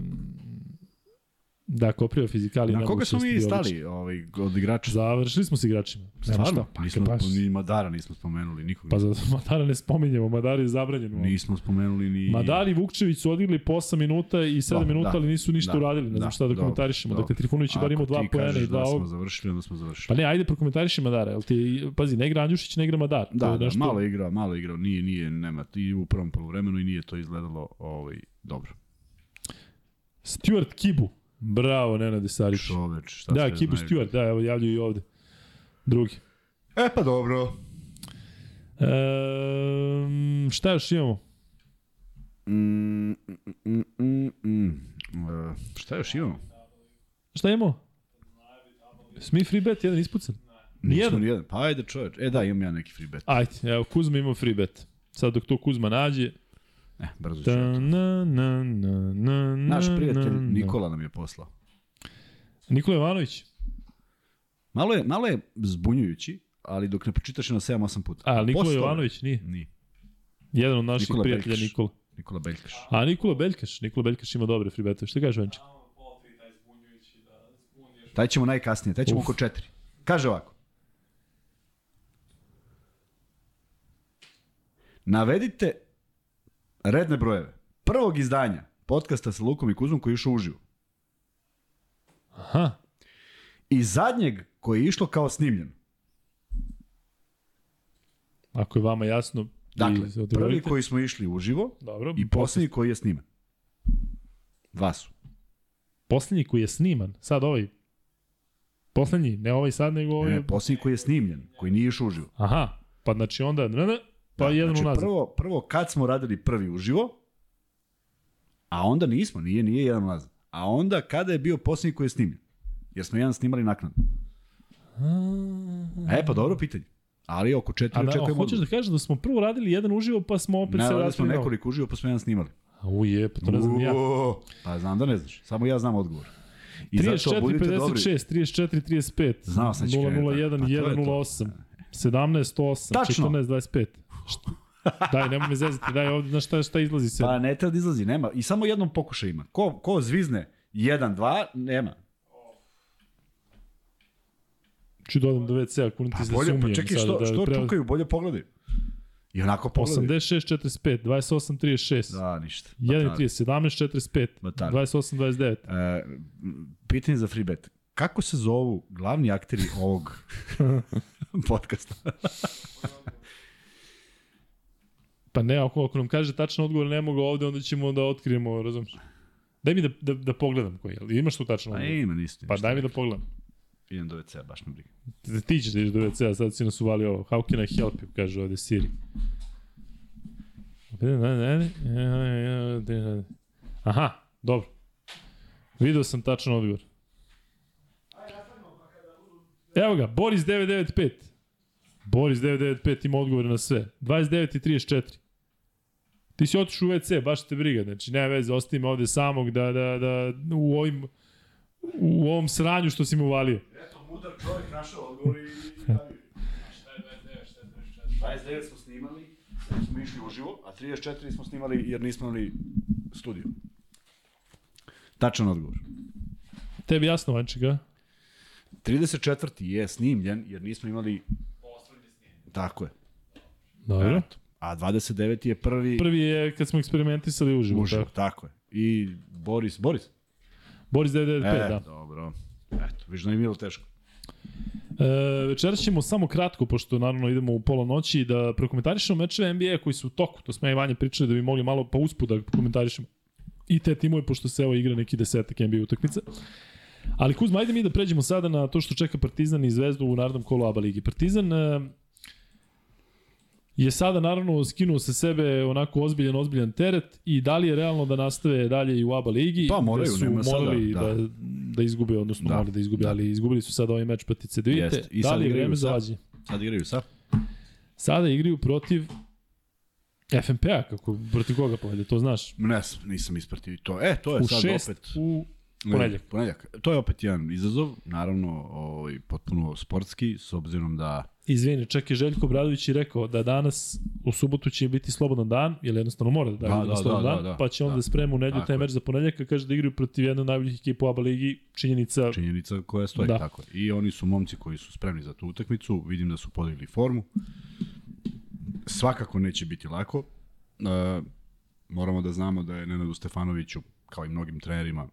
da, Kopriva fizikali. Na koga smo mi stali ovaj, od igrača? Završili smo s igračima. Nema Stvarno? šta, pa, nismo, baš. ni Madara nismo spomenuli, nikog. Pa za Madara ne spominjemo, Madar je zabranjen. ovom. Nismo spomenuli ni... Madar i Vukčević su odigli po 8 minuta i 7 Da, minuta, da, ali nisu ništa da, uradili. Ne znam da, šta da dobro, komentarišemo. dobro. Dakle, Trifunović je bar imao Ako dva ti poena i kažeš dva da smo završili, onda smo završili. Pa ne, ajde prokomentariši Madara. Jel ti, pazi, ne igra Andjušić, ne igra Madar. Da, da, nešto- malo je igrao, malo je igrao, nije, nije, nema, i u prvom poluvremenu i nije to izgledalo ovaj, dobro. Stuart Kibu. Bravo, Nenade Sarić. Čoveč, šta Da, Kibu. Stuart, da, evo javljaju i ovde. Drugi. E pa dobro. Ehm, šta još imamo? Mm, mm, mm, mm, mm. E, šta još imamo? Šta imamo? Smi free bet, jedan ispucan. Nijedan? nijedan. Pa ajde čoveč. E da, imam ja neki free bet. Ajde, evo, Kuzma ima free bet. Sad dok to Kuzma nađe. E, brzo ću na, na, na, na, Naš prijatelj na, na. Nikola nam je poslao. Nikola Jovanović. Malo je, malo je zbunjujući, ali dok ne pročitaš na 7-8 puta. A, Nikola Poslao je. Jovanović nije. Nije. Jedan od naših Nikola prijatelja Beljkaš. Nikola. Nikola Beljkaš. A Nikola Beljkaš. Nikola Beljkaš ima dobre free betove. Šta kažeš, Venček? Da. Taj ćemo najkasnije, taj ćemo Uf. oko 4. Kaže ovako. Navedite redne brojeve prvog izdanja podcasta sa Lukom i Kuzmom koji je išao uživo. Aha. I zadnjeg koji je išlo kao snimljen. Ako je vama jasno, Dakle, prvi koji smo išli uživo Dobro. i poslednji koji je sniman. Dva su. Poslednji koji je sniman. Sad ovaj. Poslednji, ne ovaj sad, nego ovaj. Ne, poslednji koji je snimljen, koji nije išao uživo. Aha. Pa znači onda, ne, ne, pa Da, jedan znači, unazad. prvo, prvo kad smo radili prvi uživo, a onda nismo, nije, nije jedan unazad. A onda kada je bio posljednji koji je snimljen. Jer smo jedan snimali naknadno. E, pa dobro pitanje. Ali oko četiri da, očekujemo. hoćeš da kažeš da smo prvo radili jedan uživo, pa smo opet ne, se radili smo vratili na ovo? nekoliko uživo, pa smo jedan snimali. Uje, pa to ne znam ja. Pa znam da ne znaš. Samo ja znam odgovor. I 34, zato budite dobri. 56, 34, 35, Znao sam da će 001, krenuti. Pa to je to. 108, 17, 8, Tačno. 14, 25. Daj, nemoj me zezati, daj ovde, znaš šta, šta izlazi se. Pa ne treba da izlazi, nema. I samo jednom pokušaj ima. Ko, ko zvizne 1, 2, nema. Ću dodam do WC-a, kunim ti Pa se bolje, sumijem pa čekaj, što, da što prela- čukaju, bolje pogledaj. I onako pogledaj. 86, 45, 28, 36, Da, ništa. 1, Batali. 30, 17, 45, Batali. 28, 29. E, pitanje za freebet. Kako se zovu glavni akteri ovog podcasta? Pa ne, ako, ako nam kaže tačan odgovor, ne mogu ovde, onda ćemo da otkrijemo, razumiješ? Daj mi da, da, da pogledam koji je. Imaš tu tačan Pa odgovor? ima, nisu. Pa daj mi da pogledam. Idem do WC, baš me briga. Ti ćeš da ideš do WC-a, sad si nas uvalio, how can I help you, kaže ovde Siri. Aha, dobro. Video sam tačan odgovor. Evo ga, Boris 995. Boris 995 ima odgovore na sve. 29 i 34. Ti si otišao u WC, baš te briga, znači nema veze, ostavi me ovde samog da, da, da u ovim u ovom sranju što si mu uvalio. Eto, mudar čovjek našao odgovor i... Šta je 29, šta je 34? 29 smo snimali, smo išli uživo, a 34 smo snimali jer nismo imali studiju. Tačan odgovor. Tebi jasno, Vančika? 34. je snimljen jer nismo imali... Poslednji snijem. Tako je. Dobro. Eto. A 29. je prvi... Prvi je kad smo eksperimentisali uživo. uživo. Tako. Tako je. I Boris, Boris? Boris 995, e, da. dobro. Eto, viš da je bilo teško. E, večeras ćemo samo kratko, pošto naravno idemo u pola noći, da prokomentarišemo mečeve NBA koji su u toku. To smo ja i Vanja pričali da bi mogli malo pa usput da komentarišemo i te timove, pošto se evo igra neki desetak NBA utakmica. Ali Kuzma, ajde mi da pređemo sada na to što čeka Partizan i Zvezdu u narodnom kolu ABA ligi. Partizan e, je sada naravno skinuo sa sebe onako ozbiljan, ozbiljan teret i da li je realno da nastave dalje i u ABA ligi? Pa, moraju, gde su nema sada, da. da, da izgube, odnosno Da. morali da izgube, Da. ali izgubili su sada ovaj meč protiv Cedevite. Da li je igraju vreme za vađe? Sad igraju sa? Sada igraju protiv FNP-a, kako, protiv koga povede, to znaš. Ne, nisam ispratio i to. E, to je U sad šest, opet... u ponedjeljak. Ponedjeljak. To je opet jedan izazov, naravno ovaj, potpuno sportski, s obzirom da Izvini, čak je Željko Bradović i rekao da danas u subotu će biti slobodan dan, jer jednostavno mora da da, Da, da, da, slobodan da, dan, da, da. pa će onda Da. da sprema u nedlju taj meč za ponedjeljak, a kaže da igraju protiv jedne od najboljih ekipa u ABA ligi, činjenica činjenica koja stoji Da. tako. I oni su momci koji su spremni za tu utakmicu, vidim da su podigli formu. Svakako neće biti lako. E, moramo da znamo da je Nenadu Stefanoviću, kao i mnogim trenerima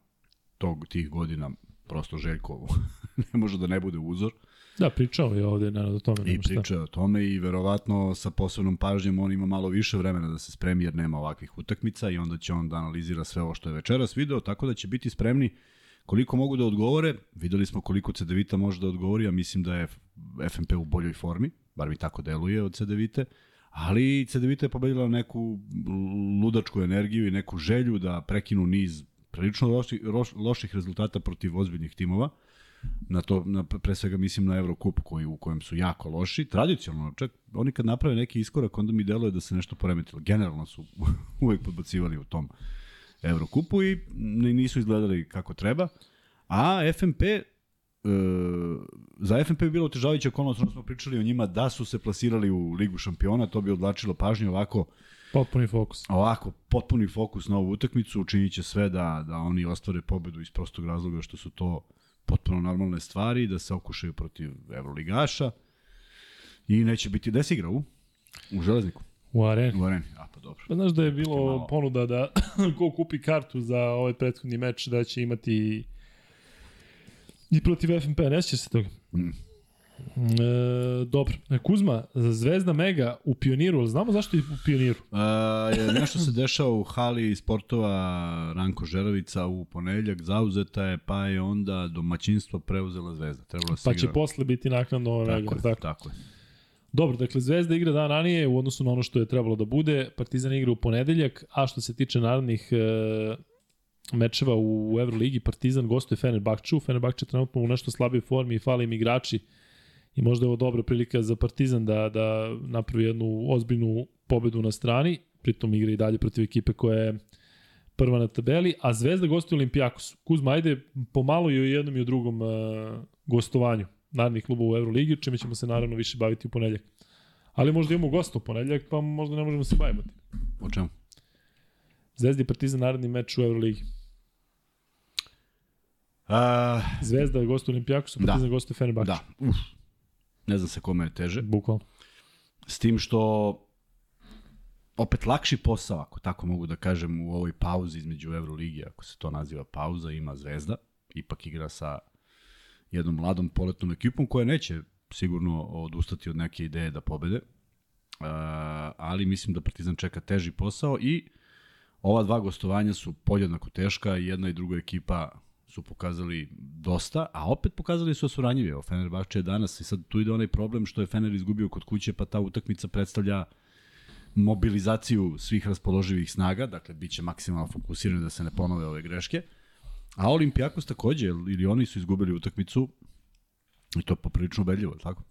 tog, tih godina, prosto Željko ne može da ne bude uzor. Da, pričao je ovde na o tome. I nema šta. priča je o tome i verovatno sa posebnom pažnjom on ima malo više vremena da se spremi jer nema ovakvih utakmica i onda će on da analizira sve ovo što je večeras video, tako da će biti spremni koliko mogu da odgovore. Videli smo koliko CDVita može da odgovori, a mislim da je FNP u boljoj formi, bar mi tako deluje od CDVite, ali CDVita je pobedila neku ludačku energiju i neku želju da prekinu niz prilično loših, loših rezultata protiv ozbiljnih timova. Na to na pre svega mislim na Evrokup koji u kojem su jako loši. Tradicionalno čak oni kad naprave neki iskorak onda mi deluje da se nešto poremetilo. Generalno su uvek podbacivali u tom Evrokupu i ni- nisu izgledali kako treba. A FNP e, za FNP bi bilo otežavajuća okolnost, smo pričali o njima, da su se plasirali u Ligu šampiona, to bi odlačilo pažnju ovako Potpuni fokus. ovako potpuni fokus na ovu utakmicu učinit će sve da, da oni ostvare pobedu iz prostog razloga što su to potpuno normalne stvari, da se okušaju protiv Evroligaša i neće biti da se igra u, u železniku, U areni. u areni. A pa dobro. Pa znaš da je bilo malo. ponuda da ko kupi kartu za ovaj prethodni meč da će imati i protiv FNP, ne sjeća se toga. Mm. E, dobro. E, Kuzma, Zvezda Mega u Pioniru, ali znamo zašto je u Pioniru? A, je, nešto se dešava u hali sportova Ranko Žerovica u ponedeljak, zauzeta je, pa je onda domaćinstvo preuzela Zvezda. Trebalo se Pa će igra. posle biti naknadno Mega. Tako je, Tako. tako je. Dobro, dakle Zvezda igra dan ranije u odnosu na ono što je trebalo da bude. Partizan igra u ponedeljak, a što se tiče narednih e, mečeva u Euroligi, Partizan gostuje Fenerbahču. Fenerbahče trenutno u nešto slaboj formi i fali im igrači i možda je ovo dobra prilika za Partizan da, da napravi jednu ozbiljnu pobedu na strani, pritom igra i dalje protiv ekipe koja je prva na tabeli, a Zvezda gostuje Olimpijakos. Kuzma, ajde pomalo i u jednom i u drugom uh, gostovanju narednih klubova u Euroligi, čime ćemo se naravno više baviti u ponedljak. Ali možda imamo gosta u ponedljak, pa možda ne možemo se baviti. O čemu? Zvezda i Partizan naredni meč u Euroligi. A, Zvezda gostuje Olimpijakos, Da. Partizan gostuje Fenerbahče. da, uf. Ne znam se kome je teže. Bukvalno. S tim što opet lakši posao, ako tako mogu da kažem, u ovoj pauzi između Euroligi, ako se to naziva pauza, ima Zvezda. Ipak igra sa jednom mladom poletnom ekipom koja neće sigurno odustati od neke ideje da pobede. Uh, ali mislim da Partizan čeka teži posao i ova dva gostovanja su podjednako teška i jedna i druga ekipa su pokazali dosta, a opet pokazali su da su ranjivi. Evo, Fenerbahče je danas i sad tu ide onaj problem što je Fener izgubio kod kuće, pa ta utakmica predstavlja mobilizaciju svih raspoloživih snaga, dakle, bit će maksimalno fokusirani da se ne ponove ove greške. A Olimpijakos takođe, ili oni su izgubili utakmicu, i to poprilično ubedljivo, tako?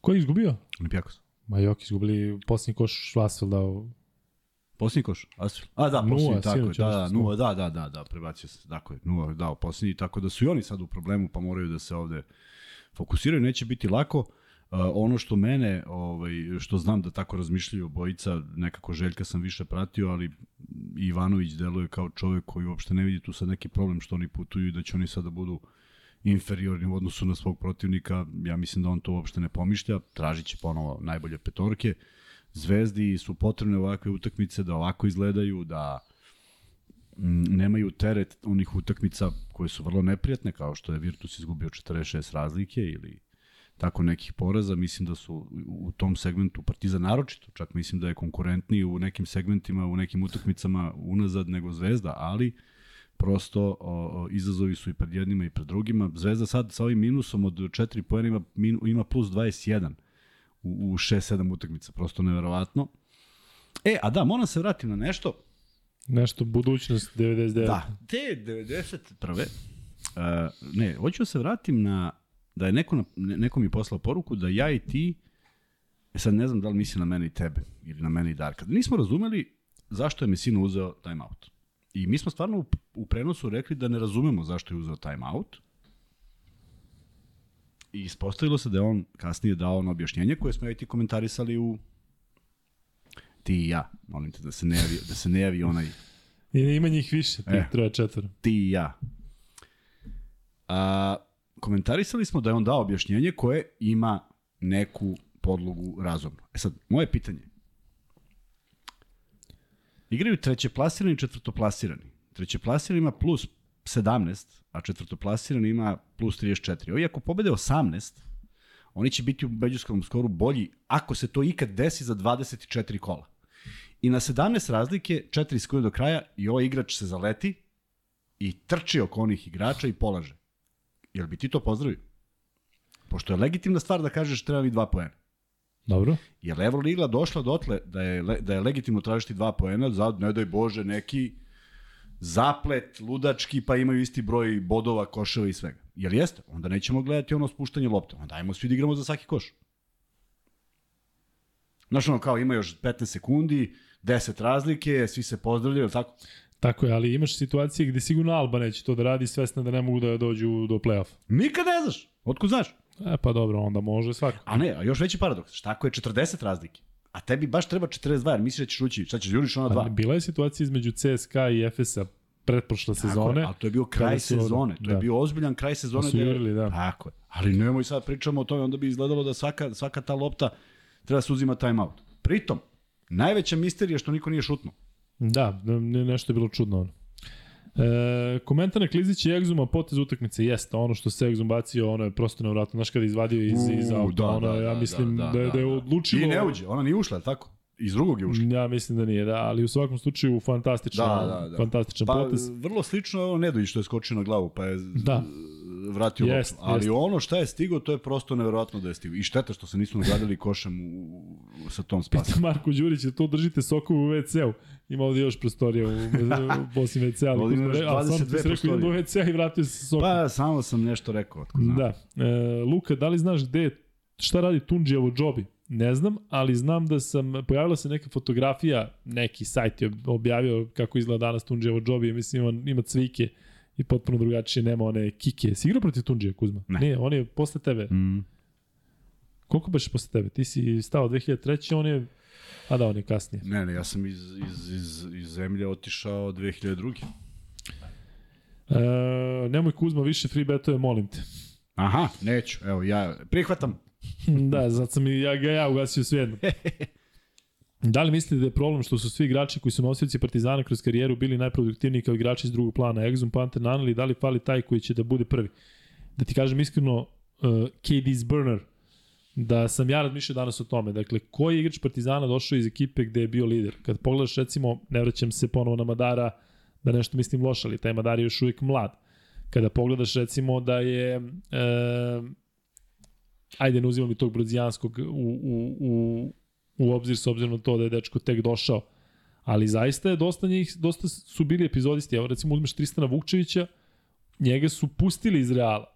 Ko je izgubio? Olimpijakos. Ma jok, izgubili posljednji koš Švasfelda. u- Posljednji koš, Asfel. A da, Nula, posljednji, tako je, da, da, nula, da, da, da, da, prebacio se, tako je, nula, dao posljednji, tako da su i oni sad u problemu, pa moraju da se ovde fokusiraju, neće biti lako. Uh, ono što mene, ovaj, što znam da tako razmišljaju obojica, nekako Željka sam više pratio, ali Ivanović deluje kao čovek koji uopšte ne vidi tu sad neki problem što oni putuju i da će oni sada budu inferiorni u odnosu na svog protivnika, ja mislim da on to uopšte ne pomišlja, tražit će ponovo najbolje petorke. Zvezdi su potrebne ovakve utakmice da ovako izgledaju, da mm, nemaju teret onih utakmica koje su vrlo neprijatne, kao što je Virtus izgubio 46 razlike ili tako nekih poraza, mislim da su u tom segmentu Partizan naročito, čak mislim da je konkurentniji u nekim segmentima, u nekim utakmicama unazad nego Zvezda, ali prosto o, o, izazovi su i pred jednima i pred drugima. Zvezda sad sa ovim minusom od 4 poena ima, ima plus 21 u, u 6-7 utakmica, prosto neverovatno. E, a da, moram se vratiti na nešto. Nešto, budućnost 99. Da, te 91. Uh, ne, hoću da se vratim na da je neko, na, neko mi poslao poruku da ja i ti, e sad ne znam da li misli na mene i tebe, ili na mene i Darka, da nismo razumeli zašto je Mesino uzeo timeout. I mi smo stvarno u, u prenosu rekli da ne razumemo zašto je uzeo timeout. I ispostavilo se da je on kasnije dao ono objašnjenje koje smo ja i ti komentarisali u ti i ja. Molim te da se ne javi, da se ne javi onaj I ima njih više, tih E. troje četvora. ti i ja. A, komentarisali smo da je on dao objašnjenje koje ima neku podlogu razumno. E sad, moje pitanje. Igraju trećeplasirani i četvrtoplasirani. Trećeplasirani ima plus 17, a četvrtoplasirani ima plus 34. Ovi ako pobede 18, oni će biti u međuskom skoru bolji ako se to ikad desi za 24 kola. I na 17 razlike, 4 sekunde do kraja i ovaj igrač se zaleti i trči oko onih igrača i polaže. Jel bi ti to pozdravio? Pošto je legitimna stvar da kažeš treba mi dva poena. Dobro. Je li Euroliga došla dotle da je, da je legitimno tražiti dva poena za, ne daj Bože, neki zaplet, ludački, pa imaju isti broj bodova, koševa i svega. Jel jeste? Onda nećemo gledati ono spuštanje lopte. Onda ajmo svi da igramo za svaki koš. Znaš ono kao ima još 15 sekundi, 10 razlike, svi se pozdravljaju, tako? Tako je, ali imaš situacije gde sigurno Alba neće to da radi svesna da ne mogu da dođu do play-offa. Nikad ne znaš. Otkud znaš? E pa dobro, onda može svako. A ne, a još veći paradoks. Šta ako je 40 razlike? A tebi baš treba 42, jer misliš da ćeš ući. Šta ćeš, juriš ona dva? bila je situacija između CSKA i Efesa pretprošle Tako sezone. je, ali to je bio kraj su- sezone. To je da. bio ozbiljan kraj sezone. Pa su gde- jurili, da. Tako je. Ali nemoj sad pričamo o tome, onda bi izgledalo da svaka, svaka ta lopta treba se uzima timeout. Pritom, najveća misterija je što niko nije šutnuo. Da, ne, nešto je bilo čudno ono. E, komentar na Klizić i Egzuma potez utakmice jeste ono što se Egzum bacio, ono je prosto nevratno, znaš kada izvadio iz, iz auta, ono, ja mislim da, je, da je odlučilo... I ne uđe, ona nije ušla, tako? Iz drugog je ušla. Ja mislim da nije, da, ali u svakom slučaju fantastičan, Da, da, da. fantastičan Pa, potez. vrlo slično je ovo Nedović što je skočio na glavu, pa je Da. Vratio Jest, loptu. Ali jest. ono šta je stigao, to je prosto nevjerojatno da je stigao. I šteta što se nisu nagradili košem u, u, sa tom spasom. Pita Marko Đurić, da to držite sokovu u WC-u. Ima ovde još prostorija u, u posljednjem WC, ali Ovde Kuzma imaš re- a, stvarno ti 22 si rekao idem prostorije. WC-a i vratio se sokom. Pa, samo sam nešto rekao. Otko znam. Da. E, Luka, da li znaš gde, šta radi Tunđijevo džobi? Ne znam, ali znam da sam, pojavila se neka fotografija, neki sajt je objavio kako izgleda danas Tunđijevo džobi, mislim on ima cvike i potpuno drugačije, nema one kike. Si igrao protiv Tunđije, Kuzma? Ne. Nije, on je posle tebe. Mm. Koliko baš posle tebe? Ti si stao 2003. On je, a da, on je kasnije. Ne, ne, ja sam iz, iz, iz, iz zemlje otišao 2002. E, nemoj Kuzma više free betove, molim te. Aha, neću. Evo, ja prihvatam. da, zato sam i ja ga ja ugasio svejedno. Da li mislite da je problem što su svi igrači koji su nosioci Partizana kroz karijeru bili najproduktivniji kao igrači iz drugog plana, Exum, Panter, Naneli, da li fali taj koji će da bude prvi? Da ti kažem iskreno, uh, KD's burner, da sam ja razmišljao danas o tome. Dakle, koji igrač Partizana došao iz ekipe gde je bio lider? Kad pogledaš, recimo, ne vraćam se ponovo na Madara, da nešto mislim loše, ali taj Madar je još uvijek mlad. Kada pogledaš recimo da je e, ajde ne uzimam i tog brazijanskog u, u, u, u obzir s obzirom na to da je dečko tek došao, ali zaista je dosta njih, dosta su bili epizodisti, evo recimo uzmeš Tristana Vukčevića, njega su pustili iz Reala.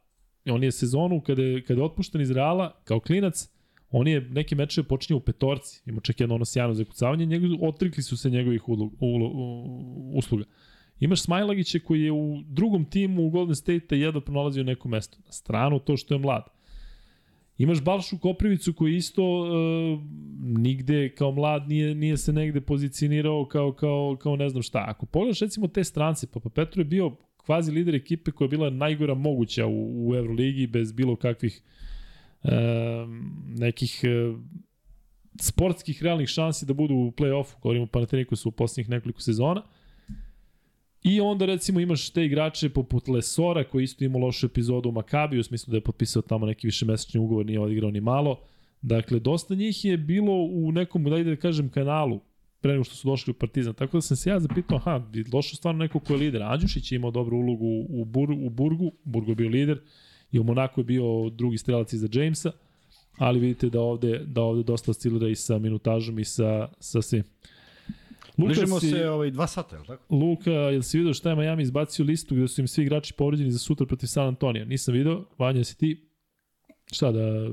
On je sezonu kada je, kada je otpušten iz Reala kao klinac, on je neke mečeve počinje u petorci, ima čak jedno ono sjajno zakucavanje, njegu, otrikli su se njegovih ulog, ulog, usluga. Imaš Smajlagića koji je u drugom timu u Golden State jedva pronalazio neko mesto. Na stranu to što je mlad. Imaš Balšu Koprivicu koji isto uh, nigde kao mlad nije, nije se negde pozicionirao kao, kao, kao ne znam šta. Ako pogledaš recimo te strance, Papa Petro je bio kvazi lider ekipe koja je bila najgora moguća u, u Euroligi bez bilo kakvih uh, nekih uh, sportskih realnih šansi da budu u play-offu, govorimo o Panathinaikosu u poslednjih nekoliko sezona. I onda recimo imaš te igrače poput Lesora koji isto ima lošu epizodu u Makabiju, u smislu da je potpisao tamo neki višemesečni ugovor, nije odigrao ni malo. Dakle, dosta njih je bilo u nekom, da da kažem, kanalu pre nego što su došli u Partizan. Tako da sam se ja zapitao, aha, došao stvarno neko ko je lider. Anđušić je imao dobru ulogu u, Bur, u Burgu, Burgu je bio lider, i u Monaku je bio drugi strelac iza Jamesa, ali vidite da ovde, da ovde dosta oscilira i sa minutažom i sa, sa svim. Luka Bližimo si, se ovaj, dva sata, je li tako? Luka, jel si vidio šta je Miami izbacio listu gde su im svi igrači povređeni za sutra protiv San Antonija? Nisam vidio. Vanja, si ti? Šta da...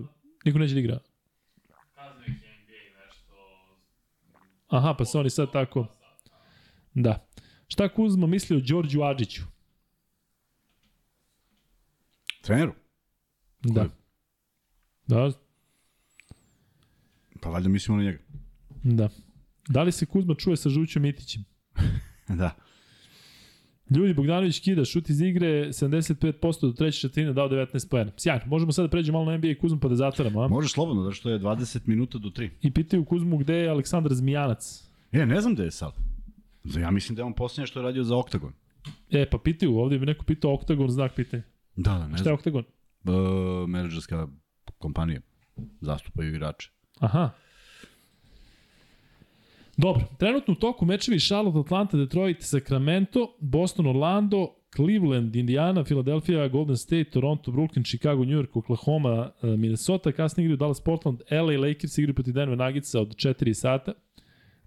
Niko neće da igra? Aha, pa se oni sad tako... Da. Šta Kuzma misli o Đorđu Adžiću? Treneru? Da. Da. Pa valjda mislimo na njega. Da. Da li se Kuzma čuje sa Žućom Mitićem? da. Ljudi, Bogdanović kida, šut iz igre, 75% do treće četvrtine dao 19 pojena. Sjajno, možemo sad da pređemo malo na NBA i Kuzmu pa da zatvaramo, a? Može slobodno, da što je 20 minuta do 3. I pitaju Kuzmu gde je Aleksandar Zmijanac. E, ne znam gde je sad. Ja mislim da je on posljednje što je radio za Oktagon. E, pa pitaju, ovde bi neko pitao Oktagon, znak pitanja. Da, da, ne znam. Šta je Oktagon? Uh, menadžerska kompanija. Zastupaju igrače. Aha, Dobro, trenutno u toku mečevi Charlotte, Atlanta, Detroit, Sacramento, Boston, Orlando, Cleveland, Indiana, Philadelphia, Golden State, Toronto, Brooklyn, Chicago, New York, Oklahoma, eh, Minnesota, kasnije igraju Dallas, Portland, LA, Lakers igraju protiv Denver Nuggetsa od 4 sata.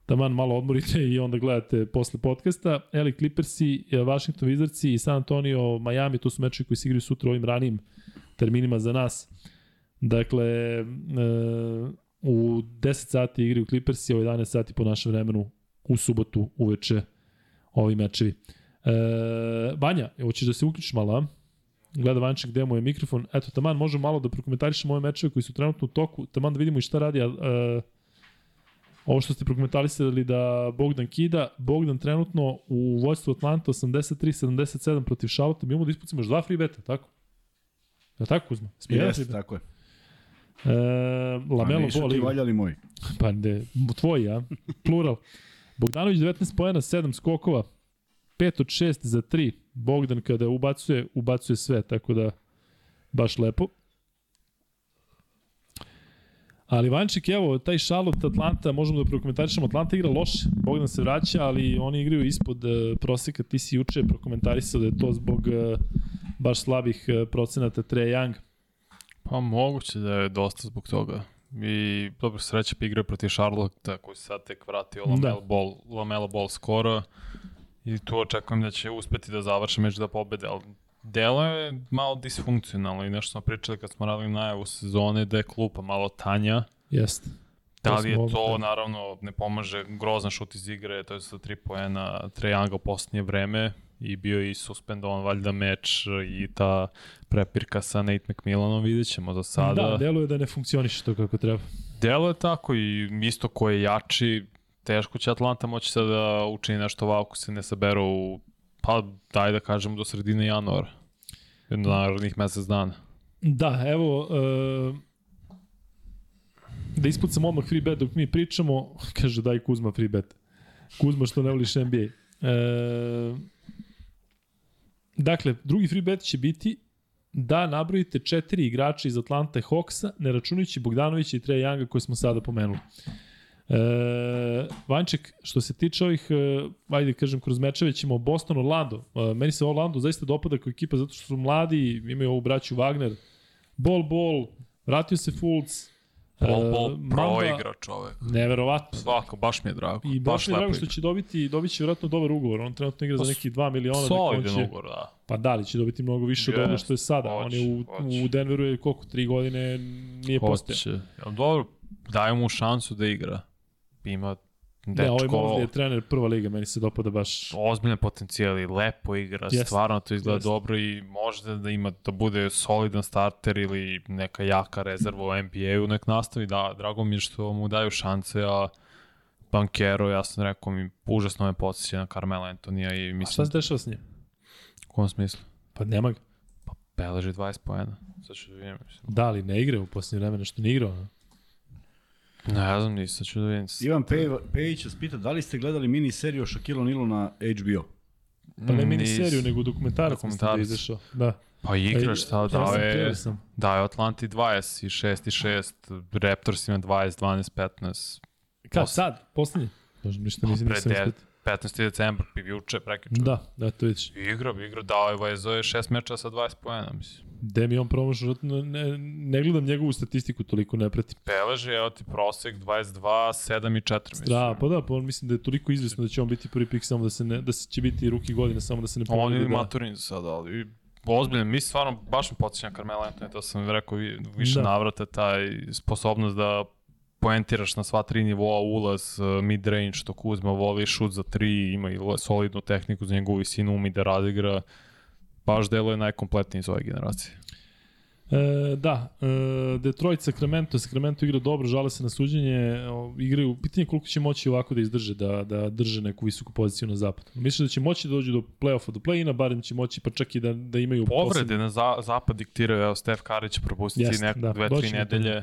Taman malo odmorite i onda gledate posle podcasta. LA Clippersi, eh, Washington Wizardsi i San Antonio, Miami, to su mečevi koji se igraju sutra ovim ranijim terminima za nas. Dakle, e, u 10 sati igri u Clippersi, u 11 sati po našem vremenu u subotu uveče ovi mečevi. E, Banja, hoćeš da se uključiš malo, a? Gleda Vanček gde mu je mikrofon. Eto, taman, možemo malo da prokomentarišemo ove mečeve koji su trenutno u toku, taman da vidimo i šta radi. A, a, ovo što ste prokomentarisali da Bogdan kida, Bogdan trenutno u vojstvu Atlanta 83-77 protiv Šalota, mi imamo da ispucimo još dva free beta, tako? Je tako, Kuzma? Jeste, tako je. E, Lamelo pa Ball. ti valjali moji. Pa ne, tvoj, ja. Plural. Bogdanović 19 pojena, 7 skokova, 5 od 6 za 3. Bogdan kada ubacuje, ubacuje sve, tako da baš lepo. Ali Vančik, evo, taj Charlotte Atlanta, možemo da prokomentarišemo, Atlanta igra loše, Bogdan se vraća, ali oni igraju ispod uh, proseka, ti si juče prokomentarisao da je to zbog uh, baš slabih uh, procenata Trae Young. Pa moguće da je dosta zbog toga. I dobro sreće pa igraju protiv Charlotte koji se sad tek vratio Lamelo, da. Ball, Lamelo Ball skoro i tu očekujem da će uspeti da završe među da pobede, ali delo je malo disfunkcionalno i nešto smo pričali kad smo radili najavu sezone da je klupa malo tanja. Jeste. Da li je to, da. naravno, ne pomaže grozan šut iz igre, to je sa tri poena Trejanga u posljednje vreme, i bio i suspendovan valjda meč i ta prepirka sa Nate McMillanom, vidjet ćemo za sada. Da, deluje da ne funkcioniše to kako treba. Deluje tako i isto ko je jači, teško će Atlanta moći sada da učini nešto ovako ako se ne saberu u, pa daj da kažemo do sredine januara. Jedno narednih mesec dana. Da, evo, uh, da ispucam odmah free bet dok mi pričamo, kaže daj Kuzma free bet. Kuzma što ne voliš NBA. Uh, Dakle, drugi free bet će biti da nabrojite četiri igrača iz Atlanta Hawksa, ne računajući Bogdanovića i Treja Younga koje smo sada pomenuli. E, Vanček, što se tiče ovih, e, ajde kažem, kroz mečeve ćemo Boston, Orlando. E, meni se Orlando zaista dopada kao ekipa zato što su mladi, imaju ovu braću Wagner. Bol, bol, vratio se Fulc. E, pro Mamba- igra čovek. Neverovatno. Svako, baš mi je drago. I baš mi je drago što će dobiti, dobit će vjerojatno dobar ugovor. On trenutno igra za Pa, nekih 2 miliona. on Solidan će, ugovor, da. Pa da li će dobiti mnogo više od onoga što je sada. on je u, hoće, hoće. u Denveru je koliko, 3 godine nije postao. Hoće. Jel dobro, daj mu šansu da igra. Ima Ne, ovaj je trener prva liga, meni se dopada baš. ozbiljne potencijali, lepo igra, Jeste, stvarno to izgleda jeste. dobro i možda da ima da bude solidan starter ili neka jaka rezerva u NBA-u, nek nastavi, da, drago mi je što mu daju šanse, a Bankero, ja sam rekao mi, užasno me podsjeća na Carmelo Antonija i A šta mislim, se dešava s njim? u kom smislu? Pa nema ga. Beleži 20 poena, sad ću da vidim, mislim. Da li ne igra u posljednje vreme, nešto ne igrao. a? Ne znam, nisam ću da vidim. Ivan Pe- Pejić vas pita da li ste gledali mini seriju o Shaquille O'Nealu na HBO? Pa ne Nis- miniseriju, nego dokumentarac, mislim da izašao. Da. Pa igra šta, dao sam, je, dao je Atlanti 20 i 6 i 6, Raptorsima 20, 12, 15, Kad, sad, posljednji? Možda ništa Pa nisam pre nisam. 15. decembar, juče, prekjuče. Da, da, to vidiš. Igra, igra, dao je Vajezo je šest meča sa 20 poena, mislim. Gde mi on promašao, ne, ne gledam njegovu statistiku, toliko ne pratim. Beleži, evo ti prosek 22, 7 i 4, mislim. Da, pa da, pa on mislim da je toliko izvesno da će on biti prvi pik, samo da se ne, da se će biti ruki godine, samo da se ne On povredi. je da. maturin za sada, ali ozbiljno, mi stvarno baš mi podsjeća Carmelo Anthony, to sam rekao vi- više da. navrata, taj sposobnost da poentiraš na sva tri nivoa, ulaz, uh, mid-range, to Kuzma voli, šut za tri, ima i solidnu tehniku za njegovu visinu, umi da radigra, baš deluje najkompletniji iz ove generacije. E, da, e, Detroit, Sacramento, Sacramento igra dobro, žale se na suđenje, igraju, pitanje je koliko će moći ovako da izdrže, da, da drže neku visoku poziciju na zapadu. Mislim da će moći da dođu do play-offa, do play-ina, barem će moći pa čak i da, da imaju Povrede na za, zapad diktiraju, evo Stef će propustiti Jeste, neku, da, dve, tri ćemo do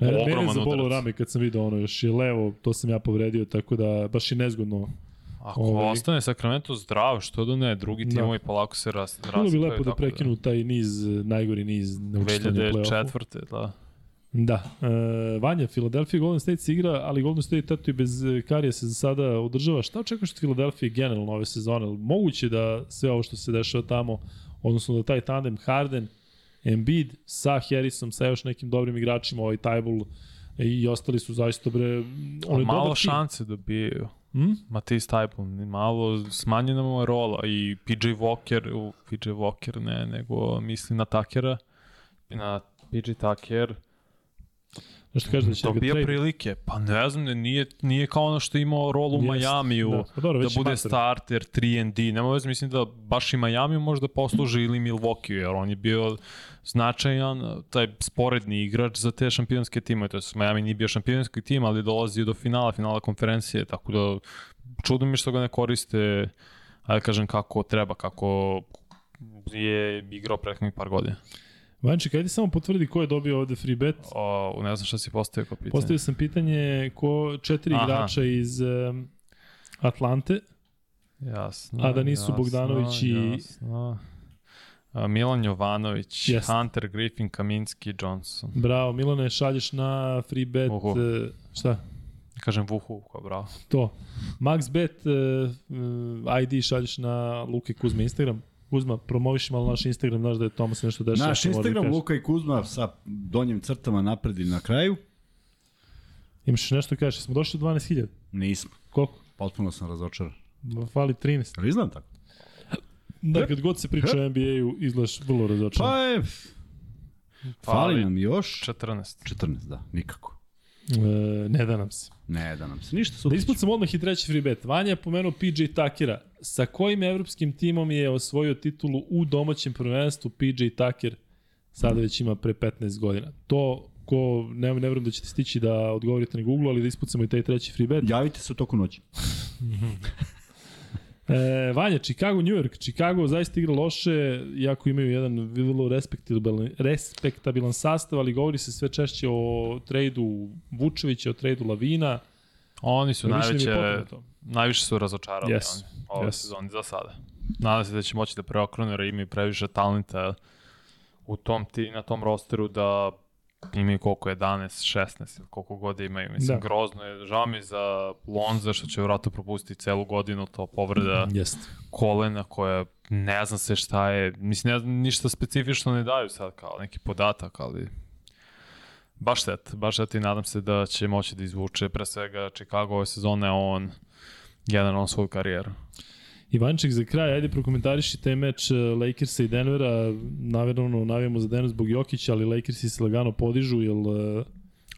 E, mene je Ogroman zabolo rame kad sam vidio ono, još je levo, to sam ja povredio, tako da baš i nezgodno. Ako Ovaj- ostane Sacramento zdrav, što da ne, drugi Da. timovi polako se ras, Bilo bi lepo da tako prekinu taj niz, najgori niz neučestvanja u play-offu. 2004. da. Da. E, Vanja, Philadelphia i Golden State se igra, ali Golden State eto i bez Karija se za sada održava. Šta očekuješ od Philadelphia generalno ove sezone? Moguće da sve ovo što se dešava tamo, odnosno da taj tandem Harden, Embiid sa Harrisom, sa još nekim dobrim igračima, ovaj Tybull i ostali su zaista bre, on je malo dobar tim. šanse dobijaju. Hm? Matisse Taibon, malo smanjena mu je rola i PJ Walker, u PJ Walker ne, nego mislim na Takera, na PJ Tucker, Nešto kaže da će dobija prilike. Pa ne znam, ne, nije, nije kao ono što je imao rol u Majamiju, da. Pa dobro, da bude master. starter 3&D. Nema veze, mislim da baš i Miami možda posluži ili Milwaukee, jer on je bio značajan, taj sporedni igrač za te šampionske timove. To je Miami nije bio šampionski tim, ali dolazi do finala, finala konferencije, tako da čudno mi što ga ne koriste, ajde kažem kako treba, kako je igrao prethodnih par godina. Vanček, ajde samo potvrdi ko je dobio ovde free bet. O, ne znam šta si postavio kao pitanje. Postavio sam pitanje ko četiri Aha. igrača iz um, Atlante, Jasno. A da nisu jasno, Bogdanović i- Jasno. Milan Jovanović, Jeste. Hunter Griffin, Kaminski, Johnson. Bravo, Milane, šalješ na free bet, Oho. uh, šta? Kažem Vuhu, kao bravo. To. Max bet uh, uh, ID šalješ na Luke Kuzma Instagram. Kuzma, promoviš malo naš Instagram, znaš da je tamo se nešto dešava. Naš da Instagram. Luka i Kuzma sa donjim crtama napred i na kraju. Imaš nešto da kažeš, smo došli do 12.000. Nismo. Koliko? Potpuno sam razočaran. Fali 13. Ali izgledam tako? Da, kad god se priča o NBA-u, izgledaš vrlo razočan. Pa je... Fali nam još 14. 14, da, nikako. E, ne da nam se. Ne da nam se ništa Da super. ispucam odmah i treći free bet. Vanja je pomenuo PJ Takera. Sa kojim evropskim timom je osvojio titulu u domaćem prvenstvu PJ Taker sada već ima pre 15 godina. To ko, ne, ne verujem da ćete stići da odgovorite na Google, ali da ispucamo i taj treći free bet. Javite se u toku noći. E, Vanja, Chicago, New York. Chicago zaista igra loše, iako imaju jedan vrlo respektabilan, respektabilan sastav, ali govori se sve češće o trejdu Vučevića, o trejdu Lavina. Oni su je najveće, najviše su razočarali Yes. oni ove Yes. sezone za sada. Nadam se da će moći da preokrenu jer imaju previše talenta u tom ti, na tom rosteru da imaju koliko, 11, 16 ili koliko god imaju. Mislim, Da. da. grozno je. Žao mi za Lonza što će vratno propustiti celu godinu, to povreda Jeste. kolena koja ne znam se šta je, mislim, ne znam, ništa specifično ne daju sad kao neki podatak, ali baš šteta, baš šteta i nadam se da će moći da izvuče pre svega Chicago ove sezone, on generalno svoju karijeru. Ivanček za kraj, ajde prokomentariši taj meč eh, Lakersa i Denvera. Naravno, navijamo za Denver zbog Jokića, ali Lakersi se lagano podižu, jel... eh,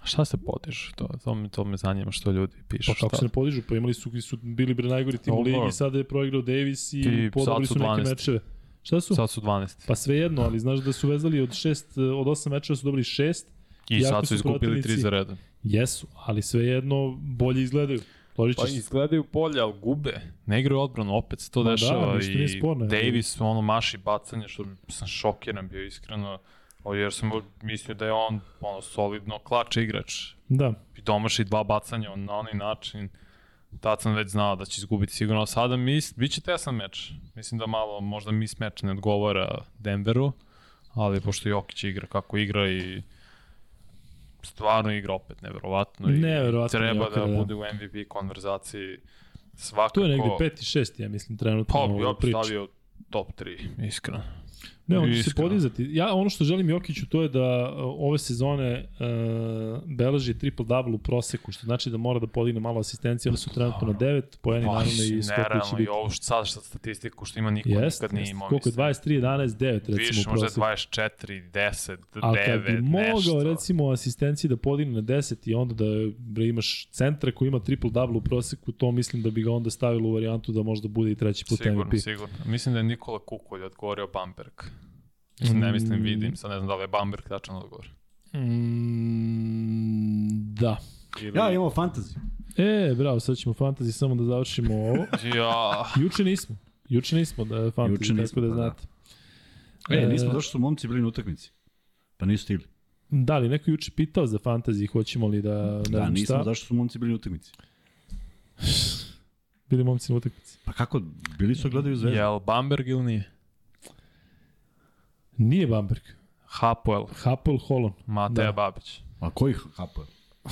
Šta se podiže? To, to, me, to me zanima što ljudi pišu. Pa kako se ne podižu? Pa imali su, su bili bre najgori tim u ligi, sada je proigrao Davis i, I podobili su su neke 12. mečeve. Šta su? Sad su 12. Pa svejedno, ali znaš da su vezali od šest, od osam mečeva su dobili šest. I Iako sad su izgubili tri protivnici- za redom. Jesu, ali svejedno bolje izgledaju. Složit Pa izgledaju bolje, ali gube. Ne igraju odbranu, opet se to Ma da, dešava. nije I sporno, Davis, ono, maši bacanje, što sam šokiran bio iskreno. Jer sam mislio da je on ono, solidno klač igrač. Da, I domaši dva bacanja on, na onaj način. Tad sam već znao da će izgubiti sigurno. Sada mis, bit će tesan meč. Mislim da malo možda mis meč ne odgovara Denveru, ali pošto Jokić igra kako igra i stvarno igra opet neverovatno. i Neverovatno Treba da, da. bude u MVP konverzaciji svakako. tu je negde peti, šesti, ja mislim, trenutno Pa, u bi priči. stavio top 3, iskreno. Ne, on će se podizati. Ja, ono što želim Jokiću to je da uh, ove sezone uh, beleži triple-double u proseku, što znači da mora da podigne malo asistencije, one su trenutno na 9, poeni naravno i skokovi će nerealno, i ovo što sad što statistiku što ima niko Jeste, nikad nije imao. Koliko je mislim. 23, 11, 9 recimo Više, u možda proseku. 24, 10, Ali kad bi 9, mogao nešto. recimo asistenciji da podigne na 10 i onda da bre, imaš centra koji ima triple-double u proseku, to mislim da bi ga onda stavilo u varijantu da možda bude i treći put Sigurno, MVP. sigurno. Mislim da je Nikola Kukolj odgovorio Bamberg. Mislim, ne mislim, Mm. vidim, sad ne znam da li je Bamberg tačan odgovor. Mm, da. Ili... Ja, imamo fantasy. E, bravo, sad ćemo fantasy samo da završimo ovo. Ja, Juče nismo. Juče nismo da je fantasy, Juče tako nismo, da pa da. znate. E, nismo došli su momci bili na utakmici. Pa nisu stigli. Da li neko juče pitao za fantasy, hoćemo li da ne Da, znam nismo, šta? zašto su momci bili na utakmici? Bili momci na utakmici. Pa kako, bili su gledaju zvezdu? je li Bamberg ili nije? Nije Bamberg. Hapoel, Hapoel Holon. Mateja Da. Babić. A koji hapo?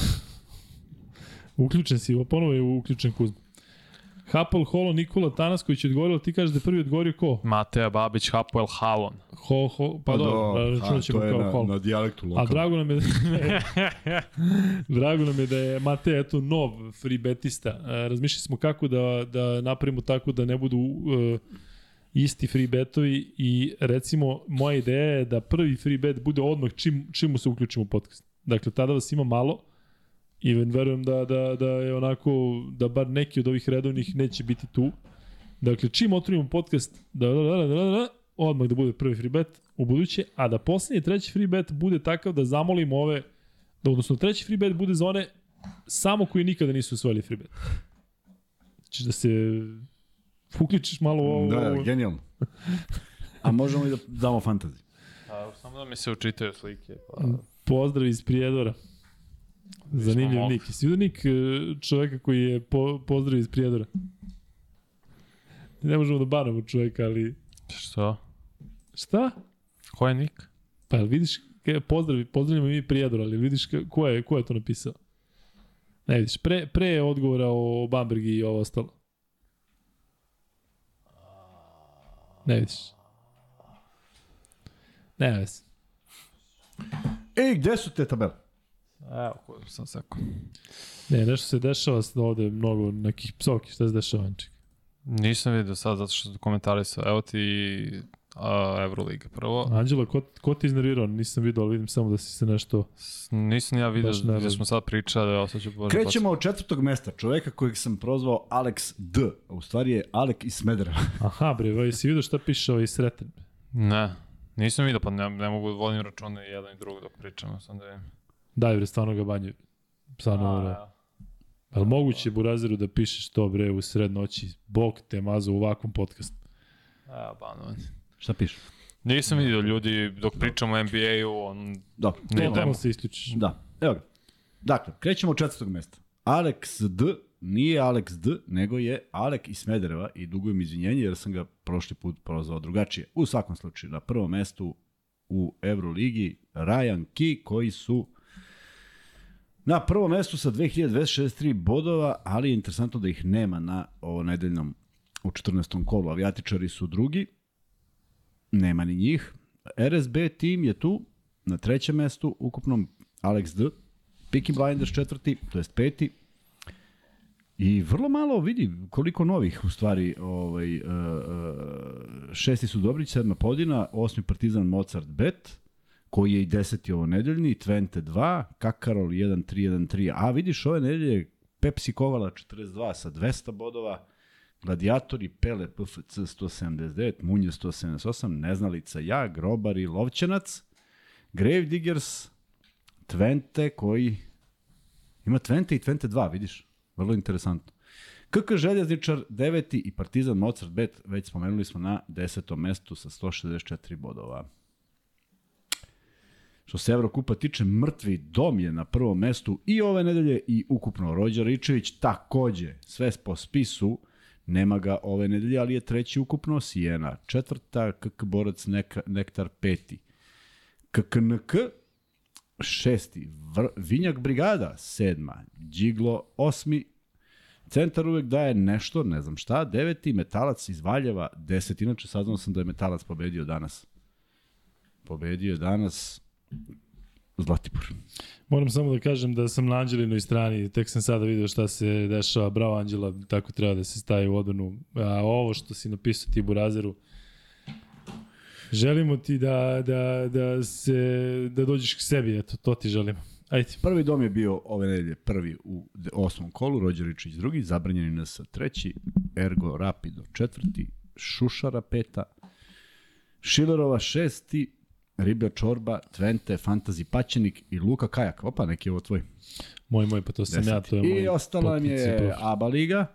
Uključen si, ovo ponovo je uključen Kuzma. Hapoel Holon, Nikola Tanas koji će odgovorio, ti kažeš da je prvi odgovorio ko? Mateja Babić, Hapoel Halon. Ho, ho, pa dobro, računat ćemo to je kao na, Holon. na dijalektu A lokalno. drago nam je drago nam je da je Matej eto nov free betista. E, razmišljali smo kako da, da napravimo tako da ne budu e, isti free betovi i recimo moja ideja je da prvi free bet bude odmah čim, čim se uključimo u podcast. Dakle, tada vas ima malo i verujem da, da, da je onako, da bar neki od ovih redovnih neće biti tu. Dakle, čim otvorimo podcast, da, da, da, da, da, da, odmah da bude prvi free bet u buduće, a da poslednji treći free bet bude takav da zamolimo ove, da odnosno treći free bet bude za one samo koji nikada nisu osvojili free bet. Znači da se uključiš malo ovo. Da, ovo- da, genijalno. A možemo i da damo fantasy. A, samo da mi se učitaju slike. Pa... Pozdrav iz Prijedora. Zanimljiv nik. Jesi vidio nik e, čoveka koji je po, pozdrav iz Prijedora? Ne možemo da banamo čoveka, ali... Što? Šta? Ko je Nik? Pa jel vidiš, ke- pozdrav, pozdravljamo mi Prijedor, ali vidiš ko je, ko je to napisao? Ne vidiš, pre, pre je odgovora o Bambergi i ovo ostalo. Ne vidiš. Ne vezi. Ej, gde su te tabele? Evo, ko sam sako. Ne, nešto se dešava s- ovde mnogo nekih psovki, šta se dešava, Anček? Nisam vidio sad zato što su komentarisao. Evo ti a, Euroliga prvo. Anđela, ko, ko ti iznervirao? Nisam vidio, ali vidim samo da si se nešto... S- Nisam ja vidio znam. smo sad pričali, evo sad ću Bože Krećemo od četvrtog mesta, čoveka kojeg sam prozvao Alex D. A u stvari je Alek iz Smedera. Aha, bre, vaj, si vidio šta piše ovaj sreten? Ne, nisam vidio, pa ne, ne mogu da vodim račune jedan i drug dok pričamo, sam da vidim. Daj, bre, stvarno ga banju. Stvarno, bre. A, Ali moguće Burazeru da pišeš to, bre, u sred noći. Bog te mazo u ovakvom podcastu. Evo, banovan. Šta piše? Nisam vidio ljudi dok pričamo o NBA-u, on... Da, Ne, idemo. se isključiš. Da, evo ga. Dakle, krećemo od četvrtog mesta. Alex D nije Alex D, nego je Alek iz Smedereva i dugujem izvinjenje jer sam ga prošli put prozvao drugačije. U svakom slučaju, na prvom mestu u Euroligi, Ryan Key, koji su na prvom mestu sa 2263 bodova, ali je interesantno da ih nema na ovo nedeljnom u 14. kolu. Avijatičari su drugi, nema ni njih. RSB tim je tu, na trećem mestu, ukupnom Alex D. Peaky Blinders četvrti, to jest peti. I vrlo malo vidi koliko novih u stvari, ovaj, uh, uh, šesti su Dobrić, sedma Podina, osmi Partizan Mozart Bet, koji je i deseti ovo nedeljni, Twente 2, Kakarol 1-3-1-3, a vidiš ove nedelje Pepsi Kovala 42 sa 200 bodova, Gladiatori, Pele, PFC 179, Munje 178, Neznalica, ja, Grobar i Lovćenac, Grave Diggers, Twente koji ima Twente i Twente 2, vidiš, vrlo interesantno. KK Željezničar 9. i Partizan Mozart Bet, već spomenuli smo na 10. mestu sa 164 bodova. Što se Evrokupa tiče, mrtvi dom je na prvom mestu i ove nedelje i ukupno Rođa Ričević takođe, sve po spisu, nema ga ove nedelje, ali je treći ukupno, Sijena četvrta, KK Borac Neka, Nektar peti. KKNK šesti, Vr, Vinjak Brigada sedma, Điglo osmi, Centar uvek daje nešto, ne znam šta, deveti, Metalac iz Valjeva, deset, inače saznao sam da je Metalac pobedio danas. Pobedio je danas Zlatibor. Moram samo da kažem da sam na Anđelinoj strani, tek sam sada video šta se dešava, bravo Anđela, tako treba da se staje u odbranu. A ovo što si napisao ti Burazeru, želimo ti da, da, da, se, da dođeš k sebi, eto, to ti želimo. Ajde. Prvi dom je bio ove nedelje prvi u osmom kolu, Rođeričić drugi, zabranjeni nas treći, Ergo Rapido četvrti, Šušara peta, Šilerova šesti, Riblja čorba, Twente, Fantasy Paćenik i Luka Kajak. Opa, neki je ovo tvoj. Moj, moj, pa to sam ja, to je moj. I ostala nam je ABA liga,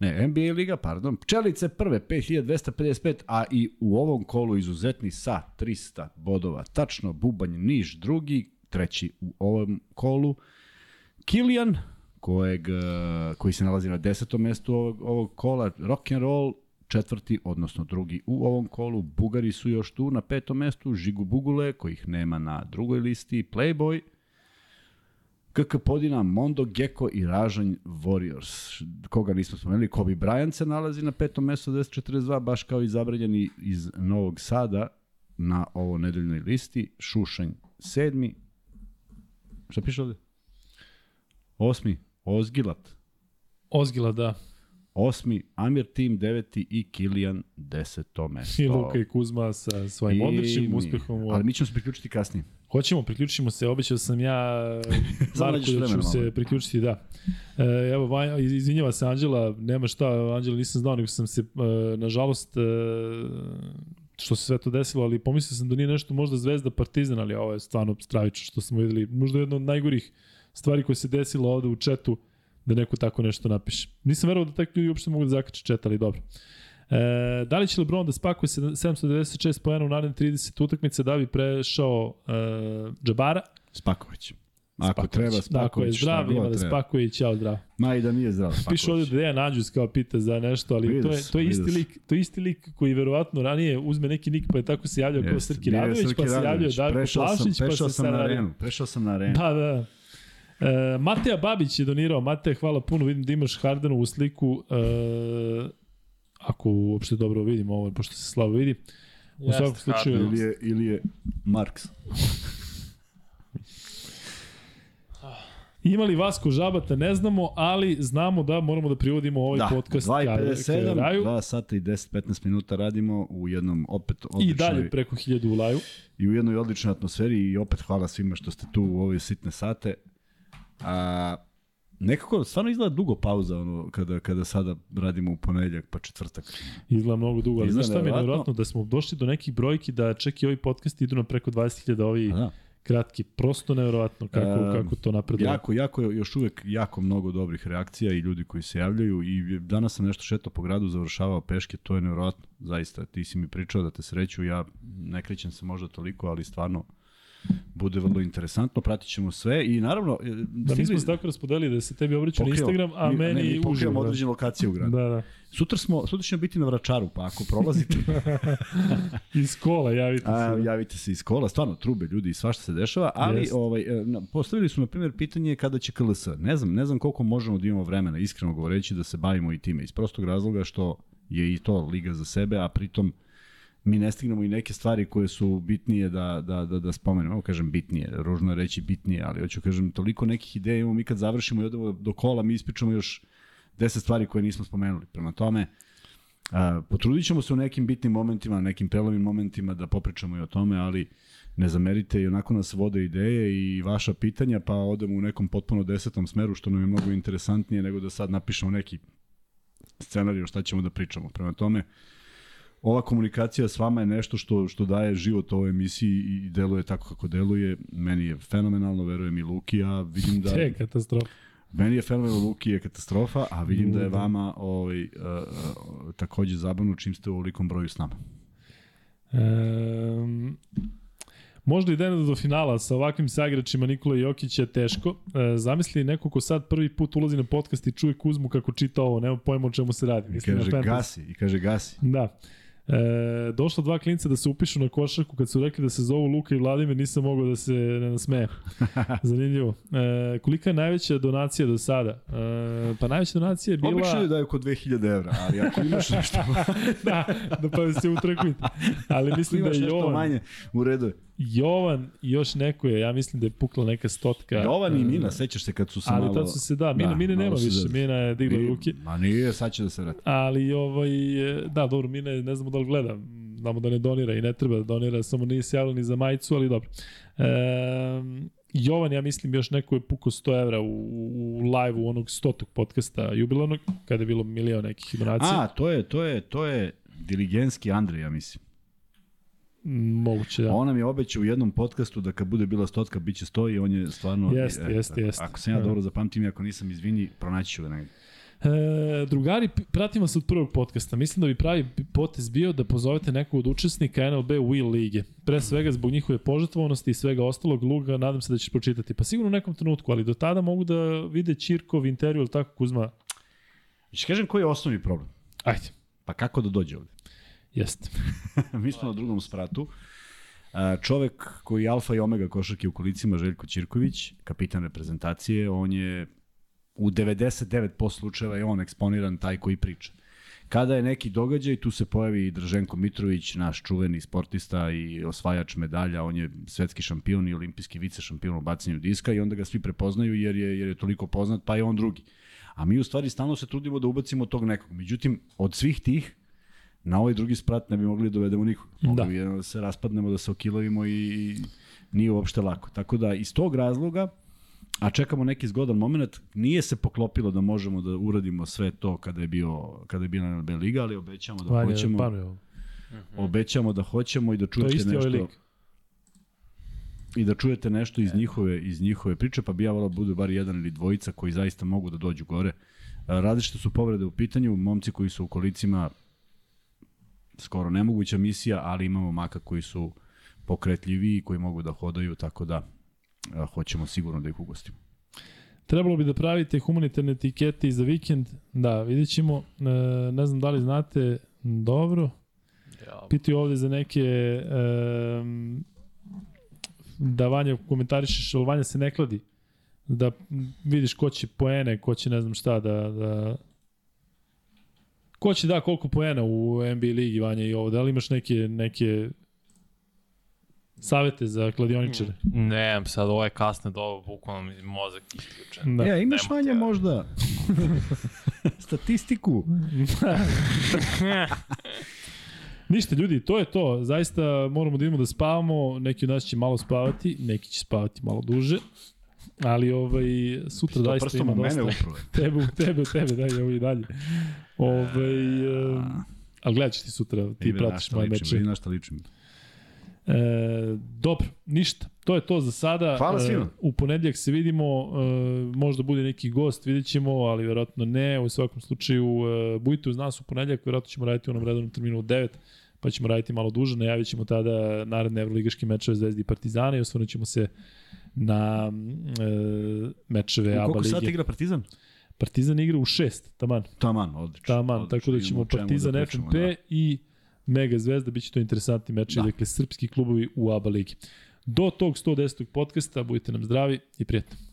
ne, NBA liga, pardon. Pčelice prve, 5255, a i u ovom kolu izuzetni sa 300 bodova. Tačno, Bubanj Niš drugi, treći u ovom kolu. Kilian, kojeg, koji se nalazi na desetom mestu ovog, ovog kola, rock and roll, četvrti, odnosno drugi u ovom kolu. Bugari su još tu na petom mestu, Žigu Bugule, kojih nema na drugoj listi, Playboy, KK Podina, Mondo, Gecko i Ražanj Warriors. Koga nismo spomenuli, Kobe Bryant se nalazi na petom mestu 242, baš kao i zabranjeni iz Novog Sada na ovo nedeljnoj listi. Šušanj sedmi. Šta piše ovde? Osmi, Ozgilat. Ozgilat, da. Osmi, Amir Tim deveti i Kilian deseto mesto. I Luka i Kuzma sa svojim odličnim uspehom. Ali mi ćemo se priključiti kasnije. Hoćemo, priključimo se, obećao sam ja Marku da ću se priključiti, da. E, evo, izvinjava se Anđela, nema šta, Anđela nisam znao, nego sam se, e, nažalost, e, što se sve to desilo, ali pomislio sam da nije nešto možda Zvezda Partizan, ali ovo je stvarno stravično što smo videli. Možda jedna od najgorih stvari koje se desilo ovde u četu, da neko tako nešto napiše. Nisam verovao da takvi ljudi uopšte mogu da zakače čet, ali dobro. E, da li će LeBron da spakuje 796 pojena u naredne 30 utakmice da bi prešao e, Džabara? Spaković. Ako Spaković. treba Spaković, da, ako je zdrav, ima da spakuje i ćao zdrav. Ma i da nije zdrav Spaković. Piše ovde da je Nađus kao pita za nešto, ali vides, to je, to je isti lik, to je isti lik koji verovatno ranije uzme neki nik pa je tako se javljao kao Srki Radović, pa se javljao Darko Plavšić, pa se sam na arenu. Prešao sam na arenu. Da, da. E, Mateja Babić je donirao. Mateja, hvala puno. Vidim da imaš Hardenovu sliku. E, ako uopšte dobro vidim ovo, pošto se slabo vidi. U Jeste, svakom slučaju... Ili je, ili je Marks. Ima li Vasko Žabata, ne znamo, ali znamo da moramo da privodimo ovaj da, podcast 2.57, 2 sata i 10-15 minuta radimo u jednom opet odličnoj... I dalje preko 1000 u laju. I u jednoj odličnoj atmosferi i opet hvala svima što ste tu u ove sitne sate. A, nekako stvarno izgleda dugo pauza ono kada kada sada radimo u ponedeljak pa četvrtak. Izgleda mnogo dugo, ali znaš šta mi je nevjerojatno da smo došli do nekih brojki da čak i ovi podcasti idu na preko 20.000 ovi da. kratki, prosto nevjerojatno kako um, kako to napreduje. Jako jako još uvek jako mnogo dobrih reakcija i ljudi koji se javljaju i danas sam nešto šetao po gradu, završavao peške, to je nevjerojatno. Zaista, ti si mi pričao da te sreću, ja ne krećem se možda toliko, ali stvarno bude vrlo interesantno, pratit ćemo sve i naravno... e, Da mi smo se tako raspodelili da se tebi obraću na Instagram, a mi- meni ne, mi uživo. pokrivamo da. određene lokacije u gradu. Da, da. Sutra, smo, sutra ćemo biti na Vračaru, pa ako prolazite, Iz kola javite se. a, javite se iz kola, stvarno trube ljudi i svašta se dešava, ali Jeste. ovaj, e, postavili su na primjer pitanje kada će KLS. Ne znam, ne znam koliko možemo da imamo vremena, iskreno govoreći, da se bavimo i time. Iz prostog razloga što je i to liga za sebe, a pritom mi ne stignemo i neke stvari koje su bitnije da, da, da, da spomenemo. Evo kažem bitnije, ružno reći bitnije, ali hoću kažem, toliko nekih ideja imamo mi kad završimo i odemo do kola, mi ispričamo još 10 stvari koje nismo spomenuli. Prema tome, a, potrudit ćemo se u nekim bitnim momentima, nekim prelovim momentima da popričamo i o tome, ali ne zamerite i onako nas vode ideje i vaša pitanja, pa odemo u nekom potpuno desetom smeru, što nam je mnogo interesantnije nego da sad napišemo neki scenarij o šta ćemo da pričamo. Prema tome, ova komunikacija s vama je nešto što što daje život ovoj emisiji i deluje tako kako deluje. Meni je fenomenalno, verujem i Luki, ja vidim da Te, katastrofa. meni je fenomenalno Luki je katastrofa, a vidim da je Da. vama ovaj uh, uh, takođe zabavno čim ste u ovolikom broju s nama. Um, možda idemo do finala sa ovakvim sagračima Nikola Jokić je teško. E, zamisli neko ko sad prvi put ulazi na podcast i čuje Kuzmu kako čita ovo, nema pojma o čemu se radi. I Mislim na kaže gasi, i kaže gasi. Da. E, došla dva klinca da se upišu na košarku kad su rekli da se zovu Luka i Vladimir, nisam mogao da se ne nasmejem. Zanimljivo. E, kolika je najveća donacija do sada? E, pa najveća donacija je bila... Obično je da je oko 2000 evra, ali ako imaš nešto, da, da pa se utrkujete. Ali mislim da je nešto Jovan, manje, u redu je. Jovan i još neko je, ja mislim da je pukla neka stotka. Jovan i E, Mina, sećaš se kad su se Ali malo... tad su se, da, Mina, Mina malo nema više, se- Mina je digla ruke. Ma nije, sad će da se vrati. Ali, ovaj, e, da, dobro, Mina je, ne znamo da li gleda, znamo da ne donira i ne treba da donira, samo nije se javila ni za majicu, ali dobro. E, Jovan, ja mislim, još neko je pukao 100 evra u, u live-u onog stotog podcasta jubilarnog, kada je bilo milion nekih donacija. A, to je, to je, to je diligenski Andrej, ja mislim. Moguće, da. Da. On nam je obećao u jednom podcastu da kad bude bila stotka, bit će sto i on je stvarno... Jeste, jeste, jeste. Ako sam ja dobro zapamtim, ako nisam, izvini, pronaći ću ga negdje. E, drugari, pratimo se od prvog podcasta. Mislim da bi pravi potez bio da pozovete nekog od učesnika NLB Wheel lige. Pre svega zbog njihove požrtvovanosti i svega ostalog, Luga, nadam se da ćeš pročitati. Pa sigurno u nekom trenutku, ali do tada mogu da vide Čirkov intervju, ili tako Kuzma? Znači, kažem koji je osnovni problem? Ajde, Pa kako da dođe ovde? Jeste. Mi smo na drugom spratu. Čovek koji je alfa i omega košarke u kolicima, Željko Ćirković, kapitan reprezentacije, on je u 99% slučajeva je on eksponiran taj koji priča. Kada je neki događaj, tu se pojavi i Drženko Mitrović, naš čuveni sportista i osvajač medalja, on je svetski šampion i olimpijski vice šampion u bacanju diska i onda ga svi prepoznaju jer je, jer je toliko poznat, pa je on drugi. A mi u stvari stalno se trudimo da ubacimo tog nekog. Međutim, od svih tih, na ovaj drugi sprat ne bi mogli da dovedemo nikog. Mogli Da. bi jedno da se raspadnemo, da se okilovimo i, nije uopšte lako. Tako da iz tog razloga, a čekamo neki zgodan moment, nije se poklopilo da možemo da uradimo sve to kada je bio kada je bila NLB liga, ali obećamo da Vanja, hoćemo, panuje ovo. obećamo da hoćemo i da čujete ovaj nešto lik. i da čujete nešto iz njihove iz njihove priče, pa bi ja volao da bude bar jedan ili dvojica koji zaista mogu da dođu gore. A, Različite su povrede u pitanju, momci koji su u kolicima skoro nemoguća misija, ali imamo maka koji su pokretljiviji i koji mogu da hodaju, tako da a, hoćemo sigurno da ih ugostimo. Trebalo bi da pravite humanitarne etikete i za vikend. Da, vidjet ćemo. E, ne znam da li znate dobro. Ja, Pitaju ovde za neke e, da Vanja komentarišeš, ali Vanja se ne kladi. Da vidiš ko će poene, ko će ne znam šta da... da Ko će da koliko poena u NBA ligi, Vanja, i ovo? Da li imaš neke, neke savete za kladioničare? ne, sad ovo je kasne doba, bukvalno mi mozak isključen. Da. E, imaš Nemojte, manje ja. možda statistiku. Ništa, ljudi, to je to. Zaista moramo da idemo da spavamo. Neki od nas će malo spavati, neki će spavati malo duže. Ali ovaj, sutra To zaista prstom ima mene dosta. Tebe, u tebe, u tebe, daj, ovo i dalje. Ovaj, um, ali gledat ti sutra, ti na pratiš moje meče. na šta ličim. E, dobro, ništa. To je to za sada. Hvala E, svima. u ponedljak se vidimo, e, možda bude neki gost, vidjet ćemo, ali verovatno ne. U svakom slučaju, e, budite uz nas u ponedljak, verovatno ćemo raditi u onom redovnom terminu u 9, pa ćemo raditi malo duže, najavit ćemo tada naredne evroligaške mečeve Zvezdi i Partizana i osvrnut ćemo se na e, mečeve ABA lige. Koliko sati igra Partizan? Partizan igra u šest, taman. Taman, odlično. Taman, odlično. tako da ćemo čemu Partizan, da FNP i Mega Zvezda, bit će to interesantni meč, Da. dakle srpski klubovi u ABA ligi. Do tog 110. podcasta budite nam zdravi i prijatno.